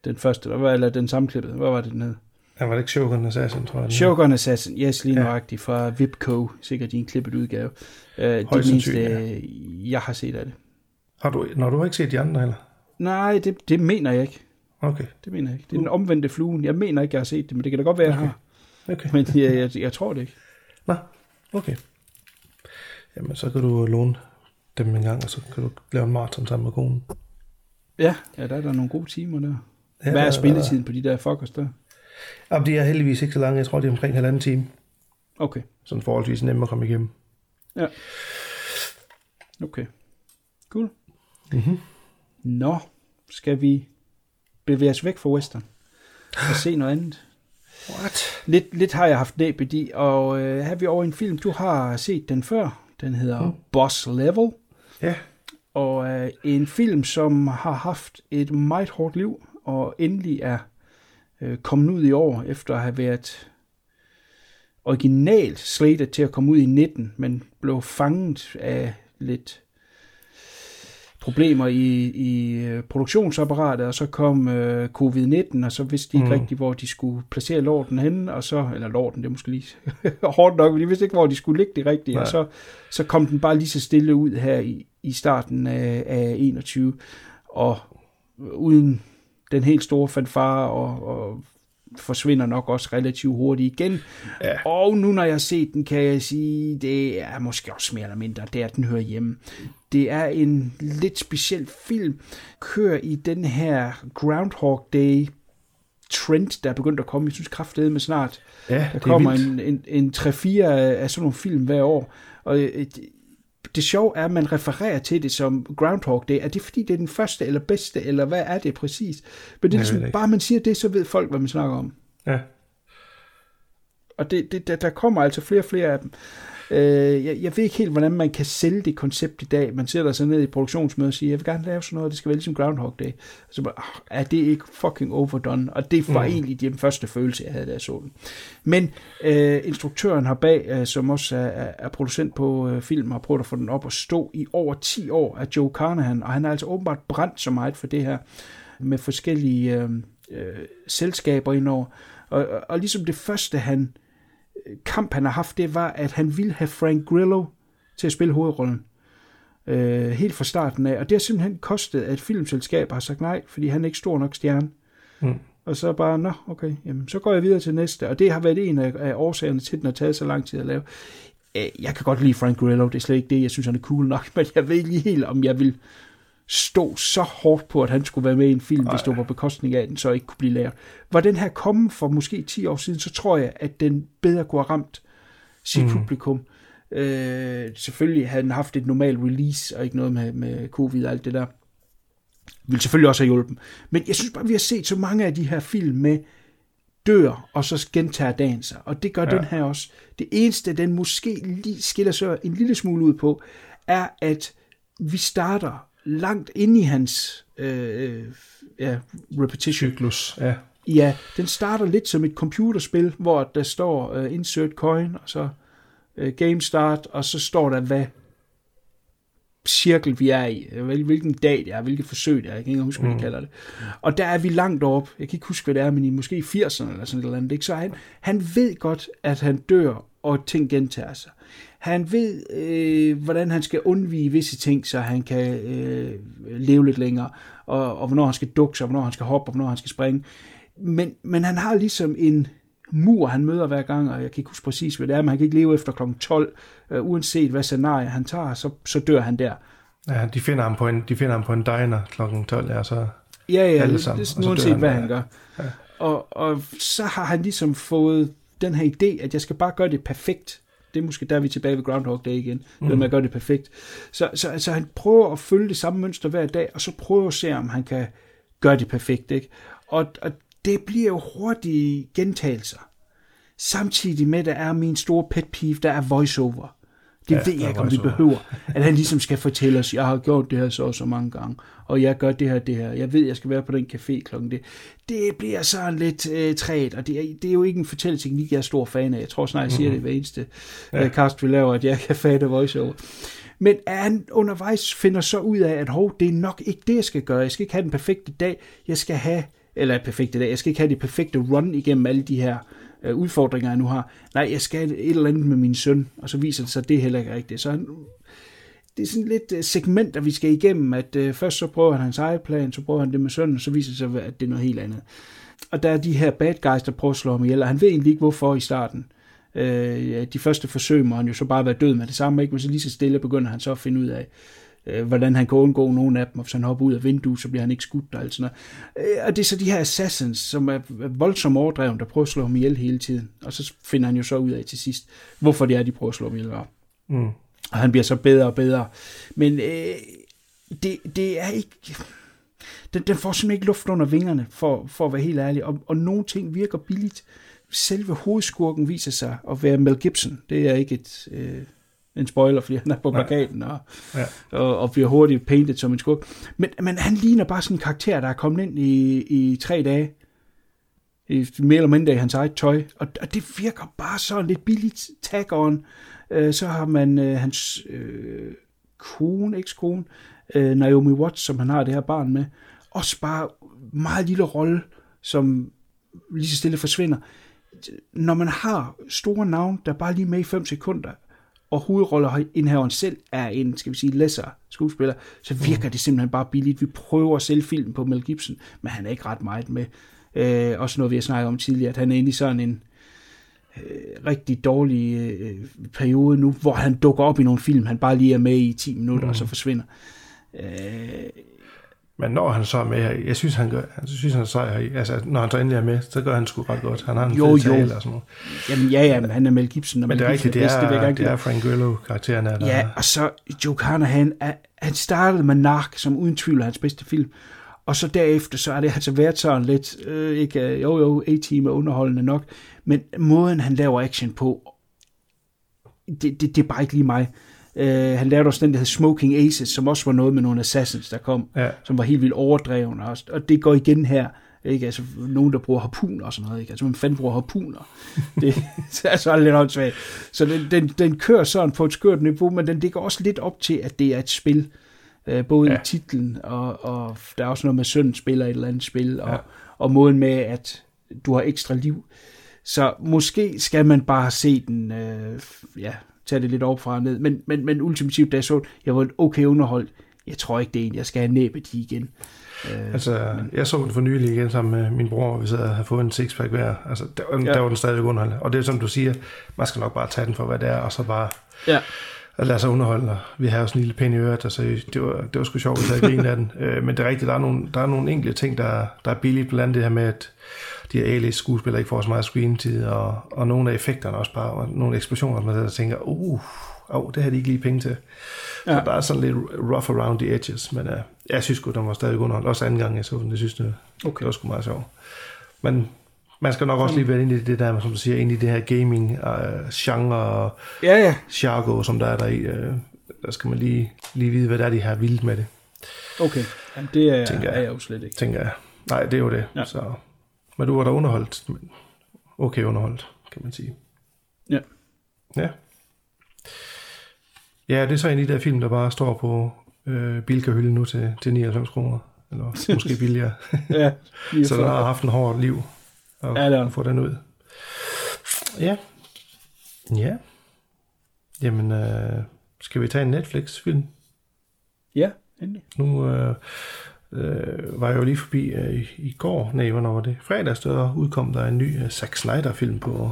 den første, eller den sammenklippede. Hvad var det, den hed? Ja, var det ikke Shogun Assassin, tror jeg? Shogun Assassin, yes, lige nøjagtigt, fra Vipco, sikkert din klippet udgave. Uh, det er det eneste, ja. jeg har set af det. Har du, når du har ikke set de andre, eller? Nej, det, det mener jeg ikke. Okay. Det mener jeg ikke. Det er den omvendte fluen. Jeg mener ikke, jeg har set det, men det kan da godt være, okay. jeg har. Okay. Men jeg, jeg, jeg tror det ikke. Nå, okay. Jamen, så kan du låne dem en gang, og så kan du lave en maraton sammen med konen. Ja, ja der er der nogle gode timer der. Ja, Hvad er spilletiden på de der fuckers der? Jamen, de er heldigvis ikke så lange. Jeg tror, det er omkring en halvanden time. Okay. Sådan forholdsvis nemt at komme igennem. Ja. Okay. Cool. Mm-hmm. Nå, skal vi bevæge os væk fra western og se noget andet? What? Lidt, lidt har jeg haft næbet i, og øh, her vi over en film, du har set den før. Den hedder mm. Boss Level. Ja. Og øh, en film, som har haft et meget hårdt liv, og endelig er øh, kommet ud i år, efter at have været originalt slated til at komme ud i 19, men blev fanget af lidt problemer i, i øh, produktionsapparatet, og så kom øh, covid-19, og så vidste de ikke mm. rigtigt, hvor de skulle placere lorten henne, og så, eller lorten, det er måske lige hårdt nok, men de vidste ikke, hvor de skulle ligge det rigtigt, Nej. og så, så kom den bare lige så stille ud her i, i starten af, af 21, og uden den helt store fanfare, og, og forsvinder nok også relativt hurtigt igen. Ja. Og nu når jeg har set den, kan jeg sige, det er måske også mere eller mindre der, den hører hjemme. Det er en lidt speciel film. Kører i den her Groundhog Day trend, der er begyndt at komme. Jeg synes kraftedeme med snart. Ja, der kommer en, en, en 3-4 af sådan nogle film hver år. Og det, sjove er, at man refererer til det som Groundhog Day. Er det fordi, det er den første eller bedste, eller hvad er det præcis? Men det er ligesom, bare man siger det, så ved folk, hvad man snakker om. Ja. Og det, det, der, der kommer altså flere og flere af dem. Øh, jeg, jeg ved ikke helt, hvordan man kan sælge det koncept i dag. Man sætter sig ned i produktionsmødet og siger, jeg vil gerne lave sådan noget, det skal være ligesom Groundhog Day. Og så bare, er det ikke fucking overdone? Og det var mm. egentlig den første følelse, jeg havde, da jeg så den. Men øh, instruktøren har bag, øh, som også er, er producent på øh, film, har prøvet at få den op og stå i over 10 år af Joe Carnahan, og han er altså åbenbart brændt så meget for det her, med forskellige øh, øh, selskaber indover. Og, og, og ligesom det første, han kamp, han har haft, det var, at han ville have Frank Grillo til at spille hovedrollen. Øh, helt fra starten af. Og det har simpelthen kostet, at filmselskabet har sagt nej, fordi han er ikke stor nok stjerne. Mm. Og så bare, nå, okay, jamen, så går jeg videre til næste. Og det har været en af, af årsagerne til, at den har taget så lang tid at lave. Øh, jeg kan godt lide Frank Grillo, det er slet ikke det, jeg synes, han er cool nok, men jeg ved ikke helt, om jeg vil stå så hårdt på, at han skulle være med i en film, Ej. hvis det var på bekostning af, at den så ikke kunne blive lavet. Var den her kommet for måske 10 år siden, så tror jeg, at den bedre kunne have ramt sit mm. publikum. Øh, selvfølgelig havde den haft et normalt release, og ikke noget med, med covid og alt det der. Vil selvfølgelig også have hjulpet. Men jeg synes bare, vi har set så mange af de her film med dør, og så gentager dagen sig. Og det gør ja. den her også. Det eneste, den måske lige skiller sig en lille smule ud på, er, at vi starter langt ind i hans øh, ja, repetition. Cyklus, ja. Ja, den starter lidt som et computerspil, hvor der står uh, insert coin, og så uh, game start, og så står der, hvad cirkel vi er i, hvilken dag det er, hvilket forsøg det er, jeg kan ikke huske, hvad de mm. kalder det. Og der er vi langt op, jeg kan ikke huske, hvad det er, men i måske 80'erne eller sådan noget andet, ikke? så han, han ved godt, at han dør og ting gentager sig. Han ved, øh, hvordan han skal undvige visse ting, så han kan øh, leve lidt længere, og, og hvornår han skal dukke sig, og hvornår han skal hoppe, og hvornår han skal springe. Men, men han har ligesom en mur, han møder hver gang, og jeg kan ikke huske præcis, hvad det er, men han kan ikke leve efter kl. 12, øh, uanset hvad scenarie han tager, så, så dør han der. Ja, de finder ham på en, de finder ham på en diner kl. 12, ja, så Ja, ja, alle det, sammen, det, og så dør uanset han, hvad han gør. Ja. Og, og så har han ligesom fået den her idé, at jeg skal bare gøre det perfekt. Det er måske der, vi er tilbage ved Groundhog Day igen. Mm. Med at gøre det perfekt. Så, så altså, han prøver at følge det samme mønster hver dag, og så prøver at se, om han kan gøre det perfekt. Ikke? Og, og det bliver jo hurtige gentagelser. Samtidig med, der er min store pet peeve, der er voiceover. Det Ja, ved jeg ikke, om vi behøver. At han ligesom skal fortælle os, jeg har gjort det her så og så mange gange, og jeg gør det her, det her. Jeg ved, jeg skal være på den café klokken det. Det bliver sådan lidt øh, træt, og det er, det er jo ikke en fortælleteknik, jeg er stor fan af. Jeg tror snart, jeg siger Mhm. det hver eneste ja. øh, cast, vi laver, at jeg kan fatte voiceover. Men at han undervejs finder så ud af, at hov, det er nok ikke det, jeg skal gøre. Jeg skal ikke have den perfekte dag. Jeg skal have, eller perfekte dag, jeg skal ikke have det perfekte run igennem alle de her øh, Øh, udfordringer, jeg nu har. Nej, jeg skal et eller andet med min søn, og så viser det sig, at det heller ikke rigtigt. Så han, det er sådan lidt øh, segmenter, vi skal igennem, at øh, først så prøver han hans egen plan, så prøver han det med sønnen, og så viser det sig, at det er noget helt andet. Og der er de her bad guys, der prøver at slå ham ihjel, og han ved egentlig ikke, hvorfor i starten. Øh, de første forsøg må han jo så bare være død med det samme, ikke? men så lige så stille begynder han så at finde ud af, øh, hvordan han kan undgå nogle af dem, og hvis han hopper ud af vinduet, så bliver han ikke skudt og alt sådan noget. Øh, og det er så de her assassins, som er voldsomt overdreven, der prøver at slå ham ihjel hele tiden. Og så finder han jo så ud af til sidst, hvorfor det er, de prøver at slå ham ihjel. Mm. Og han bliver så bedre og bedre. Men øh, det, det er ikke... Den, den får simpelthen ikke luft under vingerne, for, for at være helt ærlig. Og, og nogle ting virker billigt. Selve hovedskurken viser sig at være Mel Gibson. Det er ikke et, øh, en spoiler, fordi han er på plakaten og, Ja. og, og bliver hurtigt painted som en skurk. Men, men han ligner bare sådan en karakter, der er kommet ind i, i tre dage. I, mere eller mindre i hans eget tøj. Og, og det virker bare sådan lidt billigt tag on. Øh, så har man øh, hans øh, kone, ekskone, øh, Naomi Watts, som han har det her barn med. Også bare meget lille rolle, som lige så stille forsvinder. Når man har store navn, der bare lige med i 5 sekunder, og hovedrollerindhaveren selv er en, skal vi sige, lesser skuespiller, så virker det simpelthen bare billigt. Vi prøver at sælge filmen på Mel Gibson, men han er ikke ret meget med. Øh, også noget, vi har snakket om tidligere, at han er inde i sådan en øh, rigtig dårlig øh, periode nu, hvor han dukker op i nogle film, han bare lige er med i 10 minutter, mm. og så forsvinder. Øh, Men når han så er med her, jeg synes, han gør, jeg synes, han så er, altså, når han så endelig er med, så gør han sgu ret godt. Han har en Jo, fed jo. tale og sådan noget. jamen, ja, ja, men han er Mel Gibson. Og Men Mel det er rigtigt, det vil jeg er, det er. Frank Grillo-karakteren her, der Ja, og så Joe Carnahan, er, han startede med Nark, som uden tvivl er hans bedste film. Og så derefter, så er det altså været sådan lidt, øh, ikke, øh, jo jo, A-team er underholdende nok, men måden han laver action på, det, det, det er bare ikke lige mig. Øh, han lavede også den, der hed Smoking Aces, som også var noget med nogle assassins, der kom, Ja. som var helt vildt overdreven, og, og det går igen her. Ikke? Altså, nogen, der bruger harpuner og sådan noget. Ikke? Altså, man fanden bruger harpuner. Det, det er så lidt åndssvagt. Så den, den, den kører sådan på et skørt niveau, men den ligger også lidt op til, at det er et spil. Øh, både ja. I titlen, og, og der er også noget med, at sønnen spiller et eller andet spil, og. Ja. og måden med, at du har ekstra liv. Så måske skal man bare se den, øh, ja, tage det lidt op fra og ned. Men, men, men ultimativt, da jeg så jeg var okay underholdt. Jeg tror ikke, det er en, jeg skal have næbet i igen. Øh, Altså, jeg så den for nylig igen sammen med min bror, og vi sad og havde fået en sixpack hver. Altså, der, ja. Der var den stadigvæk underholdende. Og det er som du siger, man skal nok bare tage den for, hvad det er, og så bare ja. At lade sig underholde. Og Vi har sådan en lille pæn i øret, altså, det var, det var sgu sjovt, at jeg grine af den. Øh, men det er rigtigt, der er nogle, der er nogle enkelte ting, der, der er billigt, blandt andet det her med, at de her A-list skuespillere ikke får så meget screentid, og, og nogle af effekterne også bare, og nogle eksplosioner, man og tænker, uh, oh, det har de ikke lige penge til. Ja. Så der er sådan lidt rough around the edges, men uh, jeg synes sgu, den var stadig underholdt. Også anden gang, jeg så den, det synes jeg, Okay. det var sgu meget sjovt. Men man skal nok også lige være inde i det der, som du siger, ind i det her gaming uh, genre og Ja, ja. jargo, som der er der i. Uh, der skal man lige, lige vide, hvad der er, de har vildt med det, Okay. Jamen, det er, Tænker jeg. er jeg jo slet ikke. tænker jeg. Nej, det er jo det. Ja. Så. Men du var da underholdt. Okay underholdt, kan man sige. Ja. Ja. Ja, det er så en af de der film, der bare står på øh, Bilka-hylden nu til, til 99 kroner. Eller måske billigere. Ja, så den har haft en hård liv at Ja, den. få den ud. Ja. Ja. Jamen, øh, skal vi tage en Netflix-film? Ja, endelig. Nu øh, øh, var jeg jo lige forbi øh, i, i går, nej, hvornår var det? Fredags, der udkom der en ny øh, Zack Snyder-film på,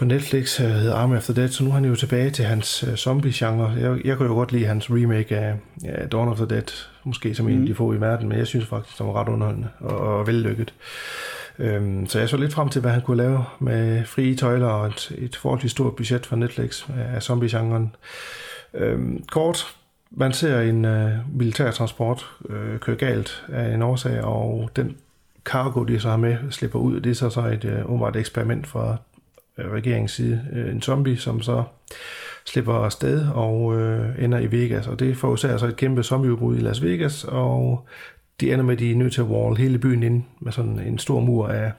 på Netflix, øh, hedder Army After Dead, så nu er han jo tilbage til hans øh, zombie-genre. Jeg, jeg kunne jo godt lide hans remake af ja, Dawn of the Dead, måske som mm. en af de få i verden, men jeg synes faktisk, det var ret underholdende og, og vellykket. Øhm, så jeg så lidt frem til, hvad han kunne lave med frie tøjler og et, et forholdsvis stort budget for Netflix af zombie-genren. Øhm, kort, man ser en øh, militærtransport øh, køre galt af en årsag, og den cargo, de så har med, slipper ud. Det er så, så et øh, umiddelbart eksperiment fra Øh, regeringens side. Øh, en zombie, som så slipper afsted og øh, ender i Vegas, og det forårsager så et kæmpe zombieudbrud i Las Vegas, og de ender med, at de er nødt til at wall hele byen ind med sådan en stor mur af,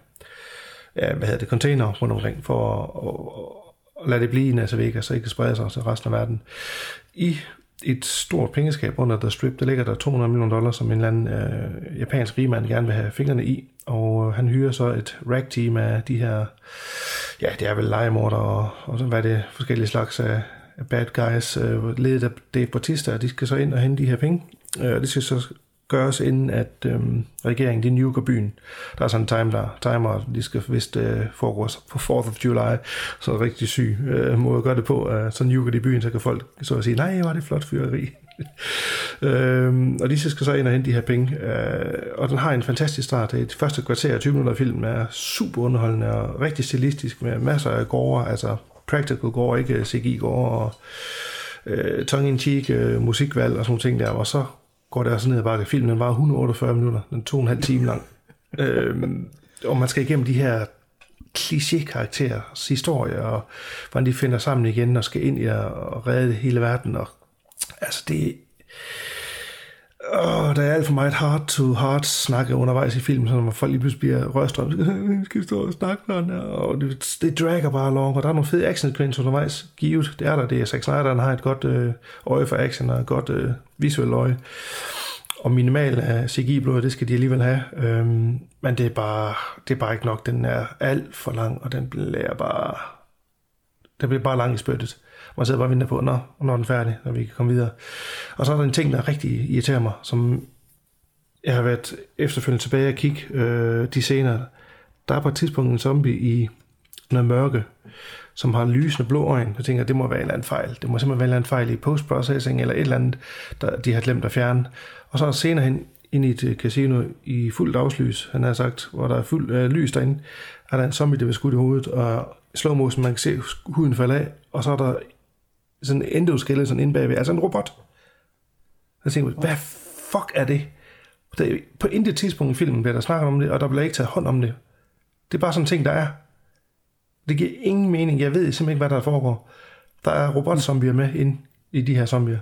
af hvad hedder det, container rundt omkring, for at, at, at lade det blive i Las Vegas, så ikke kan sprede sig til resten af verden. I et stort pengeskab under The Strip, der ligger der 200 millioner dollars, som en eller anden øh, japansk rigmand gerne vil have fingrene i, og øh, han hyrer så et rag-team af de her, ja, det er vel legemorder og, og så hvad er det, forskellige slags af, af bad guys, øh, ledet af Dave Bautista, de skal så ind og hente de her penge, øh, og det skal så gøres, inden at øh, regeringen de nuker byen. Der er sådan en time der, timer, de skal vist øh, foregå på 4th of July, så er rigtig syg øh, måde at gøre det på. Øh, så nuker de byen, så kan folk så at sige, nej, var det flot fyreri. øhm, og de skal så ind og hente de her penge. Øh, og den har en fantastisk start. Det første kvarter af 20 minutter af filmen er super underholdende og rigtig stilistisk med masser af gårde, altså practical gårde, ikke CGI gårde og øh, tongue-in-cheek øh, musikvalg og sådan nogle ting der. Og så går det altså ned ad bakke. Filmen var 148 minutter, den to og en halv time lang. øhm, og man skal igennem de her kliché-karakterers historie, og hvordan de finder sammen igen og skal ind i at redde hele verden. Og, altså det, Åh, der er alt for meget heart to heart snakke undervejs i filmen, så når folk lige pludselig bliver rørstrøm, skal stå og snakke sådan og det, det dragger bare along, og der er nogle fede action undervejs, givet, det er der, det er Zack Snyder, han har et godt øh, øje for action, og et godt øh, visuelt øje, og minimal af CGI-blod, det skal de alligevel have, øhm, men det er, bare, det er bare ikke nok, den er alt for lang, og den bliver bare, den bliver bare lang i spyttet. Man sidder bare og venter på, når, når den er færdig, når vi kan komme videre. Og så er der en ting, der rigtig irriterer mig, som jeg har været efterfølgende tilbage og kigge øh, de senere. Der er på et tidspunkt en zombie i noget mørke, som har lysende blå øjne. Jeg tænker, det må være en eller anden fejl. Det må simpelthen være en eller anden fejl i post-processing, eller et eller andet, der de har glemt at fjerne. Og så er der senere hen ind i et øh, casino i fuldt dagslys, han har sagt, hvor der er fuld øh, lys derinde, er der en zombie, der vil skudt i hovedet, og slow motion, man kan se huden falde af, og så er der sådan en endoskeleton inde bagved, altså en robot. Jeg tænker, hvad fuck er det? Der, på intet tidspunkt i filmen bliver der snakket om det, og der bliver ikke taget hånd om det. Det er bare sådan en ting, der er. Det giver ingen mening. Jeg ved simpelthen ikke, hvad der foregår. Der er robotzombier med ind i de her zombier.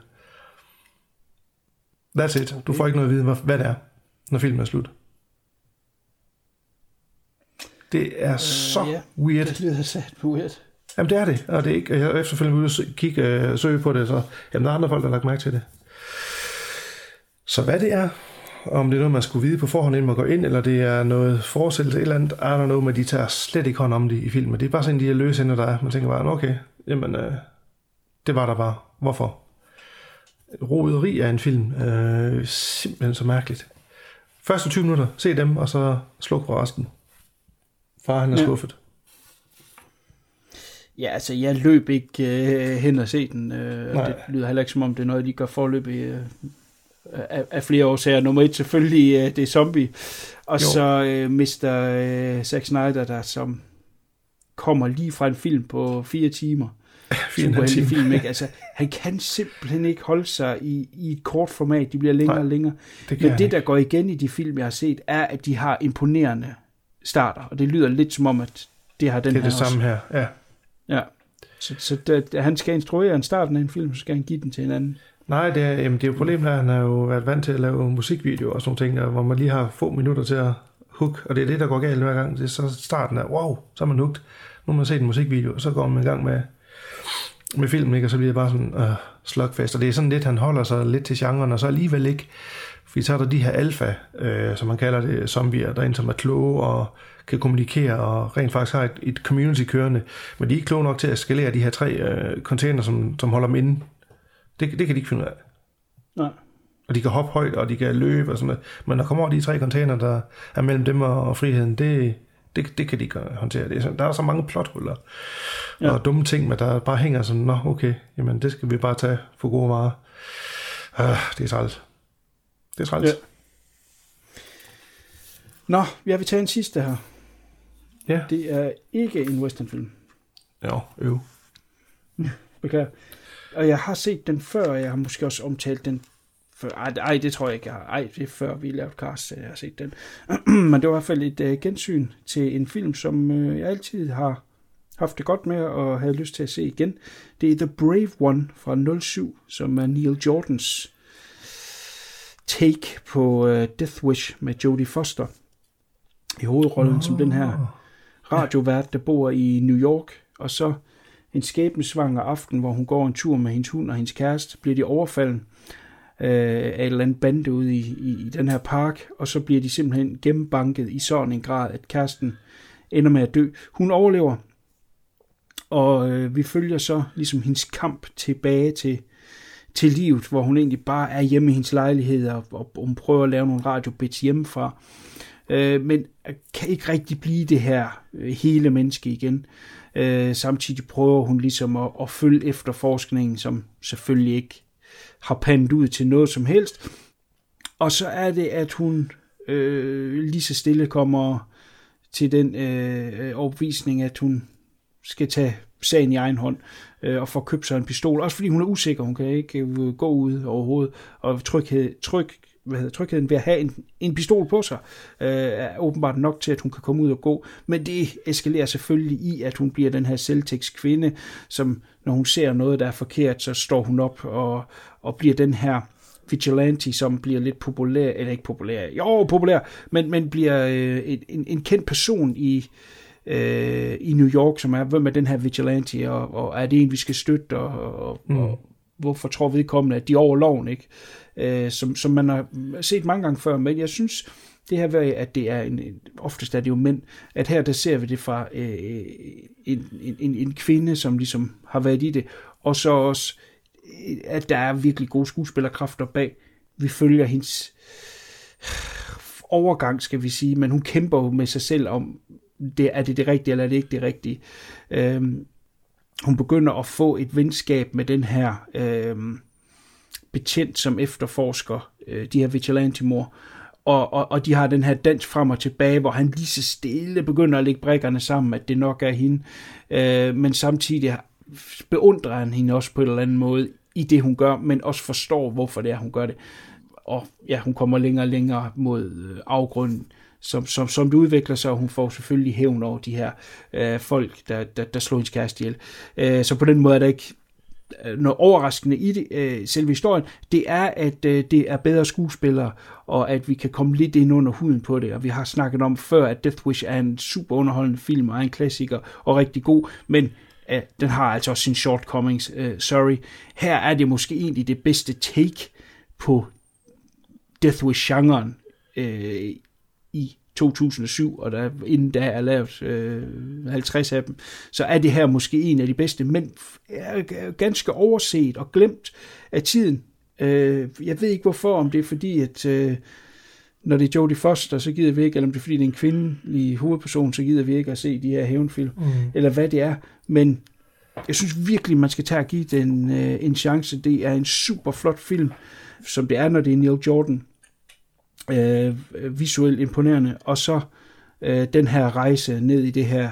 That's it. Du får ikke noget at vide, hvad det er, når filmen er slut. Det er så uh, yeah. weird. Det lyder sat weird. Jamen det er det, og det er ikke, jeg er efterfølgende ude og kigge og uh, søge på det, så jamen, der er andre folk, der har lagt mærke til det. Så hvad det er, om det er noget, man skulle vide på forhånd, inden man går ind, eller det er noget et eller andet, I don't know, men de tager slet ikke hånd om det i filmen. Det er bare sådan de her løse ender, der er. Man tænker bare, okay, jamen, uh, det var der bare. Hvorfor? Roderi af en film. Uh, simpelthen så mærkeligt. Første 20 minutter, se dem, og så sluk for resten. Far, han er ja. skuffet. Ja, altså jeg løb ikke øh, hen og se den. Øh, det lyder heller ikke som om, det er noget, de gør forløb i, øh, af, af flere årsager. Nummer et selvfølgelig, øh, det er zombie. Og jo. så øh, Mr. Øh, Zack Snyder, der som kommer lige fra en film på fire timer. Fire time. film, ikke? Altså, han kan simpelthen ikke holde sig i, i et kort format. De bliver længere Nej, og længere. Det Men det, der går igen i de film, jeg har set, er, at de har imponerende starter. Og det lyder lidt som om, at det har den det er her det samme her, ja. Ja. Så, så da, han skal instruere en starten af en film, så skal han give den til en anden. Nej, det er, jamen, det er jo problemet, at han har jo været vant til at lave musikvideoer og sådan ting, hvor man lige har få minutter til at hook, og det er det, der går galt hver gang. Det er så starten af, wow, så er man hooked. Nu har man set en musikvideo, og så går man i gang med, med filmen, ikke? og så bliver det bare sådan uh, slugfest. Og det er sådan lidt, han holder sig lidt til genren, og så alligevel ikke Fordi så er der de her alfa, øh, som man kalder det, zombier, der er en, som er kloge og kan kommunikere og rent faktisk har et, et community kørende. Men de er ikke kloge nok til at skalere de her tre øh, container, som, som holder dem inde. Det, det kan de ikke finde ud af. Nej. Og de kan hoppe højt, og de kan løbe og sådan noget. Men der kommer over de tre container, der er mellem dem og, og friheden, det, det, det kan de ikke håndtere. Det er sådan, der er så mange plothuller ja. og dumme ting, men der bare hænger sådan, nå okay, jamen det skal vi bare tage for gode varer. Uh, det er træls. Det er træls. Ja. Nå, jeg vil tage en sidste her. Ja. Det er ikke en westernfilm. Ja, øv. Beklager. Og jeg har set den før, og jeg har måske også omtalt den før. Ej, ej, det tror jeg ikke, jeg har. Ej, det er før vi lavede cast, så jeg har set den. Men det var i hvert fald et uh, gensyn til en film, som uh, jeg altid har haft det godt med og havde lyst til at se igen. Det er The Brave One fra 07, som er Neil Jordans take på uh, Death Wish med Jodie Foster i hovedrollen oh. som den her radiovært, der bor i New York, og så en skæbnesvanger aften, hvor hun går en tur med hendes hund og hendes kæreste, bliver de overfaldet øh, af et eller andet bande ude i, i, i den her park, og så bliver de simpelthen gennembanket i sådan en grad, at kæresten ender med at dø. Hun overlever, og øh, vi følger så ligesom hendes kamp tilbage til, til livet, hvor hun egentlig bare er hjemme i hendes lejlighed, og, og hun prøver at lave nogle radiobits hjemmefra, øh, men kan ikke rigtig blive det her øh, hele menneske igen. Øh, samtidig prøver hun ligesom at, at følge efter forskningen, som selvfølgelig ikke har pandet ud til noget som helst. Og så er det, at hun øh, lige så stille kommer til den øh, overbevisning, at hun skal tage sagen i egen hånd øh, og få købt sig en pistol. Også fordi hun er usikker, hun kan ikke øh, gå ud overhovedet, og tryghed, tryg, hvad hedder, trygheden ved at have en, en pistol på sig, øh, er åbenbart nok til, at hun kan komme ud og gå. Men det eskalerer selvfølgelig i, at hun bliver den her selvtægts kvinde, som når hun ser noget, der er forkert, så står hun op og, og bliver den her vigilante, som bliver lidt populær, eller ikke populær, jo populær, men, men bliver øh, en, en kendt person i, øh, i New York, som er, hvem er den her vigilante, og, og er det en, vi skal støtte, og, og, mm. og hvorfor tror vedkommende, at de er over loven, ikke? Øh, som, som man har set mange gange før, men jeg synes, det her ved, at det er en, oftest er det jo mænd, at her der ser vi det fra øh, en, en, en kvinde, som ligesom har været i det, og så også, øh, at der er virkelig gode skuespillerkræfter bag. Vi følger hendes overgang, skal vi sige, men hun kæmper jo med sig selv om, det, er det det rigtige, eller er det ikke det rigtige. Øhm, hun begynder at få et venskab med den her øhm, betjent, som efterforsker øh, de her vigilante-mor, og, og, og de har den her dans frem og tilbage, hvor han lige så stille begynder at lægge brækkerne sammen, at det nok er hende, øh, men samtidig beundrer han hende også på en eller anden måde i det, hun gør, men også forstår, hvorfor det er, hun gør det. Og ja, hun kommer længere og længere mod øh, afgrunden som, som, som det udvikler sig, og hun får selvfølgelig hævn over de her øh, folk, der, der, der slår hendes kæreste ihjel. Øh, så på den måde er der ikke Øh, noget overraskende i det, øh, selve historien, det er, at øh, det er bedre skuespillere, og at vi kan komme lidt ind under huden på det, og vi har snakket om før, at Death Wish er en super underholdende film, og er en klassiker, og rigtig god, men øh, den har altså også sin shortcomings, øh, sorry. Her er det måske egentlig det bedste take på Death Wish-genren øh, i 2007, og der inden da er lavet øh, 50 af dem, så er det her måske en af de bedste, men er ganske overset og glemt af tiden. Øh, jeg ved ikke hvorfor, om det er fordi, at øh, når det er Jodie Foster, så gider vi ikke, eller om det er fordi, det er en kvindelig hovedperson, så gider vi ikke at se de her hævnfilm, mm. eller hvad det er, men jeg synes virkelig, man skal tage og give den øh, en chance. Det er en super flot film, som det er, når det er Neil Jordan øh, visuelt imponerende, og så øh, den her rejse ned i det her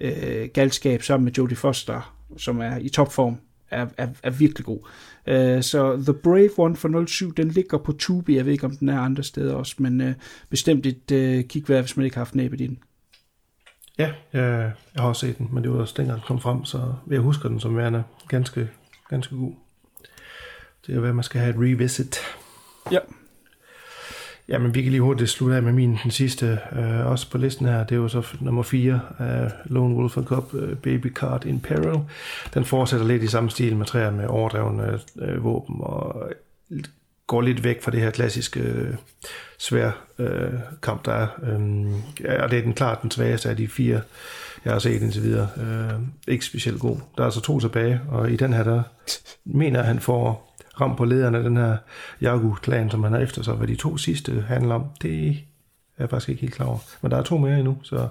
øh, galskab sammen med Jodie Foster, som er i topform, er, er, er virkelig god. Øh, så The Brave One fra 07, den ligger på Tubi, jeg ved ikke om den er andre steder også, men øh, bestemt et øh, kig værd, hvis man ikke har haft næbet i den. Ja, jeg, jeg har også set den, men det var også dengang den kom frem, så jeg husker den som værende ganske, ganske god. Det er være, man skal have et revisit. Ja. Jamen, vi kan lige hurtigt slutte af med min, den sidste, øh, også på listen her. Det er jo så nummer 4 af øh, Lone Wolf and Cup, øh, Baby Card in Peril. Den fortsætter lidt i samme stil med træer med overdrevne øh, våben og går lidt væk fra det her klassiske øh, svær øh, kamp, der er. Øhm, ja, og det er den klart den svageste af de fire, jeg har set indtil videre. Øh, ikke specielt god. Der er altså to tilbage, og i den her, der mener han får ramt på lederen af den her Yagu-klan, som han har efter sig. Hvad de to sidste handler om, det er jeg faktisk ikke helt klar over. Men der er to mere endnu, så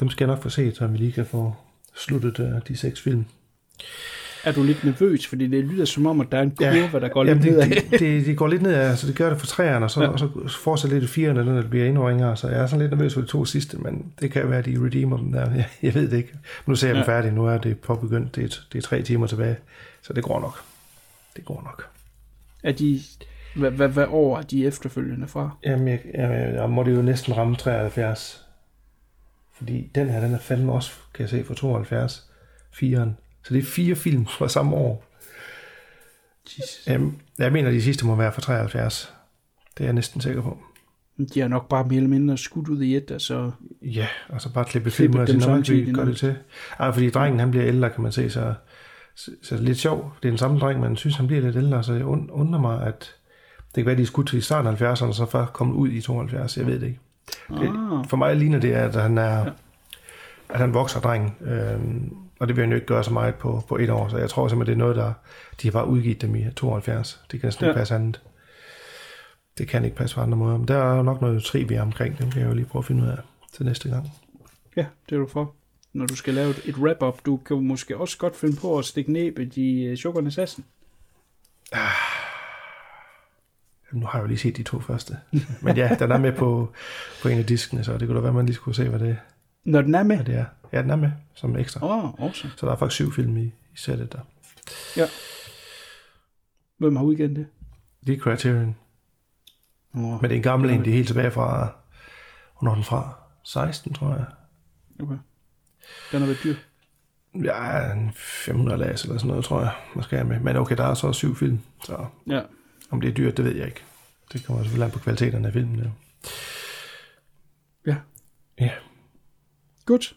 dem skal jeg nok få set, så vi lige kan få sluttet uh, de seks film. Er du lidt nervøs, fordi det lyder som om, at der er en kurve, ja, der går lidt det, nedad? det, det, det, går lidt nedad, altså det gør det for træerne, og så, ja. og så fortsætter lidt i firerne, når det bliver endnu ringere, så jeg er sådan lidt nervøs for de to sidste, men det kan være, at de redeemer dem der. Jeg, jeg ved det ikke. Nu ser jeg ja. dem færdige, nu er det påbegyndt, det er, det er tre timer tilbage, så det går nok. Det går nok. Er de, hvad, hvad, hvad år er de efterfølgende fra? Jamen, jeg, jeg, jeg må det jo næsten ramme 73. Fordi den her, den er fandme også, kan jeg se, fra 72. Firen. Så det er fire film fra samme år. Jesus. Jamen, jeg mener, de sidste må være fra 73. Det er jeg næsten sikker på. De har nok bare mere eller mindre skudt ud i et, altså... Ja, og så bare klippe filmen og sige, vi gør det til. Ej, fordi drengen, han bliver ældre, kan man se, så, så, så lidt sjov. Det er den samme dreng, men synes, han bliver lidt ældre, så jeg undrer mig, at det kan være, de er skudt til i starten af 70'erne, og så først kommet ud i 72. Jeg ved det ikke. Det, ah. For mig ligner det, at han er... At han vokser dreng. Øhm, og det vil han jo ikke gøre så meget på, på et år. Så jeg tror simpelthen, det er noget, der... De har bare udgivet dem i 72. Det kan næsten ja. ikke passe andet. Det kan ikke passe på andre måder. Men der er nok noget trivia omkring. Dem kan jeg jo lige prøve at finde ud af til næste gang. Ja, det er du for. Når du skal lave et wrap-up, du kan måske også godt finde på at stikke næbet i Sugar Assassin. Ah nu har jeg jo lige set de to første. Men ja, den er med på, på en af diskene, så det kunne da være, man lige skulle se, hvad det, Når den er med? hvad det er. Ja, den er med som ekstra. Åh, oh, awesome. Så der er faktisk syv film i, i sættet der. Ja. Hvem har udgivet det? Det er Criterion. Oh, Men det er en gammel en, det er helt tilbage fra, hvornår er den fra? 16, tror jeg. Okay. Den har været dyr. Ja, en 500 las eller sådan noget, tror jeg, måske er med. Men okay, der er så syv film, så ja. Om det er dyrt, det ved jeg ikke. Det kommer selvfølgelig an på kvaliteten af filmen. Ja. Ja. Ja. Godt.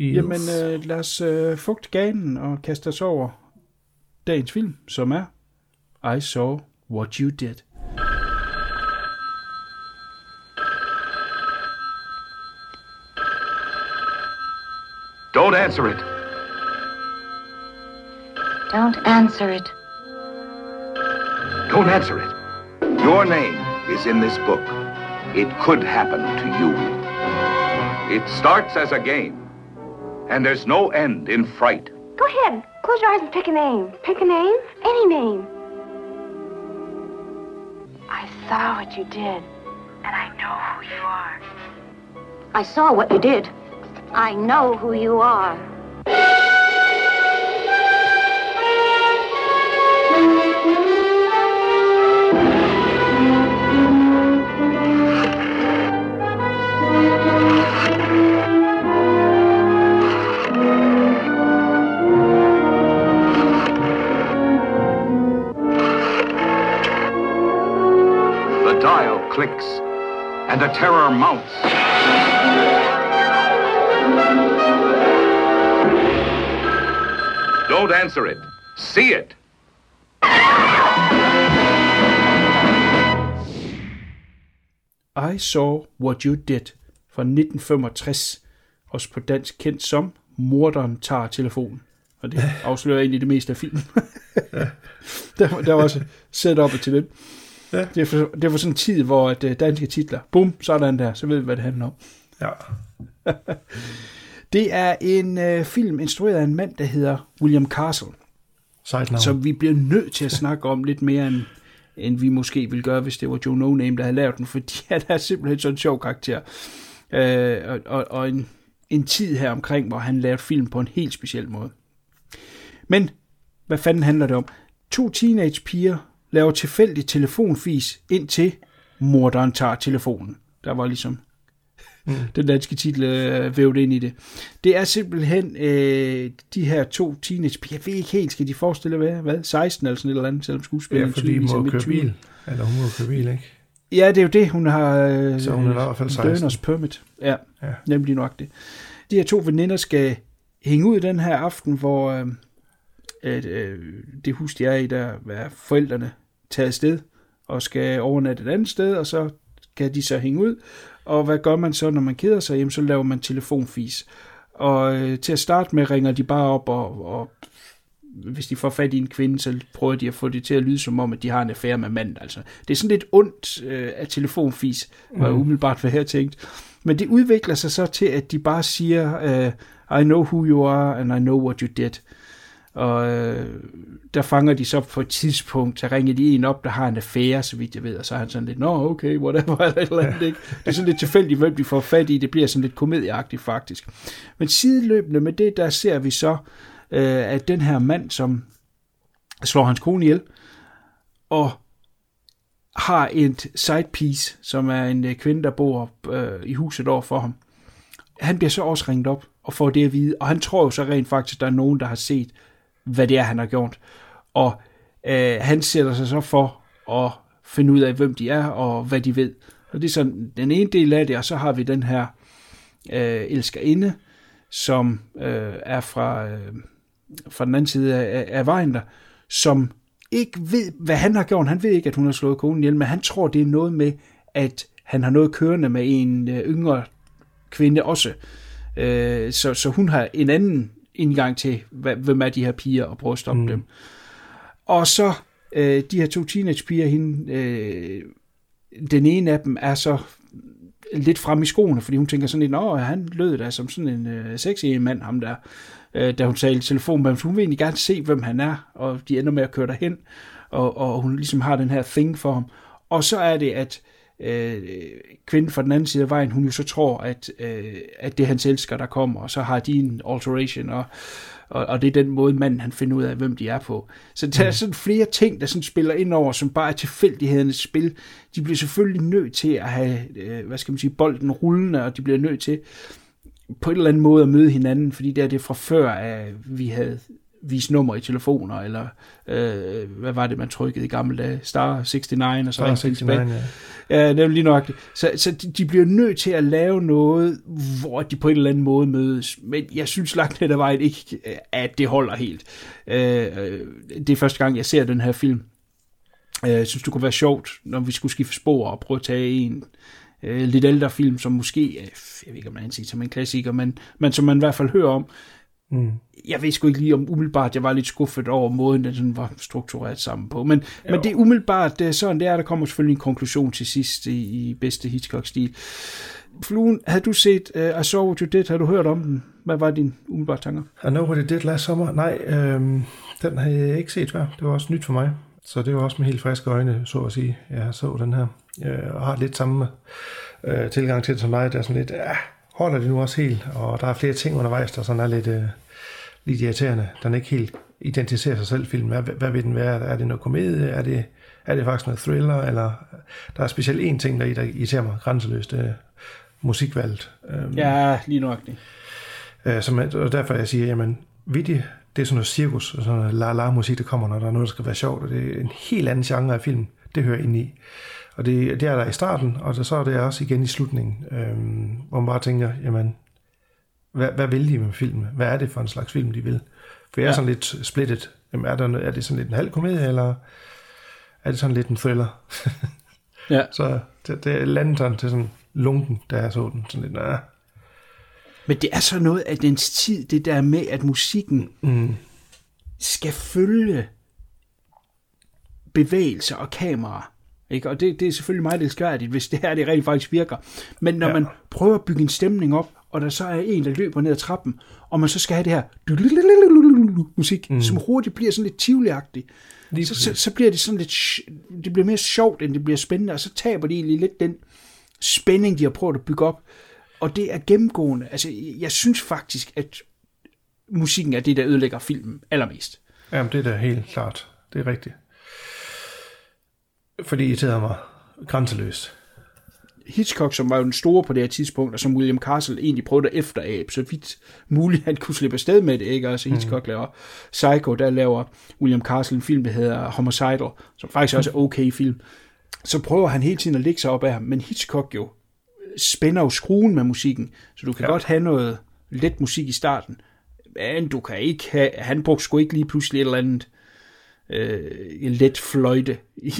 Yes. Jamen, øh, lad os øh, fugte ganen og kaste os over dagens film, som er I Saw What You Did. Don't answer it. Don't answer it. Don't answer it. Your name is in this book. It could happen to you. It starts as a game, and there's no end in fright. Go ahead. Close your eyes and pick a name. Pick a name? Any name. I saw what you did, and I know who you are. I saw what you did. I know who you are. The dial clicks, and the terror mounts. Don't answer it. See it. I Saw What You Did fra 1965, også på dansk kendt som Morderen tager telefonen. Og det afslører egentlig det meste af filmen. der, der var også set til det. Ja. Det, er for, det er for sådan en tid, hvor at, uh, danske titler, bum, sådan der, så ved vi, hvad det handler om. Ja. Det er en uh, film instrueret af en mand, der hedder William Castle. Sejt Som vi bliver nødt til at snakke om lidt mere, end, end vi måske ville gøre, hvis det var Joe No Name, der havde lavet den, fordi han er simpelthen sådan en sjov karakter. Uh, og, og, og en, en tid her omkring, hvor han lavede film på en helt speciel måde. Men, hvad fanden handler det om? To teenage piger laver tilfældig telefonfis ind til morderen tager telefonen. Der var ligesom mm. den danske titel øh, vævet ind i det. Det er simpelthen øh, de her to teenage jeg ved ikke helt, skal de forestille hvad, hvad 16 eller sådan et eller andet, selvom skuespilleren Ja, fordi hun må køre bil. Eller hun må køre bil, ikke? Ja, det er jo det, hun har øh, Så hun er i hvert fald 16. permit. Ja, ja, nemlig nok det. De her to veninder skal hænge ud den her aften, hvor øh, at, øh, det hus, de er i, der er forældrene taget afsted, og skal overnatte et andet sted, og så kan de så hænge ud. Og hvad gør man så, når man keder sig? Jamen, så laver man telefonfis. Og øh, til at starte med ringer de bare op, og, og hvis de får fat i en kvinde, så prøver de at få det til at lyde som om, at de har en affære med manden. Altså, det er sådan lidt ondt øh, af telefonfis, var mm. umiddelbart hvad jeg tænkt. Men det udvikler sig så til, at de bare siger, uh, I know who you are, and I know what you did. Og øh, der fanger de så på et tidspunkt, så ringer de en op, der har en affære, så vidt jeg ved, og så er han sådan lidt, nå okay, whatever, eller et eller andet, ikke? Det er sådan lidt tilfældigt, hvem de får fat i, det bliver sådan lidt komedieagtigt faktisk. Men sideløbende med det, der ser vi så, øh, at den her mand, som slår hans kone ihjel, og har et side piece, som er en øh, kvinde, der bor øh, i huset over for ham. Han bliver så også ringet op og får det at vide, og han tror jo så rent faktisk, at der er nogen, der har set, hvad det er, han har gjort. Og øh, han sætter sig så for at finde ud af, hvem de er, og hvad de ved. Og det er sådan den ene del af det, og så har vi den her øh, elskerinde, som øh, er fra, øh, fra den anden side af, af vejen der, som ikke ved, hvad han har gjort. Han ved ikke, at hun har slået konen ihjel, men han tror, det er noget med, at han har noget kørende med en øh, yngre kvinde også. Øh, så, så hun har en anden indgang til, hvem er de her piger, og prøve at stoppe mm. dem. Og så øh, de her to teenagepiger, hende, øh, den ene af dem er så lidt frem i skoene, fordi hun tænker sådan lidt, at han lød da som sådan en øh, sexy mand, ham der øh, da hun talte i telefon med ham. Så hun vil egentlig gerne se, hvem han er, og de ender med at køre derhen, og, og hun ligesom har den her thing for ham. Og så er det, at øh, kvinden fra den anden side af vejen, hun jo så tror, at, øh, at det er hans elsker, der kommer, og så har de en alteration, og, og, og det er den måde, manden han finder ud af, hvem de er på. Så der er mm. sådan flere ting, der sådan spiller ind over, som bare er tilfældighedernes spil. De bliver selvfølgelig nødt til at have, øh, hvad skal man sige, bolden rullende, og de bliver nødt til på en eller anden måde at møde hinanden, fordi det er det fra før, at vi havde vist nummer i telefoner, eller øh, hvad var det, man trykkede i gamle dage? Star 69, og så Star 69, tilbage. Ja. ja, er lige nok. Så, så de, de bliver nødt til at lave noget, hvor de på en eller anden måde mødes. Men jeg synes langt hen ad vejen ikke, at det holder helt. Øh, det er første gang, jeg ser den her film. Jeg synes, det kunne være sjovt, når vi skulle skifte spor og prøve at tage en øh, lidt ældre film, som måske, øh, jeg ved ikke om man siger som en klassiker, men, men som man i hvert fald hører om. Mm. Jeg ved sgu ikke lige om umiddelbart, jeg var lidt skuffet over måden, den sådan var struktureret sammen på. Men, men det er umiddelbart det er sådan, det er, der kommer selvfølgelig en konklusion til sidst i, i bedste Hitchcock-stil. Fluen, havde du set uh, I Saw What You Did? Har du hørt om den? Hvad var dine umiddelbare tanker? I Know What You Did last sommer? Nej, øhm, den har jeg ikke set før. Det var også nyt for mig. Så det var også med helt friske øjne, så at sige. Jeg så den her. Øh, og har lidt samme øh, tilgang til det som mig. Der er sådan lidt, ja, holder det nu også helt? Og der er flere ting undervejs, der sådan er lidt, øh, lidt irriterende. Den ikke helt identificerer sig selv, filmen. Hvad, hvad vil den være? Er det noget komedie? Er det, er det faktisk noget thriller? Eller der er specielt en ting, der, der irriterer mig grænseløst. Er musikvalget. Øh, ja, lige nok det. Øh, som, og derfor jeg siger, jamen, vidt det er sådan noget cirkus, og sådan noget la-la-musik, der kommer, når der er noget, der skal være sjovt, og det er en helt anden genre af film, det hører ind i. Og det, det er der i starten, og så er det også igen i slutningen, øhm, hvor man bare tænker, jamen, hvad, hvad vil de med filmen? Hvad er det for en slags film, de vil? For jeg er ja. sådan lidt splittet. Jamen, er, der, er det sådan lidt en halv komedie, eller er det sådan lidt en thriller? ja. Så det, det landet sådan til sådan lunken, da jeg så den. Sådan lidt, nah. Men det er så noget af dens tid, det der med, at musikken mm. skal følge bevægelser og kamera. Ikke? Og det, det er selvfølgelig meget elskværdigt, hvis det her det rent faktisk virker. Men når ja. man prøver at bygge en stemning op, og der så er en, der løber ned ad trappen, og man så skal have det her musik, mm. som hurtigt bliver sådan lidt tivoliagtigt, så, så, så bliver det sådan lidt, det bliver mere sjovt, end det bliver spændende, og så taber de egentlig lidt den spænding, de har prøvet at bygge op. Og det er gennemgående. Altså, jeg synes faktisk, at musikken er det, der ødelægger filmen allermest. Jamen, det er da helt klart. Det er rigtigt. Fordi det irriterer mig grænseløst. Hitchcock, som var jo den store på det her tidspunkt, og som William Castle egentlig prøvede at efterabe, så vidt muligt han kunne slippe afsted med det, ikke? Altså Hitchcock mm. laver Psycho, der laver William Castle en film, der hedder Homicidal, som faktisk også er okay film. Så prøver han hele tiden at lægge sig op af ham, men Hitchcock jo spænder jo skruen med musikken, så du kan ja. godt have noget let musik i starten, men du kan ikke have, han brugte sgu ikke lige pludselig et eller andet øh, let fløjte i,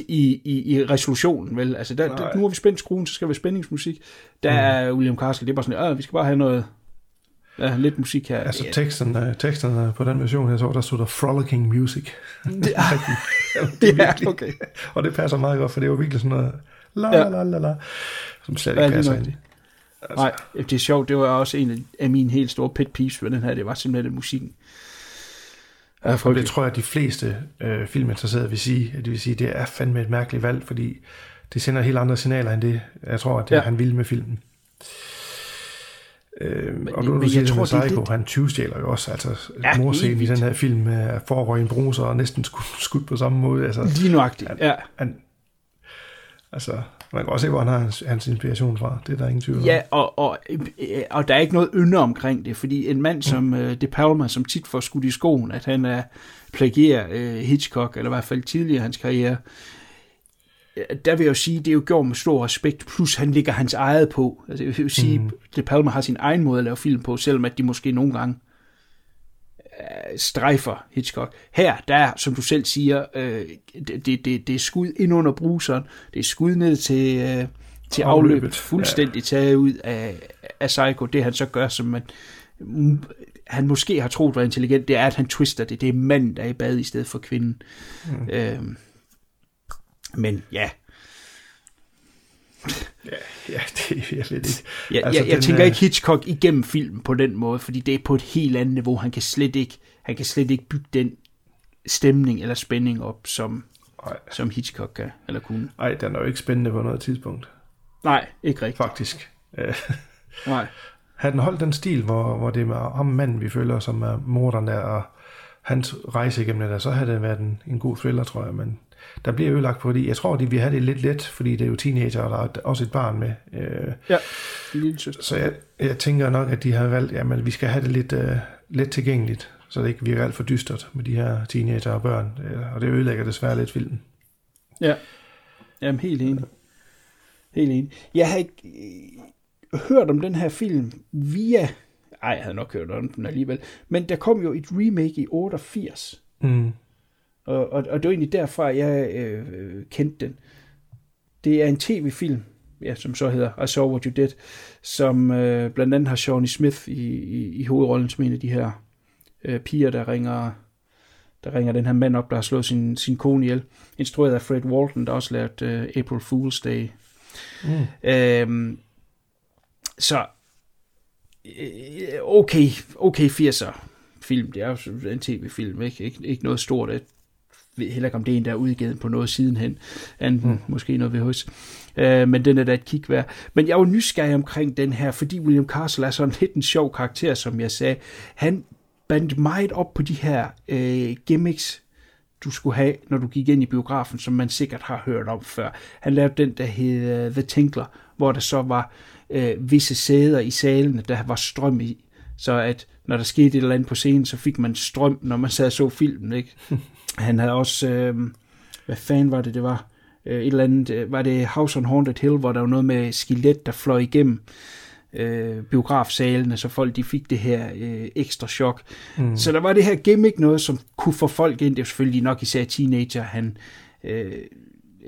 i, i, resolutionen, vel? Altså, der, der, nu har vi spændt skruen, så skal være spændingsmusik. Der mm. er William Castle, det er bare sådan, at vi skal bare have noget, ja, lidt musik her. Altså teksterne, teksterne på den version, jeg så, der stod der frolicking music. Det, det er okay. Og det passer meget godt, for det er jo virkelig sådan noget, la la la la la, som slet ikke ja, passer ind i. Altså. Nej, det er sjovt. Det var også en af mine helt store pet peeves med den her. Det var simpelthen musikken. Ja, og det tror jeg, at de fleste øh, filminteresserede vil sige, at det vil sige, at det er fandme et mærkeligt valg, fordi det sender helt andre signaler end det, jeg tror, at det, ja. han ville med filmen. Øh, men, og du, du siger, jeg tror, Psycho, det... han tyvstjæler jo også, altså ja, morscenen i den her film, er foregår i en bruser og næsten skudt, skudt på samme måde. Altså, Lige nuagtigt, ja. Han, altså, man kan også se, hvor han har hans, hans inspiration fra. Det er der ingen tvivl om. Ja, og, og, og der er ikke noget ynde omkring det, fordi en mand som mm. uh, De Palma, som tit får skudt i skoen, at han er plagier uh, Hitchcock, eller i hvert fald tidligere i hans karriere, der vil jeg jo sige, det er jo gjort med stor respekt, plus han ligger hans eget på. Altså, jeg vil jo sige, mm. De Palma har sin egen måde at lave film på, selvom at de måske nogle gange øh, strejfer Hitchcock. Her, der som du selv siger, øh, det, det, det er skud ind under bruseren, det er skud ned til, øh, til afløbet, afløbet, fuldstændig ja. taget ud af, af Psycho. Det han så gør, som man, han måske har troet var intelligent, det er, at han twister det. Det er manden, der er i bad i stedet for kvinden. Mm. Øh, men ja, Ja, ja det jeg ved ikke. Ja, altså, jeg, jeg tænker er... ikke Hitchcock igennem filmen på den måde, fordi det er på et helt andet niveau. Han kan slet ikke, han kan slet ikke bygge den stemning eller spænding op, som, Ej. som Hitchcock kan, eller kunne. Nej, den er jo ikke spændende på noget tidspunkt. Nej, ikke rigtigt. Faktisk. Nej. Har den holdt den stil, hvor, hvor det er med ham manden, vi føler, som er morderen der, og hans rejse igennem det der, så havde det været en, en god thriller, tror jeg, men der bliver ødelagt på det. Jeg tror, de vil have det lidt let, fordi det er jo teenager, og der er også et barn med. Øh, ja, Så jeg, jeg tænker nok, at de har valgt, at vi skal have det lidt uh, let tilgængeligt, så det ikke virker alt for dystert med de her teenager og børn. Og det ødelægger desværre lidt filmen. Ja, jamen helt enig. Helt enig. Jeg har ikke øh, hørt om den her film via... Ej, jeg havde nok hørt om den alligevel. Men der kom jo et remake i 88. Mm. Og, og, og det var egentlig derfra, jeg øh, kendte den. Det er en tv-film, ja, som så hedder I Saw What You Did, som øh, blandt andet har Shawnee Smith i, i, i hovedrollen som en af de her øh, piger, der ringer, der ringer den her mand op, der har slået sin, sin kone ihjel. Instrueret af Fred Walton, der også lavet øh, April Fool's Day. Mm. Øhm, så øh, okay, okay 80'er film. Det er jo en tv-film, ikke? Ikke, ikke noget stort. Ved heller ikke, om det er en, der er udgivet på noget sidenhen, anden mm. måske noget VHS. Uh, men den er da et kig værd. Men jeg jo nysgerrig omkring den her, fordi William Castle er sådan lidt en sjov karakter, som jeg sagde. Han bandt meget op på de her uh, gimmicks, du skulle have, når du gik ind i biografen, som man sikkert har hørt om før. Han lavede den, der hed uh, The Tinkler, hvor der så var uh, visse sæder i salene, der var strøm i, så at når der skete et eller andet på scenen, så fik man strøm, når man sad og så filmen, ikke? Han havde også, øh, hvad fanden var det, det var? Øh, et eller andet, øh, var det House on Haunted Hill, hvor der var noget med skelet, der fløj igennem øh, biografsalene, så folk de fik det her øh, ekstra chok. Mm. Så der var det her gimmick, noget som kunne få folk ind, det er selvfølgelig nok især teenager, han øh,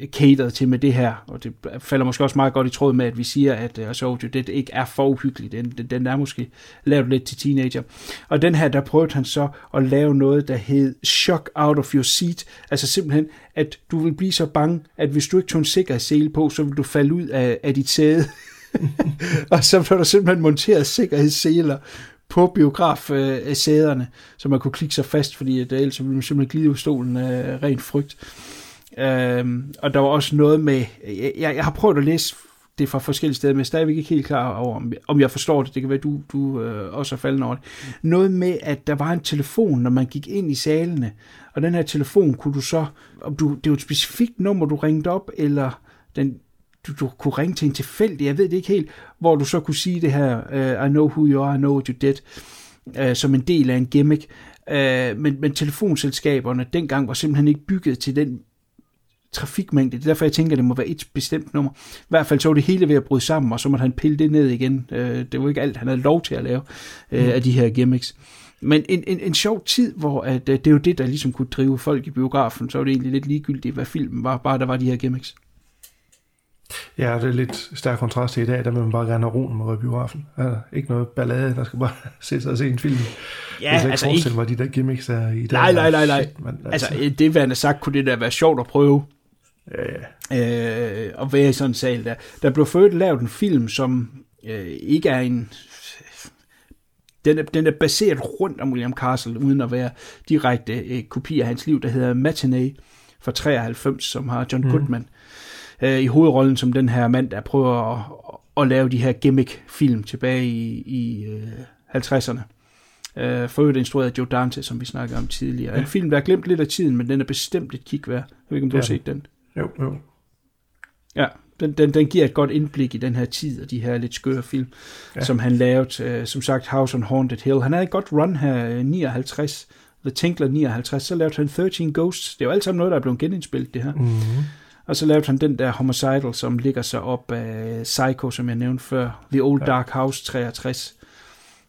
catered til med det her, og det falder måske også meget godt i tråd med, at vi siger, at uh, så det ikke er for uhyggeligt. Den, den, den er måske lavet lidt til teenager. Og den her, der prøvede han så at lave noget, der hed shock out of your seat. Altså simpelthen, at du vil blive så bange, at hvis du ikke tog en sikkerhedssele på, så vil du falde ud af, af dit sæde. og så blev der simpelthen monteret sikkerhedsseler på biografsæderne, øh, så man kunne klikke sig fast, fordi at, ellers ville man simpelthen glide ud af stolen af ren frygt. Øhm, og der var også noget med, jeg, jeg har prøvet at læse det fra forskellige steder, men jeg er stadigvæk ikke helt klar over, om, om jeg forstår det. Det kan være, du, du øh, også er faldet over det. Noget med, at der var en telefon, når man gik ind i salene, og den her telefon kunne du så, om du, det var et specifikt nummer, du ringte op, eller den, du, du kunne ringe til en tilfældig, jeg ved det ikke helt, hvor du så kunne sige det her, uh, I know who you are, I know what you did, uh, som en del af en gimmick. Uh, men, men telefonselskaberne dengang var simpelthen ikke bygget til den trafikmængde. Det er derfor, jeg tænker, at det må være et bestemt nummer. I hvert fald så var det hele ved at bryde sammen, og så måtte han pille det ned igen. Øh, det var ikke alt, han havde lov til at lave øh, mm. af de her gimmicks. Men en, en, en sjov tid, hvor at, øh, det er jo det, der ligesom kunne drive folk i biografen, så var det egentlig lidt ligegyldigt, hvad filmen var, bare der var de her gimmicks. Ja, det er lidt stærk kontrast til i dag, der vil man bare gerne have roen med biografen. Altså, ikke noget ballade, der skal bare sætte sig og se en film. Ja, jeg kan altså ikke forestille mig, de der gimmicks der i dag. Nej, nej, nej, nej. Shit, man, Altså, øh, det værende sagt, kunne det da være sjovt at prøve. Ja. Øh, at være i sådan en sal der. Der blev ført lavet en film, som øh, ikke er en... Den er, den er baseret rundt om William Castle, uden at være direkte øh, kopi af hans liv, der hedder Matinee fra 93, som har John Mhm. Goodman øh, i hovedrollen som den her mand, der prøver at, at lave de her gimmick-film tilbage i, i øh, 50'erne. Øh, for øvrigt instrueret af Joe Dante, som vi snakkede om tidligere. Ja. En film, der er glemt lidt af tiden, men den er bestemt et kig værd. Jeg ved ikke, om du har set den. Jo, jo. Ja, den, den, den giver et godt indblik i den her tid og de her lidt skøre film, ja. Som han lavede. Uh, som sagt, House on Haunted Hill. Han havde et godt run her, øh, 59. The Tinkler 59. Så lavede han 13 Ghosts. Det er jo alt sammen noget, der er blevet genindspillet, det her. Mm-hmm. Og så lavede han den der Homicidal, som ligger sig op af Psycho, som jeg nævnte før. The Old Ja. Dark House 63.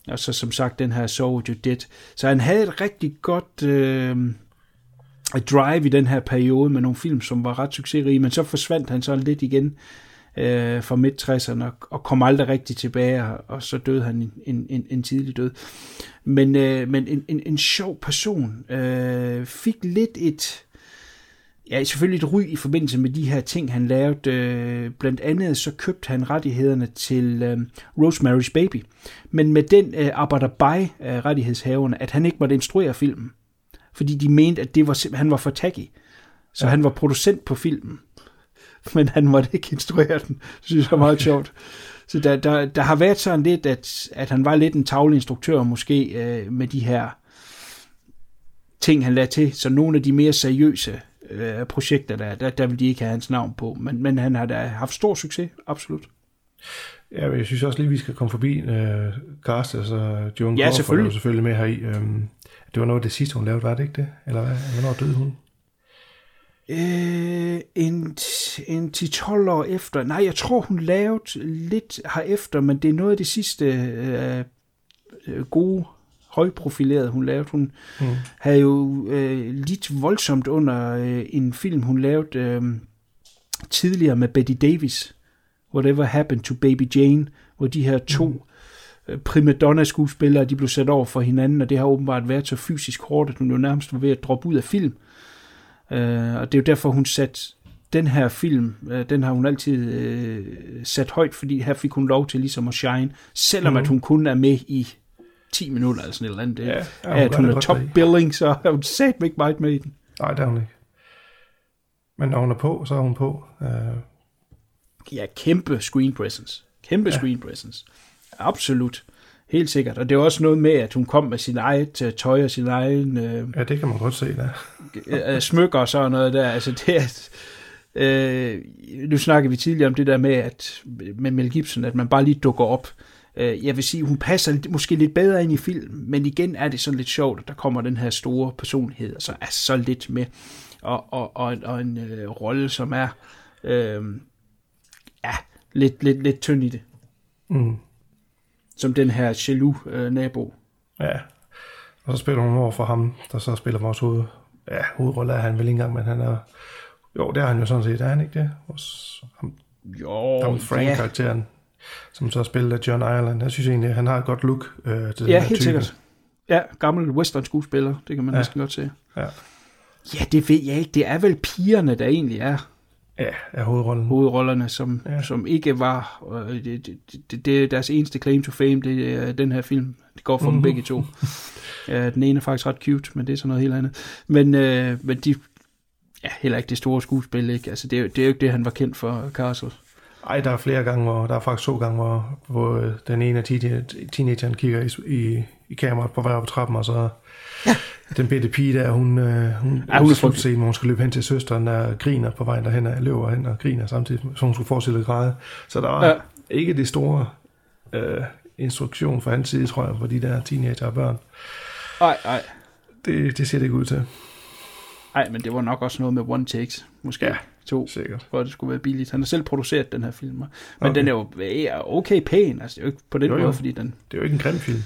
Og så som sagt den her So You Did. Så han havde et rigtig godt øh, drive i den her periode med nogle film, som var ret succesrige, men så forsvandt han så lidt igen øh, fra midt-60'erne og, og kom aldrig rigtig tilbage, og, og så døde han en, en, en, en tidlig død. Men, øh, men en, en, en sjov person øh, fik lidt et ja, selvfølgelig et ry i forbindelse med de her ting, han lavede. Øh, blandt andet så købte han rettighederne til øh, Rosemary's Baby. Men med den øh, arbejder by øh, rettighedshaverne, at han ikke måtte instruere filmen. Fordi de mente, at det var, han var for tacky. Så ja. han var producent på filmen. Men han måtte ikke instruere den. Det synes jeg er meget sjovt. Så der, der, der har været sådan lidt, at, at han var lidt en tavleinstruktør måske øh, med de her ting, han lagde til. Så nogle af de mere seriøse øh, projekter, der, der, der vil de ikke have hans navn på. Men, men han har da haft stor succes, absolut. Ja, jeg synes også lige, vi skal komme forbi øh, Cast, altså Joan Ja, Crawford selvfølgelig. er selvfølgelig med her i. Øhm, det var noget af det sidste, hun lavede, var det ikke det? Eller hvad? Hvornår døde hun? Øh, en, en 10-12 år efter. Nej, jeg tror, hun lavede lidt herefter, men det er noget af det sidste øh, øh, gode, højprofilerede, hun lavede. Hun Mm. havde jo øh, lidt voldsomt under øh, en film, hun lavede øh, tidligere med Betty Davis. Whatever Happened to Baby Jane, hvor de her to mm. Primadonna-skuespillere, de blev sat over for hinanden, og det har åbenbart været så fysisk hårdt, at hun jo nærmest var ved at droppe ud af film. Øh, og det er jo derfor, hun satte den her film, øh, den har hun altid øh, sat højt, fordi her fik hun lov til ligesom at shine, selvom mm. Mhm. at hun kun er med i 10 minutter eller sådan et eller andet. Det, Ja, ja, hun at hun er top billing, så er hun sat ikke meget med i den. Nej, det er hun ikke. Men når hun er på, så er hun på. Øh, Ja, kæmpe screen presence. Kæmpe ja. screen presence. Absolut. Helt sikkert. Og det er også noget med, at hun kom med sin eget øh, tøj og sin egen øh, ja, det kan man godt se, der. øh, smykker og sådan noget der. Altså det er, øh, nu snakker vi tidligere om det der med, at med Mel Gibson, at man bare lige dukker op. Øh, jeg vil sige, hun passer lidt- måske lidt bedre ind i filmen, men igen er det sådan lidt sjovt, at der kommer den her store personlighed, og så er så lidt med, og, og, og, en- og en øh, rolle, som er øh, ja, lidt, lidt, lidt tynd i det, Mm. Som den her jaloux øh, nabo. Ja. Og så spiller hun over for ham, der så spiller vores hoved. Ja, hovedrolle er han vel ikke engang, men han er... Jo, det er han jo sådan set, er han ikke det? Vores, ham, Jo, ham Frank-karakteren, som så spiller af John Ireland. Jeg synes egentlig, han har et godt look øh, til den Ja, her helt type. sikkert. Ja, gammel western skuespiller, det kan man ja. Ja. næsten godt se. Ja, Ja, det ved jeg ikke. Det er vel pigerne, der egentlig er ja er hovedrollen. hovedrollerne, som, ja. Som ikke var... Øh, det, det, det, det er deres eneste claim to fame, det er den her film. Det går for mm-hmm. dem Mhm. begge to. Ja, den ene er faktisk ret cute, men det er så noget helt andet. Men, øh, men de... Ja, heller ikke det store skuespil, ikke? Altså, det er, jo- det er jo ikke det, han var kendt for, Castle. Ej, der er flere gange, hvor der er faktisk to gange, hvor, hvor øh, den ene af teenage- teenageren kigger i, i, i kameraet på vej op ad trappen, og så ja. Den bitte pige der, hun, øh, hun, Ja, hun er i slutscenen, hvor hun skal løbe hen til søsteren, der griner på vejen derhen, og løber hen og griner samtidig, så hun skulle forestille at græde. Så der var Ja. ikke det store øh, instruktion fra hans side, tror jeg, for de der teenager og børn. Ej, ej. Det, det ser det ikke ud til. Ej, men det var nok også noget med one takes, måske ja, to, Sikkert. for at det skulle være billigt. Han har selv produceret den her film, men Okay. den er jo okay pæn, altså det er jo ikke på den Jo, måde, jo. fordi den... Det er jo ikke en grim film.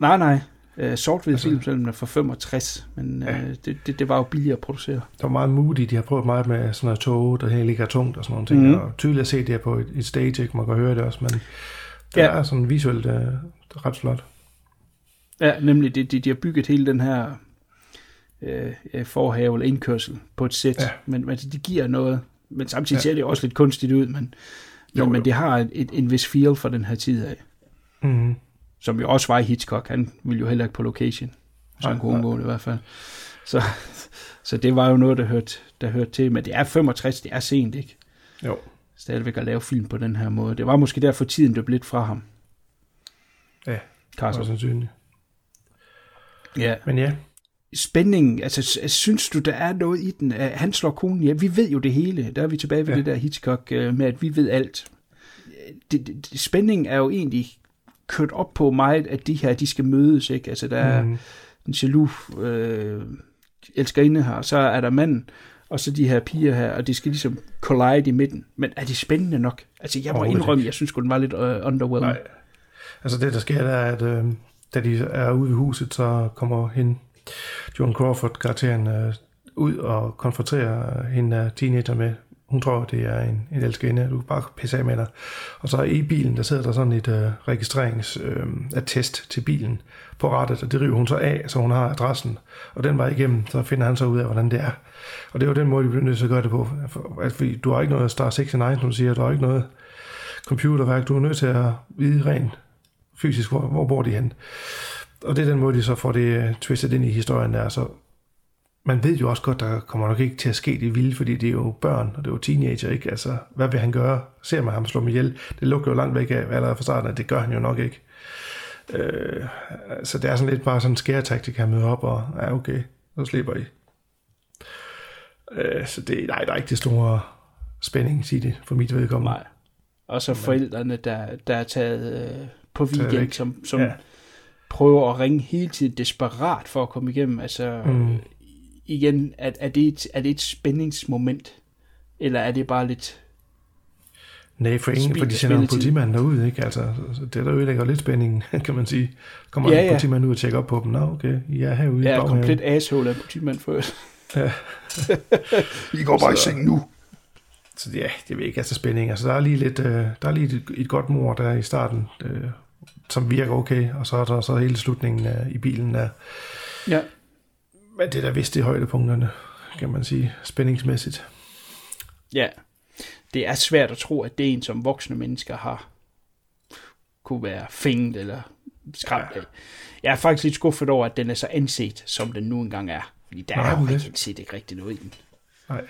Nej, nej, øh, sort film, selvom den er fra 65, men ja. øh, det, det, det var jo billigere at producere. Det var meget moody, de har prøvet meget med sådan noget tog, der ligger tungt og sådan nogle ting, mm. og tydeligt at se det her på et, et stage, ikke? man kan høre det også, men det ja. er sådan visuelt øh, ret flot. Ja, nemlig, de, de, de har bygget hele den her øh, forhave eller indkørsel på et sæt, ja. men, men det giver noget, men samtidig ja. ser det også lidt kunstigt ud, men, jo, men, men det har et, et, en vis feel for den her tid af. Mm. Som jo også var i Hitchcock, han ville jo heller ikke på location, så han kunne undgå det i hvert fald. Så, så det var jo noget, der hørte, der hørte til, men det er 65, det er sent, ikke? Jo. Stadigvæk at lave film på den her måde. Det var måske derfor tiden løb lidt fra ham. Ja, Carson. sandsynligt. Ja. Men ja, spændingen, altså synes du, der er noget i den? Han slår konen ja, vi ved jo det hele. Der er vi tilbage ved ja. det der Hitchcock øh, med, at vi ved alt. Det, det, spændingen er jo egentlig kørt op på meget, at de her, de skal mødes, ikke? Altså, der er mm. en jaloux øh, elskerinde her, så er der manden, og så de her piger her, og de skal ligesom collide i midten. Men er det spændende nok? Altså, jeg må indrømme, jeg synes den var lidt uh, underwhelming. Nej. Altså, det der sker, der er, at øh, da de er ude i huset, så kommer hende Joan Crawford, karakteren, øh, ud og konfronterer hende teenager med, hun tror, det er en, en elskerinde, du kan bare pisse af med dig. Og så i bilen, der sidder der sådan et øh, registreringsattest øh, til bilen på rettet, og det river hun så af, så hun har adressen. Og den var igennem, så finder han så ud af, hvordan det er. Og det er jo den måde, de bliver nødt til at gøre det på. For, Fordi du har ikke noget Star 69, som du siger, du har ikke noget computerværk, du er nødt til at vide rent fysisk, hvor, hvor bor de hen og det er den måde, de så får det uh, twistet ind i historien der. Så man ved jo også godt, der kommer nok ikke til at ske det vilde, fordi det er jo børn, og det er jo teenager, ikke? Altså, hvad vil han gøre? Ser man ham slå mig ihjel? Det lukker jo langt væk af, allerede fra starten, at det gør han jo nok ikke. Øh, så det er sådan lidt bare sådan en skæretaktik, han møder op, og ja, okay, så slipper I. Øh, så det, nej, der er ikke det store spænding, siger det, for mit vedkommende. Nej. Og så forældrene, der, der er taget øh, på weekend, som, som ja prøver at ringe hele tiden desperat for at komme igennem. Altså, mm. Igen, er, er, det et, er det et spændingsmoment? Eller er det bare lidt... Nej, for ingen, for de sender en politimand derud, ikke? Altså, det der ødelægger lidt spændingen, kan man sige. Kommer ja, ja. en politimand ud og tjekker op på dem. Nå, okay, I er herude ja, i komplet asshole af politimand først. Ja. I går bare i seng nu. Så ja, det vil ikke altså spænding. Altså, der er lige lidt, uh, der er lige et, et godt mor der i starten, uh, som virker okay, og så er der så hele slutningen af, i bilen der. Ja. Men det er da vist de højdepunkterne, kan man sige, spændingsmæssigt. Ja, det er svært at tro, at det er en, som voksne mennesker har kunne være fængt eller skræmt af. Jeg er faktisk lidt skuffet over, at den er så anset, som den nu engang er. Fordi der Nej, er jo ikke set ikke rigtig noget i den. Nej.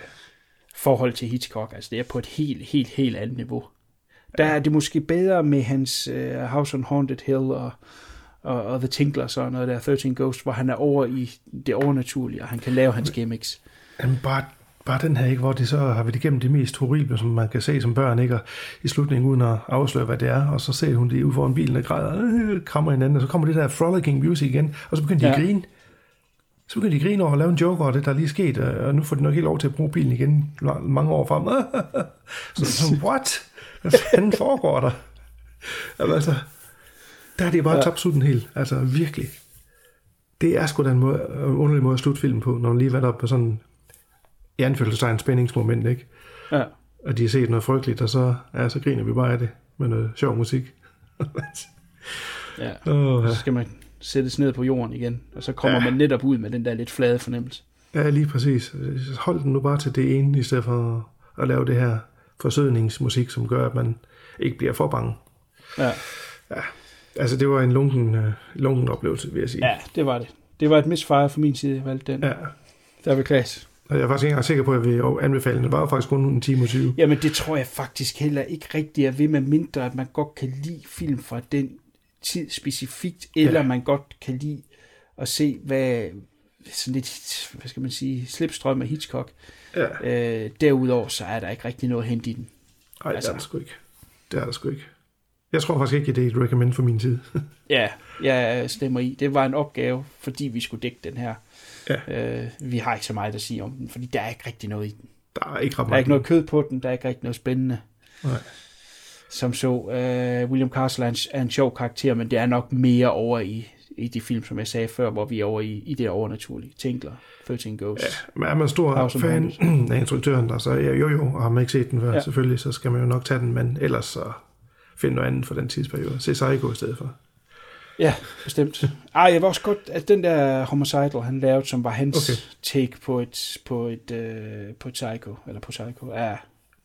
Forhold til Hitchcock, altså det er på et helt, helt, helt andet niveau. Der er det måske bedre med hans uh, House on Haunted Hill og, og, og The Tinklers og noget der, 13 Ghosts, hvor han er over i det overnaturlige, og han kan lave hans gimmicks. Jamen bare, bare den her, ikke, hvor de så har været igennem det mest horrible, som man kan se som børn, ikke, og i slutningen uden at afsløre, hvad det er, og så ser hun det ude foran bilen og græder, øh, krammer hinanden, og så kommer det der frolicking music igen, og så begynder de ja. at grine. Så begynder de at grine over at lave en joke over det, der er lige sket, og nu får de nok ikke lov til at bruge bilen igen mange år frem. så, så what? Hvad fanden foregår der? altså, der er det bare ja. topsutten helt. Altså, virkelig. Det er sgu da en, måde, en underlig måde at slutte filmen på, når man lige været op på sådan i anfølgelsestegn spændingsmoment, ikke? Ja. Og de har set noget frygteligt, og så, ja, så griner vi bare af det med noget sjov musik. ja. Oh, ja. Så skal man sættes ned på jorden igen, og så kommer ja. man netop ud med den der lidt flade fornemmelse. Ja, lige præcis. Hold den nu bare til det ene, i stedet for at lave det her forsøgningsmusik, som gør, at man ikke bliver for bange. Ja. ja. Altså, det var en lunken, uh, lunken oplevelse, vil jeg sige. Ja, det var det. Det var et misfire for min side, jeg valgte den. Ja. Der var klasse. Og jeg er faktisk ikke engang sikker på, at jeg vil anbefale den. Det var faktisk kun en time og 20. Jamen, det tror jeg faktisk heller ikke rigtigt er ved, med mindre, at man godt kan lide film fra den tid specifikt, eller ja. man godt kan lide at se, hvad, sådan lidt, hvad skal man sige, slipstrøm af Hitchcock. Ja. Øh, derudover så er der ikke rigtig noget at hente i den. Nej, altså. det er der sgu ikke. Det er der sgu ikke. Jeg tror faktisk ikke, at det er et recommend for min tid. ja, jeg stemmer i. Det var en opgave, fordi vi skulle dække den her. Ja. Øh, vi har ikke så meget at sige om den, fordi der er ikke rigtig noget i den. Der er ikke ret Der er ikke noget kød på den, der er ikke rigtig noget spændende. Nej. Som så, uh, William Castle er en, er en sjov karakter, men det er nok mere over i i de film, som jeg sagde før, hvor vi er over i, i det overnaturlige. Tinkler, 13 Ghosts. Ja, Men er man stor House fan af instruktøren, der så ja, jo jo, og har man ikke set den før, ja. selvfølgelig, så skal man jo nok tage den, men ellers så finde noget andet for den tidsperiode. Se Psycho i stedet for. Ja, bestemt. Ej, jeg var også godt, at den der Homicidal, han lavede, som var hans Okay. take på et, på et, øh, på et Psycho, eller på Psycho, er,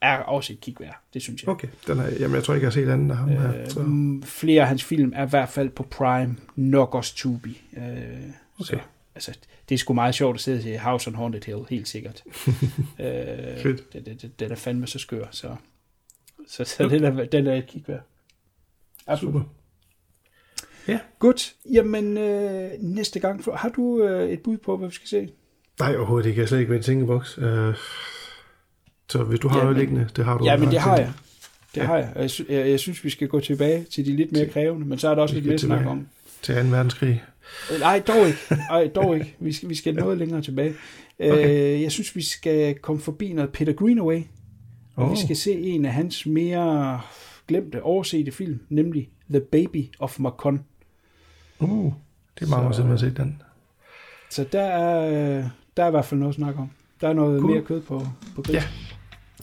er også et kig værd. Det synes jeg. Okay, den er, jamen jeg tror ikke, jeg har set anden af ham her. Så. Flere af hans film er i hvert fald på Prime, nok også Tubi. Øh, okay. så, altså, det er sgu meget sjovt at sidde til House on Haunted Hill, helt sikkert. øh, Fedt. det, det, det, den er fandme så skør, så, så, så den, er, den er et kig værd. Absolut. Super. Ja. Godt. Jamen, øh, næste gang, har du øh, et bud på, hvad vi skal se? Nej, overhovedet ikke. Jeg er slet ikke ved en tænkeboks. Øh, så hvis du har Ja, men- liggende, det har du. Ja, men det har jeg. Det har jeg. Jeg, sy- jeg, jeg synes, vi skal gå tilbage til de lidt mere krævende, men så er der også lidt mere snak om. Til 2. verdenskrig. Øh, Nej, dog ikke. Ej, dog ikke. Vi skal, vi skal noget længere tilbage. Okay. Øh, jeg synes, vi skal komme forbi noget Peter Greenaway, og oh. vi skal se en af hans mere glemte, oversete film, nemlig The Baby of Macon. Uh, det er mange år siden, man har set den. Så der er, øh, der er i hvert fald noget at snakke om. Der er noget Cool. mere kød på, på grillen.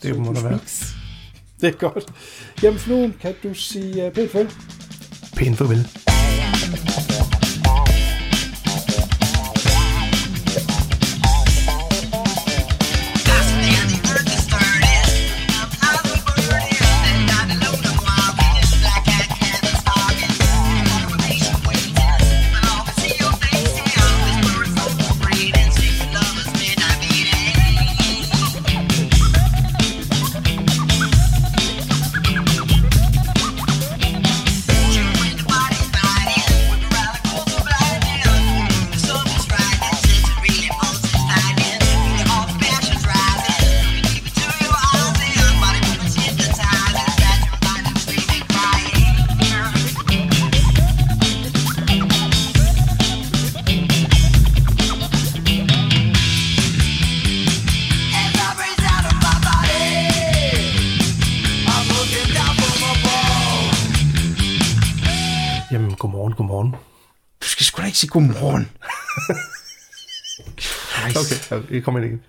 Ja, det må der være. Det er godt. Jamen, Fluen, kan du sige uh, pænt farvel? Pænt farvel. Sgu da ikke sige godmorgen. Okay, jeg kommer ind igen.